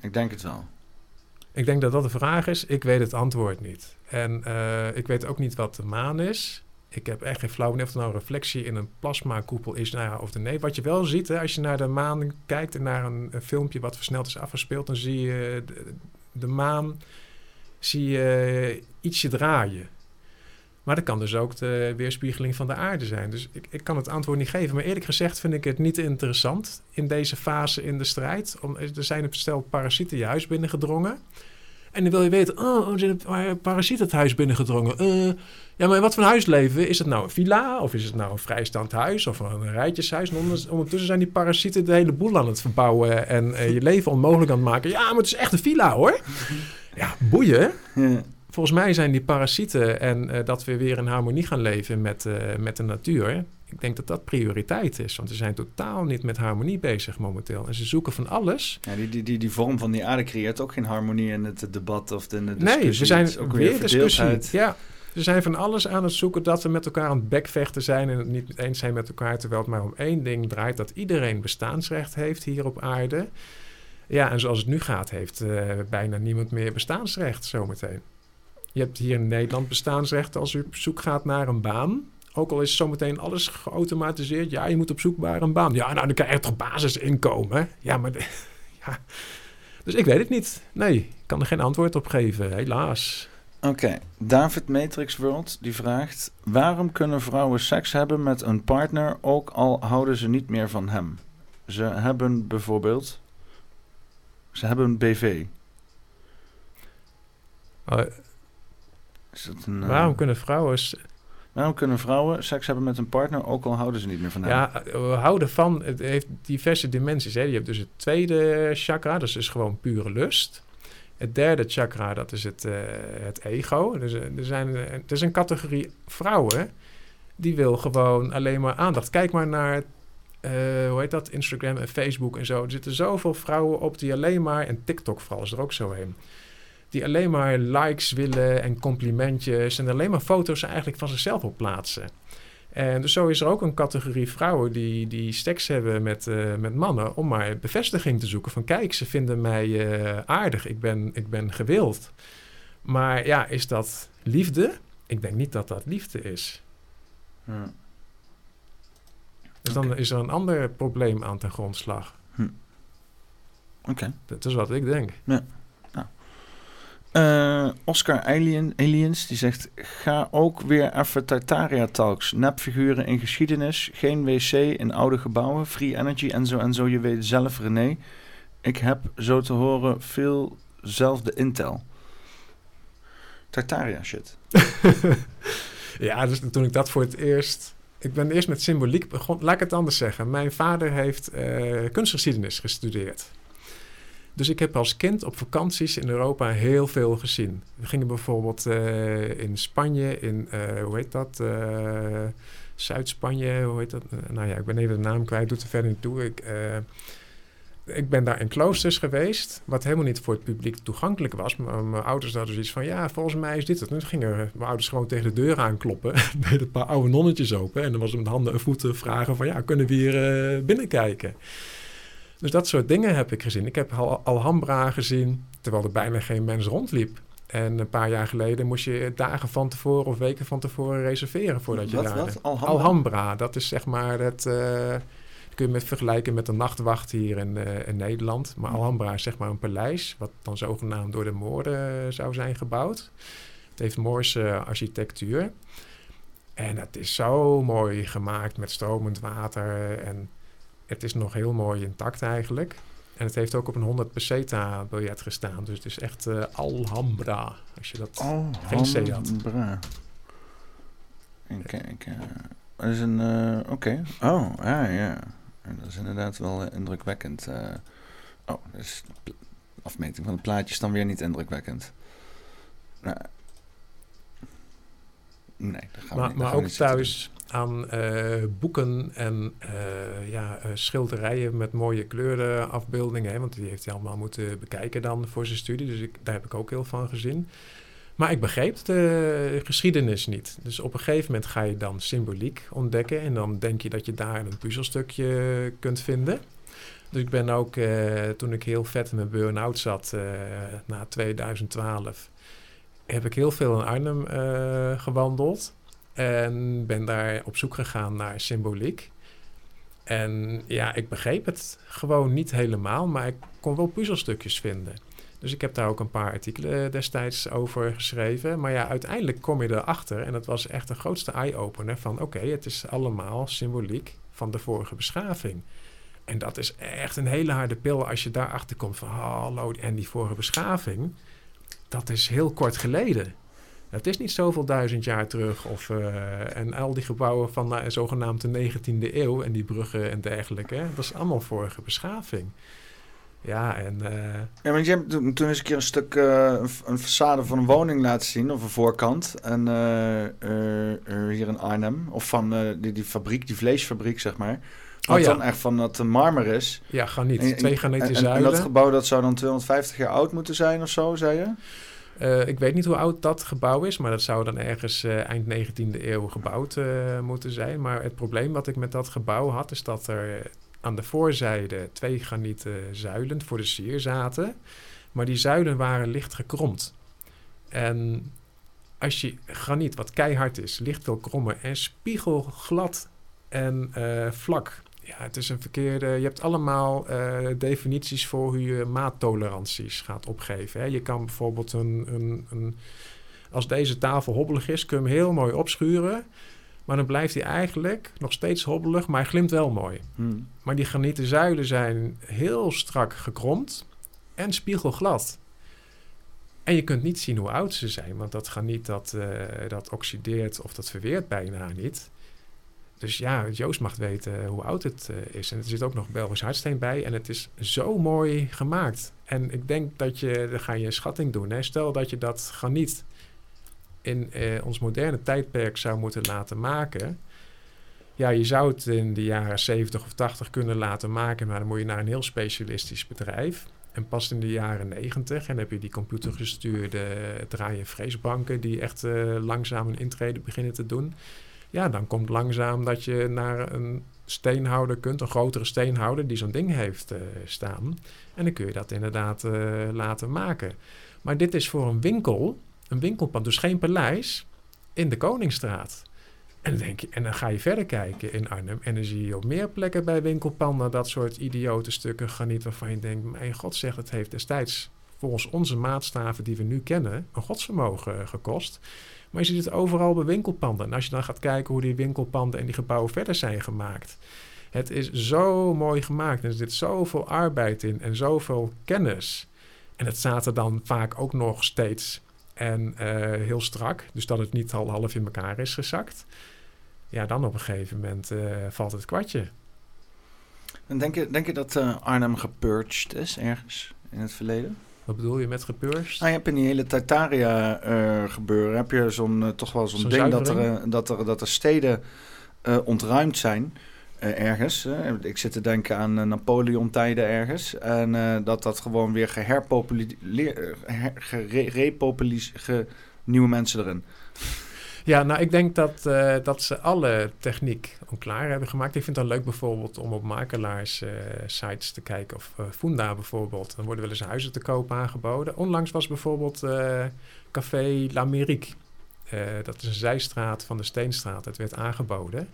ik denk het wel. Ik denk dat dat de vraag is. Ik weet het antwoord niet. En eh, ik weet ook niet wat de maan is. Ik heb echt geen flauw idee of er nou een reflectie in een plasmakoepel is. Nou of nee. Wat je wel ziet, hè, als je naar de maan kijkt en naar een, filmpje wat versneld is afgespeeld, dan zie je de, de maan zie je ietsje draaien. Maar dat kan dus ook de weerspiegeling van de aarde zijn. Dus ik, ik kan het antwoord niet geven. Maar eerlijk gezegd vind ik het niet interessant in deze fase in de strijd. Er zijn een stel parasieten je huis binnengedrongen. En dan wil je weten, oh, er zijn een parasiet het huis binnengedrongen. Eh, ja, maar wat voor huis leven? Is het nou een villa? Of is het nou een vrijstaand huis? Of een rijtjeshuis? En onder- ondertussen zijn die parasieten de hele boel aan het verbouwen. En eh, je leven onmogelijk aan het maken. Ja, maar het is echt een villa hoor. Ja, boeien. Volgens mij zijn die parasieten en eh, dat we weer in harmonie gaan leven met, eh, met de natuur. Ik denk dat dat prioriteit is. Want ze zijn totaal niet met harmonie bezig momenteel. En ze zoeken van alles. Ja, die, die, die, die vorm van die aarde creëert ook geen harmonie in het debat of in de discussie. Nee, we zijn ook weer discussie. verdeeldheid. Ja, ze zijn van alles aan het zoeken dat we met elkaar aan het bekvechten zijn en het niet eens zijn met elkaar, terwijl het maar om één ding draait: dat iedereen bestaansrecht heeft hier op aarde. Ja, en zoals het nu gaat, heeft eh, bijna niemand meer bestaansrecht zometeen. Je hebt hier in Nederland bestaansrecht als u op zoek gaat naar een baan. Ook al is zometeen alles geautomatiseerd. Ja, je moet op zoek naar een baan. Ja, nou, dan krijg je toch basisinkomen. Ja, maar... ja. Dus ik weet het niet. Nee, ik kan er geen antwoord op geven, helaas. Oké, David Matrix World die vraagt: waarom kunnen vrouwen seks hebben met een partner ook al houden ze niet meer van hem? Ze hebben bijvoorbeeld, ze hebben een BV. Is dat een, eh, Waarom kunnen vrouwen... waarom kunnen vrouwen seks hebben met een partner ook al houden ze niet meer van hem? Ja, we houden van... Het heeft diverse dimensies. Hè. Je hebt dus het tweede chakra, dat is dus gewoon pure lust. Het derde chakra, dat is het, eh, het ego. Dus, eh, er, zijn, eh, er is een categorie vrouwen die wil gewoon alleen maar aandacht. Kijk maar naar, eh, hoe heet dat, Instagram en Facebook en zo. Er zitten zoveel vrouwen op die alleen maar, en TikTok vooral is er ook zo heen, die alleen maar likes willen en complimentjes en alleen maar foto's eigenlijk van zichzelf op plaatsen. En dus zo is er ook een categorie vrouwen die, die seks hebben met, eh, met mannen om maar bevestiging te zoeken. Van kijk, ze vinden mij eh, aardig, ik ben, ik ben gewild. Maar ja, is dat liefde? Ik denk niet dat dat liefde is. Ja. Dus dan is er een ander probleem aan ten grondslag. Hm. Oké. Dat is wat ik denk. Ja. Eh, Oscar Alien, Aliens die zegt: Ga ook weer even Tartaria Talks. Nepfiguren in geschiedenis, geen wc in oude gebouwen, free energy en zo en zo. Je weet zelf, René. Ik heb zo te horen veel zelfde intel. Tartaria shit. Ja, dus toen ik dat voor het eerst... Ik ben eerst met symboliek begonnen. Laat ik het anders zeggen. Mijn vader heeft eh, kunstgeschiedenis gestudeerd. Dus ik heb als kind op vakanties in Europa heel veel gezien. We gingen bijvoorbeeld eh, in Spanje, in, eh, hoe heet dat? Eh, Zuid-Spanje, hoe heet dat? Nou ja, ik ben even de naam kwijt, doet er verder niet toe. Ik, ik ben daar in kloosters geweest, wat helemaal niet voor het publiek toegankelijk was. Maar mijn ouders hadden zoiets van, ja, volgens mij is dit het. En toen gingen mijn ouders gewoon tegen de deur aankloppen. deden een paar oude nonnetjes open. En dan was het met handen en voeten vragen van, ja, kunnen we hier binnenkijken? Dus dat soort dingen heb ik gezien. Ik heb Al- Alhambra gezien, terwijl er bijna geen mens rondliep. En een paar jaar geleden moest je dagen van tevoren of weken van tevoren reserveren voordat je Wat, daar... wat? Alhambra? dat is zeg maar het... eh, dat kun je met vergelijken met een nachtwacht hier in, eh, in Nederland. Maar Alhambra is zeg maar een paleis, wat dan zogenaamd door de Moorden zou zijn gebouwd. Het heeft Moorse architectuur. En het is zo mooi gemaakt met stromend water. En het is nog heel mooi intact eigenlijk. En het heeft ook op een 100 peseta biljet gestaan. Dus het is echt eh, Alhambra. Als je dat geen C had. Alhambra. Even kijken. Dat is een... eh, Oké. Oh, ja, ja. En Dat is inderdaad wel eh, indrukwekkend. eh. oh, dus de afmeting van het plaatje is dan weer niet indrukwekkend. Nou, nee, dat gaan we Maar, niet, maar ook thuis aan eh, boeken en eh, ja, eh, schilderijen met mooie kleurenafbeeldingen. Hè, want die heeft hij allemaal moeten bekijken dan voor zijn studie. Dus ik, daar heb ik ook heel van gezien. Maar ik begreep de geschiedenis niet. Dus op een gegeven moment ga je dan symboliek ontdekken. En dan denk je dat je daar een puzzelstukje kunt vinden. Dus ik ben ook, toen ik heel vet in mijn burn-out zat, na 2012, heb ik heel veel in Arnhem gewandeld. En ben daar op zoek gegaan naar symboliek. En ja, ik begreep het gewoon niet helemaal, maar ik kon wel puzzelstukjes vinden. Dus ik heb daar ook een paar artikelen destijds over geschreven. Maar ja, uiteindelijk kom je erachter, en dat was echt de grootste eye-opener, van oké, het is allemaal symboliek van de vorige beschaving. En dat is echt een hele harde pil als je daarachter komt van hallo, en die vorige beschaving, dat is heel kort geleden. Het is niet zoveel duizend jaar terug. Of, eh, en al die gebouwen van de zogenaamde 19e eeuw en die bruggen en dergelijke, dat is allemaal vorige beschaving. Ja, en eh, Ja, want je hebt toen, toen eens een keer een stuk, eh, een, façade van een woning laten zien, of een voorkant. En hier in Arnhem, of van die, die fabriek, die vleesfabriek, zeg maar. Wat Oh ja. dan echt van dat marmer is. Ja, en- Twee granieten en- en- En zuilen. dat gebouw dat zou dan 250 jaar oud moeten zijn of zo, zei je? Eh, ik weet niet hoe oud dat gebouw is, maar dat zou dan ergens eh, eind 19e eeuw gebouwd eh, moeten zijn. Maar het probleem wat ik met dat gebouw had, is dat er aan de voorzijde twee granieten zuilen voor de sier zaten. Maar die zuilen waren licht gekromd. En als je graniet, wat keihard is, licht wil krommen en spiegelglad en vlak. Ja, het is een verkeerde. Je hebt allemaal eh, definities voor hoe je maattoleranties gaat opgeven. Hè. Je kan bijvoorbeeld een, een, een. Als deze tafel hobbelig is, kun je hem heel mooi opschuren. Maar dan blijft hij eigenlijk nog steeds hobbelig, maar hij glimt wel mooi. Hmm. Maar die granieten zuilen zijn heel strak gekromd en spiegelglad. En je kunt niet zien hoe oud ze zijn, want dat graniet dat, eh, dat oxideert of dat verweert bijna niet. Dus ja, Joost mag weten hoe oud het eh, is. En er zit ook nog Belgisch hardsteen bij. En het is zo mooi gemaakt. En ik denk dat je, dan ga je een schatting doen. Hè. Stel dat je dat graniet in eh, ons moderne tijdperk zou moeten laten maken. Ja, je zou het in de jaren 70 of 80 kunnen laten maken, maar dan moet je naar een heel specialistisch bedrijf. En pas in de jaren 90 en heb je die computergestuurde draaien freesbanken die echt eh, langzaam een intrede beginnen te doen. Ja, dan komt langzaam dat je naar een steenhouder kunt, een grotere steenhouder die zo'n ding heeft eh, staan. En dan kun je dat inderdaad eh, laten maken. Maar dit is voor een winkel, een winkelpand, dus geen paleis, in de Koningsstraat. En dan, denk je, en dan ga je verder kijken in Arnhem. En dan zie je op meer plekken bij winkelpanden dat soort idiote stukken graniet. waarvan je denkt: Mijn god, zegt het heeft destijds volgens onze maatstaven die we nu kennen. een godsvermogen gekost. Maar je ziet het overal bij winkelpanden. En als je dan gaat kijken hoe die winkelpanden en die gebouwen verder zijn gemaakt. Het is zo mooi gemaakt. Er zit zoveel arbeid in en zoveel kennis. En het staat er dan vaak ook nog steeds en eh, heel strak. Dus dat het niet al half in elkaar is gezakt ja, dan op een gegeven moment uh, valt het kwartje. En denk je, denk je dat uh, Arnhem gepurged is ergens in het verleden? Wat bedoel je met gepurged? Nou, je hebt in die hele Tartaria uh, gebeuren, heb je zo'n toch wel zo'n ding dat er, dat, er, dat er steden ontruimd zijn. ergens. ik zit te denken aan Napoleon-tijden ergens. En dat dat gewoon weer geherpopuliseerd... nieuwe mensen erin. Ja, nou ik denk dat, uh, dat ze alle techniek klaar hebben gemaakt. Ik vind het dan leuk bijvoorbeeld om op makelaars uh, sites te kijken. Of uh, Funda bijvoorbeeld. Dan worden wel eens huizen te koop aangeboden. Onlangs was bijvoorbeeld Café L'Amérique. dat is een zijstraat van de Steenstraat. Het werd aangeboden.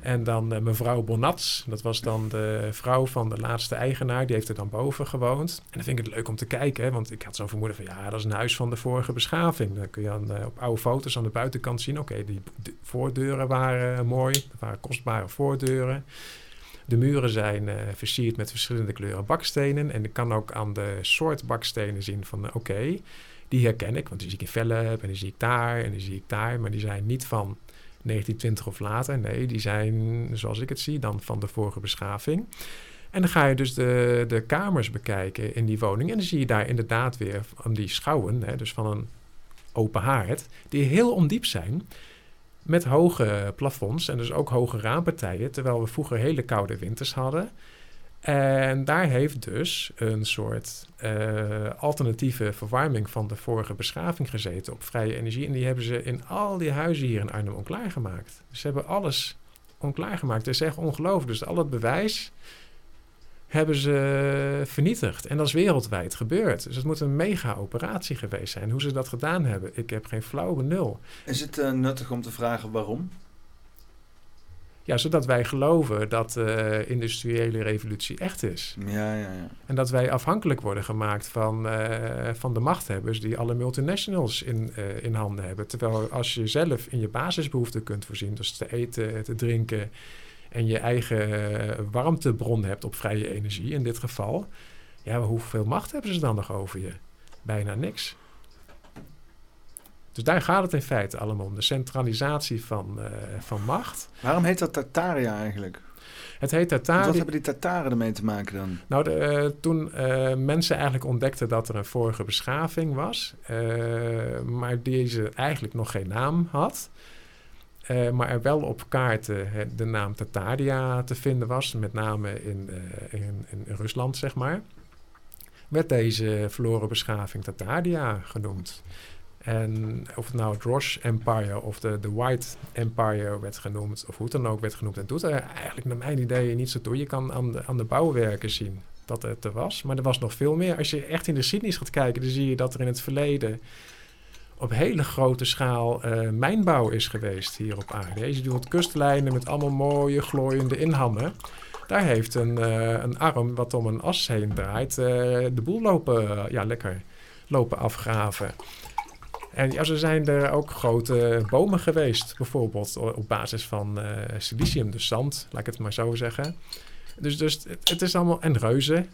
En dan uh, mevrouw Bonats, dat was dan de vrouw van de laatste eigenaar, die heeft er dan boven gewoond. En dan vind ik het leuk om te kijken, hè, want ik had zo vermoeden van ja, dat is een huis van de vorige beschaving. Dan kun je dan, uh, op oude foto's aan de buitenkant zien, oké, die voordeuren waren uh, mooi, dat waren kostbare voordeuren. De muren zijn versierd met verschillende kleuren bakstenen. En ik kan ook aan de soort bakstenen zien van oké, die herken ik, want die zie ik in Velp en die zie ik daar en die zie ik daar. Maar die zijn niet van 1920 of later. Nee, die zijn, zoals ik het zie, dan van de vorige beschaving. En dan ga je dus de, de kamers bekijken in die woning. En dan zie je daar inderdaad weer van die schouwen, hè, dus van een open haard, die heel ondiep zijn. Met hoge plafonds en dus ook hoge raampartijen. Terwijl we vroeger hele koude winters hadden. En daar heeft dus een soort uh, alternatieve verwarming van de vorige beschaving gezeten op vrije energie. En die hebben ze in al die huizen hier in Arnhem onklaargemaakt. Dus ze hebben alles onklaargemaakt. Dat is echt ongelooflijk. Dus al het bewijs hebben ze vernietigd. En dat is wereldwijd gebeurd. Dus het moet een mega operatie geweest zijn. Hoe ze dat gedaan hebben, ik heb geen flauwe nul. Is het uh, nuttig om te vragen waarom? Ja, zodat wij geloven dat de uh, industriële revolutie echt is. Ja, ja, ja. En dat wij afhankelijk worden gemaakt van, uh, van de machthebbers die alle multinationals in, uh, in handen hebben. Terwijl als je zelf in je basisbehoeften kunt voorzien, dus te eten, te drinken en je eigen warmtebron hebt op vrije energie in dit geval, ja, hoeveel macht hebben ze dan nog over je? Bijna niks. Dus daar gaat het in feite allemaal om. De centralisatie van, uh, van macht. Waarom heet dat Tartaria eigenlijk? Het heet Tartaria. Wat hebben die Tartaren ermee te maken dan? Nou, de, uh, toen uh, mensen eigenlijk ontdekten dat er een vorige beschaving was, maar deze eigenlijk nog geen naam had. maar er wel op kaarten de naam Tartaria te vinden was, met name in, in, in Rusland, zeg maar. Werd deze verloren beschaving Tartaria genoemd. En of het nou het Rosh Empire of de, de White Empire werd genoemd, of hoe het dan ook werd genoemd, dat doet er eigenlijk naar mijn idee niet zo toe. Je kan aan de, aan de bouwwerken zien dat het er was, maar er was nog veel meer. Als je echt in de geschiedenis gaat kijken, dan zie je dat er in het verleden op hele grote schaal uh, mijnbouw is geweest hier op aarde. Je doet kustlijnen met allemaal mooie glooiende inhammen. Daar heeft een, uh, een arm wat om een as heen draait uh, de boel lopen, ja, lekker lopen afgraven. En ja, zo zijn er ook grote bomen geweest, bijvoorbeeld op basis van uh, silicium, dus zand, laat ik het maar zo zeggen. Dus, dus het, het is allemaal, en reuzen.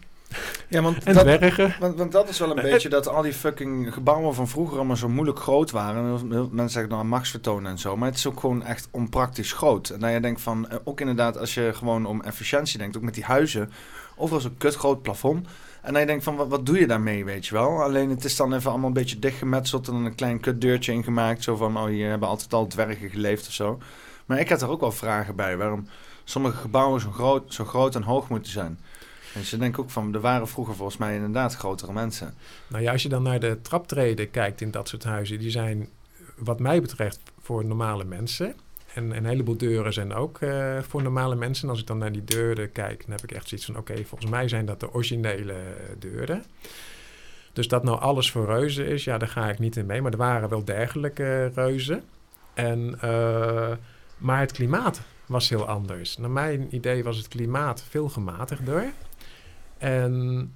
Ja, want en dat, dwergen. Want, want, dat is wel een beetje dat al die fucking gebouwen van vroeger allemaal zo moeilijk groot waren. Mensen zeggen dan machtsvertonen en zo. Maar het is ook gewoon echt onpraktisch groot. En dan je denkt van, eh, ook inderdaad als je gewoon om efficiëntie denkt, ook met die huizen. Overal zo'n kut groot plafond. En dan je denkt van, wat, wat doe je daarmee, weet je wel? Alleen het is dan even allemaal een beetje dichtgemetseld en een klein kutdeurtje ingemaakt. Zo van, oh, hier hebben altijd al dwergen geleefd of zo. Maar ik had er ook wel vragen bij waarom sommige gebouwen zo groot, zo groot en hoog moeten zijn. En ze denken ook van, er waren vroeger volgens mij inderdaad grotere mensen. Nou ja, als je dan naar de traptreden kijkt in dat soort huizen, die zijn wat mij betreft voor normale mensen. En een heleboel deuren zijn ook eh, voor normale mensen. En als ik dan naar die deuren kijk, dan heb ik echt zoiets van... oké, volgens mij zijn dat de originele deuren. Dus dat nou alles voor reuzen is, ja, daar ga ik niet in mee. Maar er waren wel dergelijke reuzen. En, eh, maar het klimaat was heel anders. Naar mijn idee was het klimaat veel gematigder. En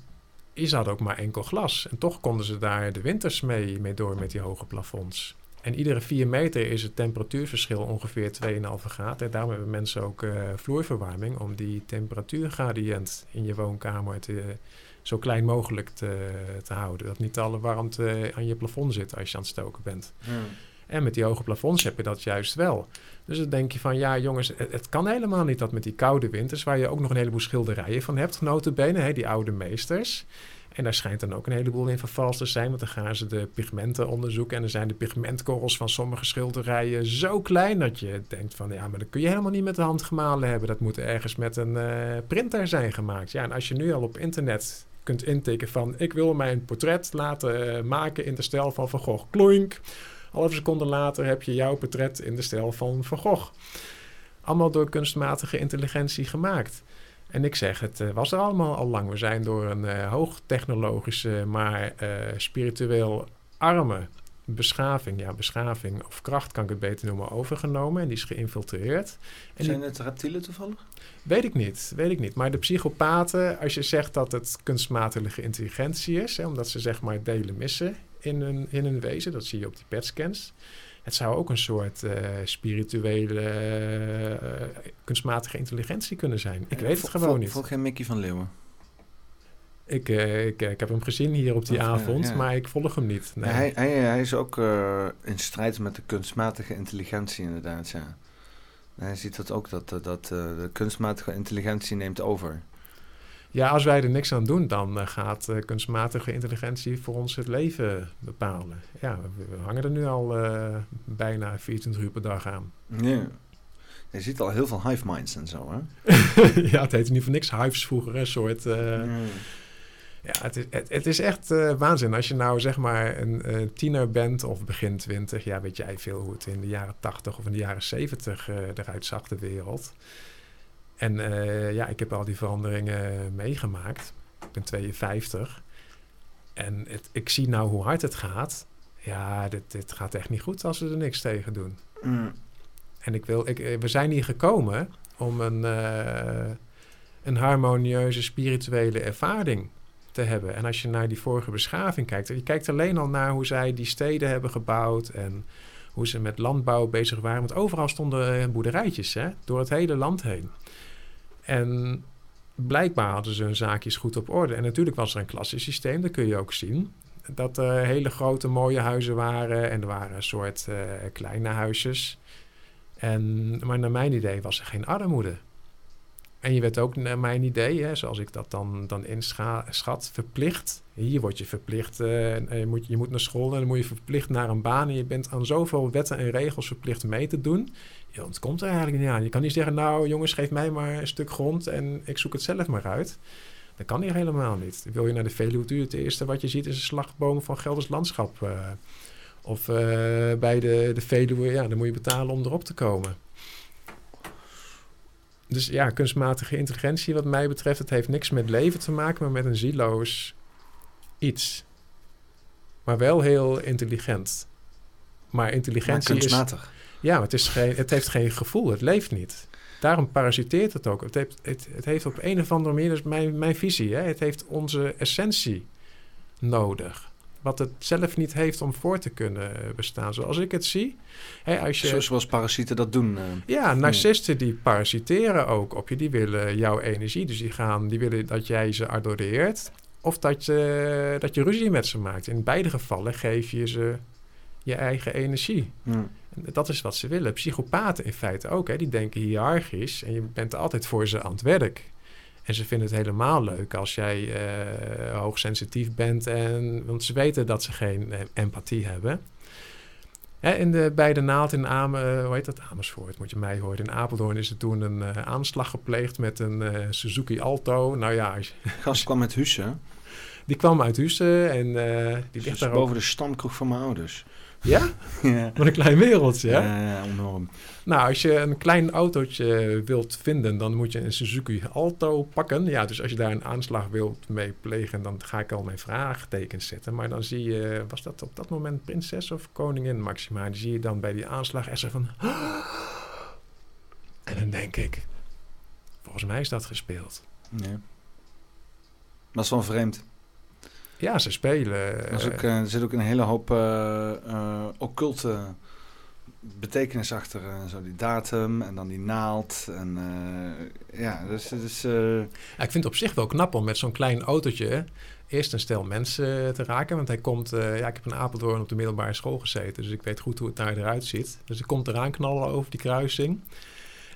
je zat ook maar enkel glas. En toch konden ze daar de winters mee, mee door met die hoge plafonds. En iedere 4 meter is het temperatuurverschil ongeveer 2,5 graden. En daarom hebben mensen ook uh, vloerverwarming om die temperatuurgradient in je woonkamer te, zo klein mogelijk te, te houden. Dat niet alle warmte aan je plafond zit als je aan het stoken bent. Hmm. En met die hoge plafonds heb je dat juist wel. Dus dan denk je van, ja jongens, het, het, kan helemaal niet dat met die koude winters... waar je ook nog een heleboel schilderijen van hebt, notabene, hè, die oude meesters... En daar schijnt dan ook een heleboel in vervals te zijn, want dan gaan ze de pigmenten onderzoeken. En dan zijn de pigmentkorrels van sommige schilderijen zo klein dat je denkt van ja, maar dat kun je helemaal niet met de hand gemalen hebben. Dat moet ergens met een uh, printer zijn gemaakt. Ja, en als je nu al op internet kunt intikken van ik wil mijn portret laten uh, maken in de stijl van Van Gogh. Kloink! Half seconde later heb je jouw portret in de stijl van Van Gogh. Allemaal door kunstmatige intelligentie gemaakt. En ik zeg, het uh, was er allemaal al lang. We zijn door een uh, hoogtechnologische, maar uh, spiritueel arme beschaving, ja, beschaving of kracht kan ik het beter noemen, overgenomen. En die is geïnfiltreerd. En zijn die, het reptielen toevallig? Weet ik niet, weet ik niet. Maar de psychopaten, als je zegt dat het kunstmatige intelligentie is, hè, omdat ze zeg maar delen missen in hun, in hun wezen, dat zie je op die PET-scans. Het zou ook een soort uh, spirituele, uh, kunstmatige intelligentie kunnen zijn. Ik weet het gewoon vol, niet. Volg geen Mickey van Leeuwen? Ik, uh, ik, ik, heb hem gezien hier op die Of, avond, ja. maar ik volg hem niet. Nee. Hij, hij, hij, is ook in strijd met de kunstmatige intelligentie inderdaad, ja. Hij ziet dat ook, dat, dat de kunstmatige intelligentie neemt over. Ja, als wij er niks aan doen, dan uh, gaat uh, kunstmatige intelligentie voor ons het leven bepalen. Ja, we, we hangen er nu al uh, bijna 24 uur per dag aan. Ja. Je ziet al heel veel hive minds en zo, hè? ja, het heette niet voor niks hives vroeger, een soort... Ja. ja, het is, het, het is echt waanzin. Als je nou zeg maar een tiener bent of begin 20, ja, weet jij veel hoe het in de jaren 80 of in de jaren 70 eruit zag, de wereld. En uh, ja, ik heb al die veranderingen meegemaakt. Ik ben 52. En het, ik zie nou hoe hard het gaat. Ja, dit, dit gaat echt niet goed als we er niks tegen doen. Mm. En ik wil, ik, we zijn hier gekomen om een, uh, een harmonieuze spirituele ervaring te hebben. En als je naar die vorige beschaving kijkt, je kijkt alleen al naar hoe zij die steden hebben gebouwd en hoe ze met landbouw bezig waren. Want overal stonden boerderijtjes, hè, door het hele land heen. En blijkbaar hadden ze hun zaakjes goed op orde. En natuurlijk was er een klassensysteem, dat kun je ook zien. Dat er hele grote mooie huizen waren en er waren een soort uh, kleine huisjes. En, maar naar mijn idee was er geen armoede. En je werd ook naar mijn idee, hè, zoals ik dat dan, dan inschat, verplicht. Hier word je verplicht, uh, je, moet, je moet naar school en dan moet je verplicht naar een baan. En je bent aan zoveel wetten en regels verplicht mee te doen. Ja, het komt er eigenlijk niet aan. Je kan niet zeggen, nou jongens, geef mij maar een stuk grond en ik zoek het zelf maar uit. Dat kan hier helemaal niet. Wil je naar de Veluwe toe, het eerste wat je ziet is een slagboom van Gelders Landschap. Uh, of uh, bij de, de Veluwe, ja, dan moet je betalen om erop te komen. Dus ja, kunstmatige intelligentie wat mij betreft, het heeft niks met leven te maken, maar met een zieloos iets. Maar wel heel intelligent. Maar intelligentie maar kunstmatig. is... Ja, het, is geen, het heeft geen gevoel, het leeft niet. Daarom parasiteert het ook. Het heeft, het, het heeft op een of andere manier, dat is mijn, mijn visie, hè, het heeft onze essentie nodig. Wat het zelf niet heeft om voor te kunnen bestaan. Zoals ik het zie. Hè, als je, Zoals parasieten dat doen. Uh, ja, narcisten die parasiteren ook op je. Die willen jouw energie. Dus die, gaan, die willen dat jij ze adoreert. Of dat je, dat je ruzie met ze maakt. In beide gevallen geef je ze je eigen energie. Hmm. Dat is wat ze willen. Psychopaten in feite ook. Hè. Die denken hiërarchisch en je bent altijd voor ze aan het werk. En ze vinden het helemaal leuk als jij uh, hoogsensitief bent. En, want ze weten dat ze geen uh, empathie hebben. Hè, in de, bij de naald in eh, hoe heet dat? Amersfoort, moet je mij horen. In Apeldoorn is er toen een eh, aanslag gepleegd met een eh, Suzuki Alto. Nou ja, Gast kwam met Hussen. die kwam uit Hussen en eh, die ligt Dus daar boven ook. de stamkroeg van mijn ouders. Ja? ja. Wat een klein wereldje, hè? Ja, ja, enorm. Nou, als je een klein autootje wilt vinden, dan moet je een Suzuki Alto pakken. Ja, dus als je daar een aanslag wilt mee plegen, dan ga ik al mijn vraagtekens zetten. Maar dan zie je, was dat op dat moment prinses of koningin Maxima? Die zie je dan bij die aanslag zo van... En dan denk ik, volgens mij is dat gespeeld. Nee. Dat is wel vreemd. Ja, ze spelen. Er, is ook, eh, er zit ook een hele hoop eh, eh, occulte betekenis achter. eh, zo die datum en dan die naald. En eh, ja, dus... dus eh, Ja, ik vind het op zich wel knap om met zo'n klein autootje eerst een stel mensen te raken. Want hij komt, eh, ja, ik heb in Apeldoorn op de middelbare school gezeten, dus ik weet goed hoe het daar eruit ziet. Dus hij komt eraan knallen over die kruising.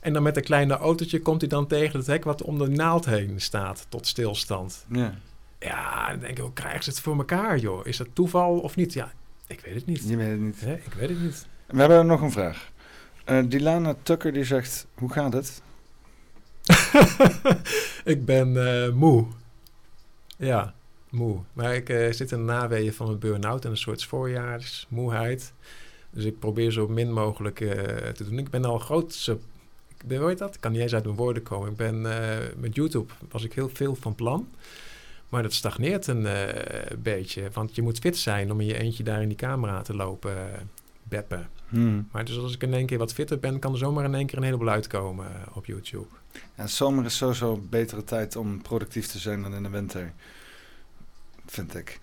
En dan met een kleine autootje komt hij dan tegen het hek wat om de naald heen staat tot stilstand. ja. Ja, dan denk ik, hoe krijgen ze het voor elkaar, joh? Is dat toeval of niet? Ja, ik weet het niet. Je weet het niet. Hè, ik weet het niet. We hebben nog een vraag. Eh Dilana Tucker die zegt, hoe gaat het? ik ben eh, moe. Ja, moe. Maar ik eh, zit in de naweeën van een burn-out en een soort voorjaarsmoeheid. Dus ik probeer zo min mogelijk te doen. Ik ben al groot... Ik ben, hoe heet dat? Ik kan niet eens uit mijn woorden komen. Ik ben met YouTube was ik heel veel van plan. Maar dat stagneert een eh, beetje. Want je moet fit zijn om in je eentje daar in die camera te lopen eh, beppen. Hmm. Maar dus als ik in één keer wat fitter ben, kan er zomaar in één keer een heleboel uitkomen eh, op YouTube. Ja, zomer is sowieso een betere tijd om productief te zijn dan in de winter. Vind ik.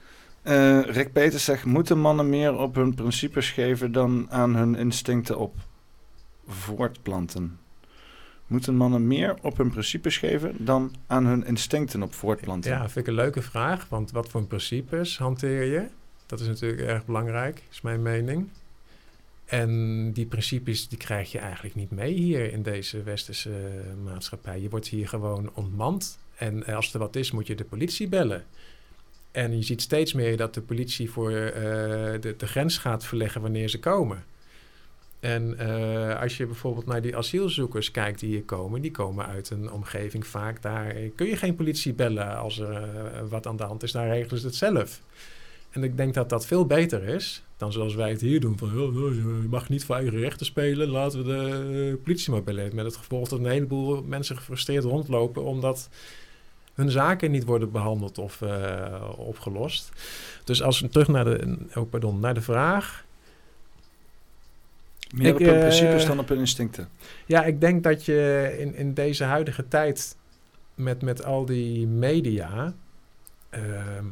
Rick Peters zegt, moeten mannen meer op hun principes geven dan aan hun instincten op voortplanten? Moeten mannen meer op hun principes geven dan aan hun instincten op voortplanten? Ja, vind ik een leuke vraag. Want wat voor principes hanteer je? Dat is natuurlijk erg belangrijk, is mijn mening. En die principes die krijg je eigenlijk niet mee hier in deze westerse maatschappij. Je wordt hier gewoon ontmand. En eh, als er wat is, moet je de politie bellen. En je ziet steeds meer dat de politie voor eh, de, de grens gaat verleggen wanneer ze komen. En eh, als je bijvoorbeeld naar die asielzoekers kijkt die hier komen, die komen uit een omgeving vaak daar. Kun je geen politie bellen als er eh, wat aan de hand is, daar regelen ze het zelf. En ik denk dat dat veel beter is dan zoals wij het hier doen. Van "Oh, oh, je mag niet voor eigen rechten spelen, laten we de eh, politie maar bellen. Met het gevolg dat een heleboel mensen gefrustreerd rondlopen omdat hun zaken niet worden behandeld of eh, opgelost. Dus als we terug naar de, oh, pardon, naar de vraag. Meer op hun eh, principes dan op hun instincten. Ja, ik denk dat je in, in deze huidige tijd met, met al die media, ehm,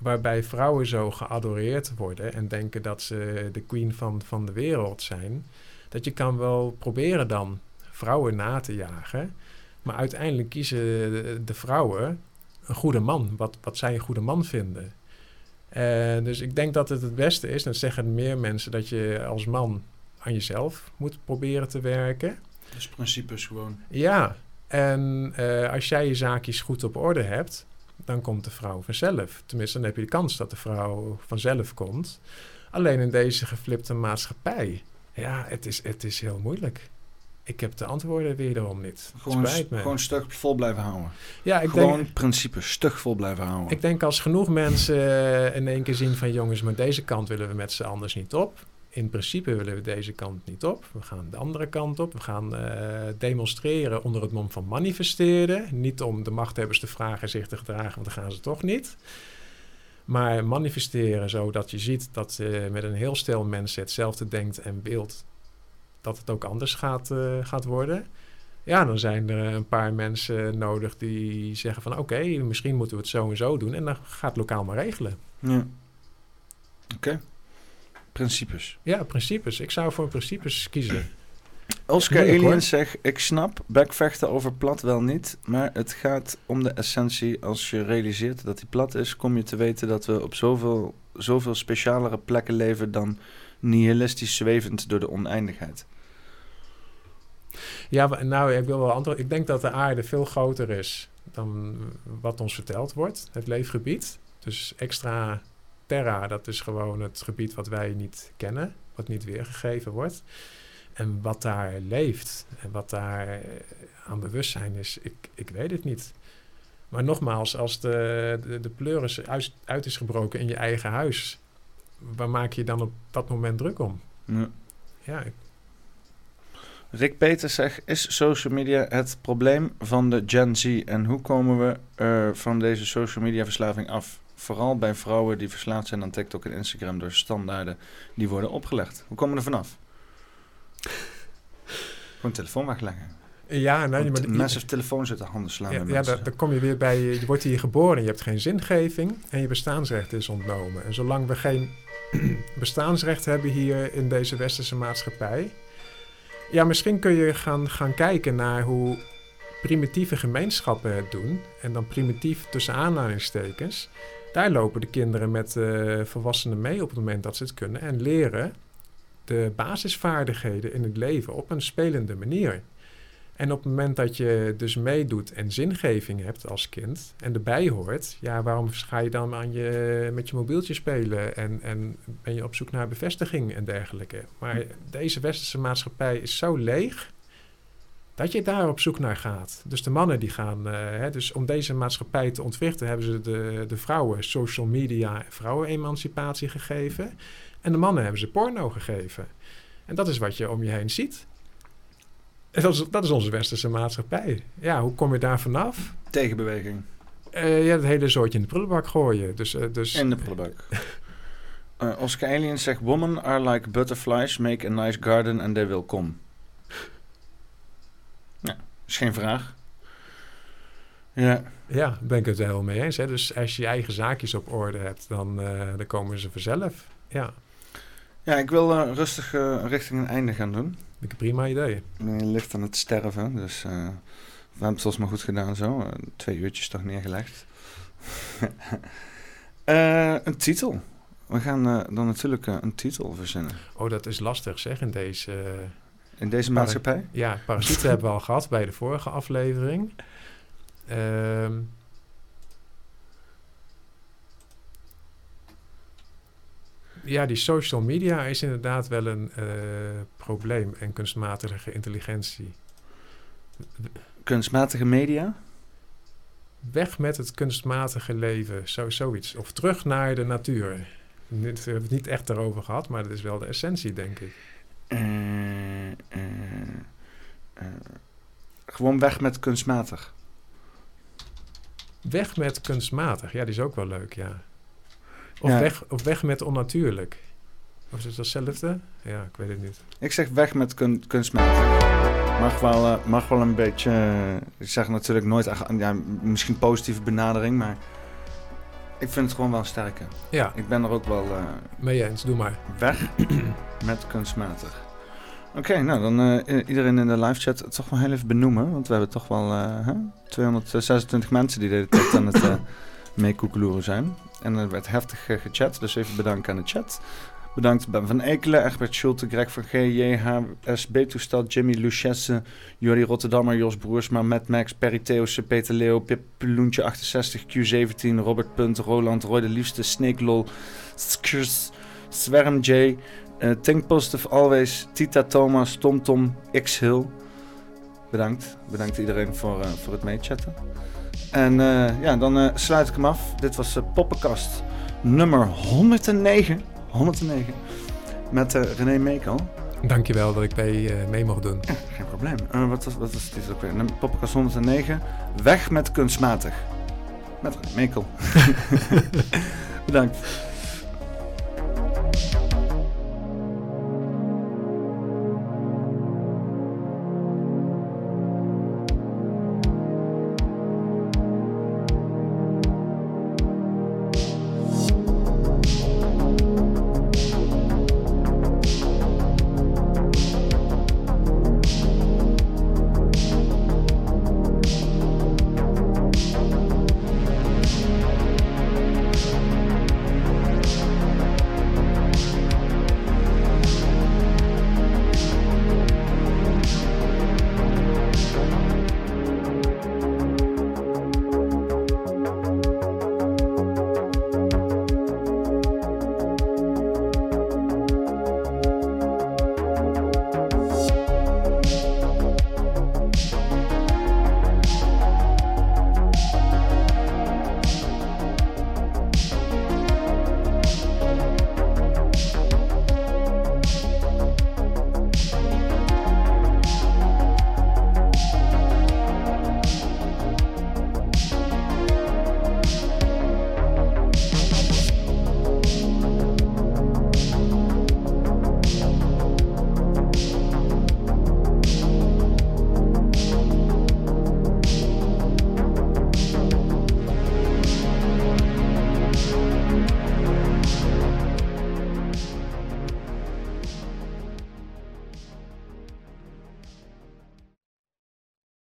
waarbij vrouwen zo geadoreerd worden en denken dat ze de queen van, van de wereld zijn, dat je kan wel proberen dan vrouwen na te jagen, maar uiteindelijk kiezen de, de vrouwen een goede man, wat, wat zij een goede man vinden. En dus ik denk dat het het beste is, en dat zeggen meer mensen, dat je als man aan jezelf moet proberen te werken. Dus principes gewoon. Ja, en eh, als jij je zaakjes goed op orde hebt, dan komt de vrouw vanzelf. Tenminste, dan heb je de kans dat de vrouw vanzelf komt. Alleen in deze geflipte maatschappij, ja, het is, het is heel moeilijk. Ik heb de antwoorden wederom niet. Gewoon, spijt me. gewoon stug vol blijven houden. Ja, ik gewoon denk- principes, stug vol blijven houden. Ik denk als genoeg mensen eh, in één keer zien van jongens, maar deze kant willen we met z'n anders niet op. In principe willen we deze kant niet op. We gaan de andere kant op. We gaan eh, demonstreren onder het mom van manifesteren. Niet om de machthebbers te vragen zich te gedragen, want dan gaan ze toch niet. Maar manifesteren zodat je ziet dat eh, met een heel stel mensen hetzelfde denkt en wilt dat het ook anders gaat, eh, gaat worden. Ja, dan zijn er een paar mensen nodig die zeggen van oké, misschien moeten we het zo en zo doen. En dan gaat het lokaal maar regelen. Ja. Oké. Principes. Ja, principes. Ik zou voor principes kiezen. Oscar. Aliens zegt, ik snap bekvechten over plat wel niet, maar het gaat om de essentie. Als je realiseert dat die plat is, kom je te weten dat we op zoveel, zoveel specialere plekken leven dan nihilistisch zwevend door de oneindigheid. Ja, nou, ik wil wel antwoorden. Ik denk dat de aarde veel groter is dan wat ons verteld wordt, het leefgebied. Dus extra Terra, dat is gewoon het gebied wat wij niet kennen, wat niet weergegeven wordt. En wat daar leeft en wat daar eh, aan bewustzijn is, ik, ik weet het niet. Maar nogmaals, als de, de, de pleuris uit, uit is gebroken in je eigen huis, waar maak je dan op dat moment druk om? Ja. Ja, ik- Rick Peters zegt, is social media het probleem van de Gen Z? En hoe komen we van deze social media verslaving af? Vooral bij vrouwen die verslaafd zijn aan TikTok en Instagram door standaarden die worden opgelegd. Hoe komen we er vanaf? Gewoon telefoon wegleggen. Ja, Een maar te- massive telefoons uit de handen slaan. Ja, ja mensen. daar kom je weer bij. Je wordt hier geboren, je hebt geen zingeving en je bestaansrecht is ontnomen. En zolang we geen bestaansrecht hebben hier in deze westerse maatschappij. Ja, misschien kun je gaan, gaan kijken naar hoe primitieve gemeenschappen het doen. En dan primitief tussen aanhalingstekens. Daar lopen de kinderen met eh, volwassenen mee op het moment dat ze het kunnen. En leren de basisvaardigheden in het leven op een spelende manier. En op het moment dat je dus meedoet en zingeving hebt als kind en erbij hoort, ja, waarom ga je dan aan je, met je mobieltje spelen en, en ben je op zoek naar bevestiging en dergelijke? Maar deze westerse maatschappij is zo leeg dat je daar op zoek naar gaat. Dus de mannen die gaan, eh, hè, dus om deze maatschappij te ontwrichten, hebben ze de, de vrouwen social media en vrouwenemancipatie gegeven. En de mannen hebben ze porno gegeven. En dat is wat je om je heen ziet. Dat is, dat is onze westerse maatschappij. Ja, hoe kom je daar vanaf? Tegenbeweging. Eh, ja, het hele zootje in de prullenbak gooien. Dus, eh, dus, In de prullenbak. Eh, Oscar Alien zegt, women are like butterflies, make a nice garden and they will come. Ja, is geen vraag. Ja. Ja, daar ben ik het wel mee eens. Hè? Dus als je je eigen zaakjes op orde hebt, dan, dan komen ze vanzelf. Ja, Ja, ik wil rustig richting een einde gaan doen. Ik een prima idee. Je ligt aan het sterven, dus eh, we hebben het mij goed gedaan zo. Eh, twee uurtjes toch neergelegd. Eh, een titel. We gaan eh, dan natuurlijk een titel verzinnen. Oh, dat is lastig zeg in deze... In deze maatschappij? Ja, parasieten hebben we al gehad bij de vorige aflevering. Ehm, ja, die social media is inderdaad wel een eh, probleem en kunstmatige intelligentie. Kunstmatige media? Weg met het kunstmatige leven, zo, zoiets. Of terug naar de natuur. Dit we hebben het niet echt erover gehad, maar dat is wel de essentie, denk ik. Eh, eh, gewoon weg met kunstmatig. Weg met kunstmatig, ja, die is ook wel leuk, ja. Of, Ja. Weg, of weg met onnatuurlijk. Of is het datzelfde? Ja, ik weet het niet. Ik zeg weg met kun- kunstmatig. Mag wel, eh, mag wel een beetje. eh, ik zeg natuurlijk nooit. echt- Ja, misschien positieve benadering, maar. Ik vind het gewoon wel sterker. Ja. Ik ben er ook wel. eh, Mee eens, doe maar. Weg met kunstmatig. Oké, nou dan iedereen in de live chat toch wel heel even benoemen. Want we hebben toch wel hè, 226 mensen die de hele tijd aan het meekoekeloeren zijn. En er werd heftig eh, gechat, dus even bedankt aan de chat. Bedankt Ben van Ekelen, Egbert Schulte, Greg van G, JHS, Betoestad, Jimmy Luchesse, Jordi Rotterdammer, Jos Broersma, Matt Max, Perry Theeussen, Peter Leo, Pip Peloentje 68, Q17, Robert Punt, Roland, Roy de Liefste, Snake Lol, Skurs, Swerm J, eh, Think Positive Always, Tita Thomas, TomTom, X Hill. Bedankt. Bedankt iedereen voor, eh, voor het meechatten. En eh, ja, dan eh, sluit ik hem af. Dit was de Poppenkast nummer 109. 109. Met eh, René Meekel. Dankjewel dat ik mee, eh, mee mocht doen. Geen probleem. Eh, wat, was, wat was dit ook weer? Poppenkast 109. Weg met kunstmatig. Met René Meekel. Bedankt.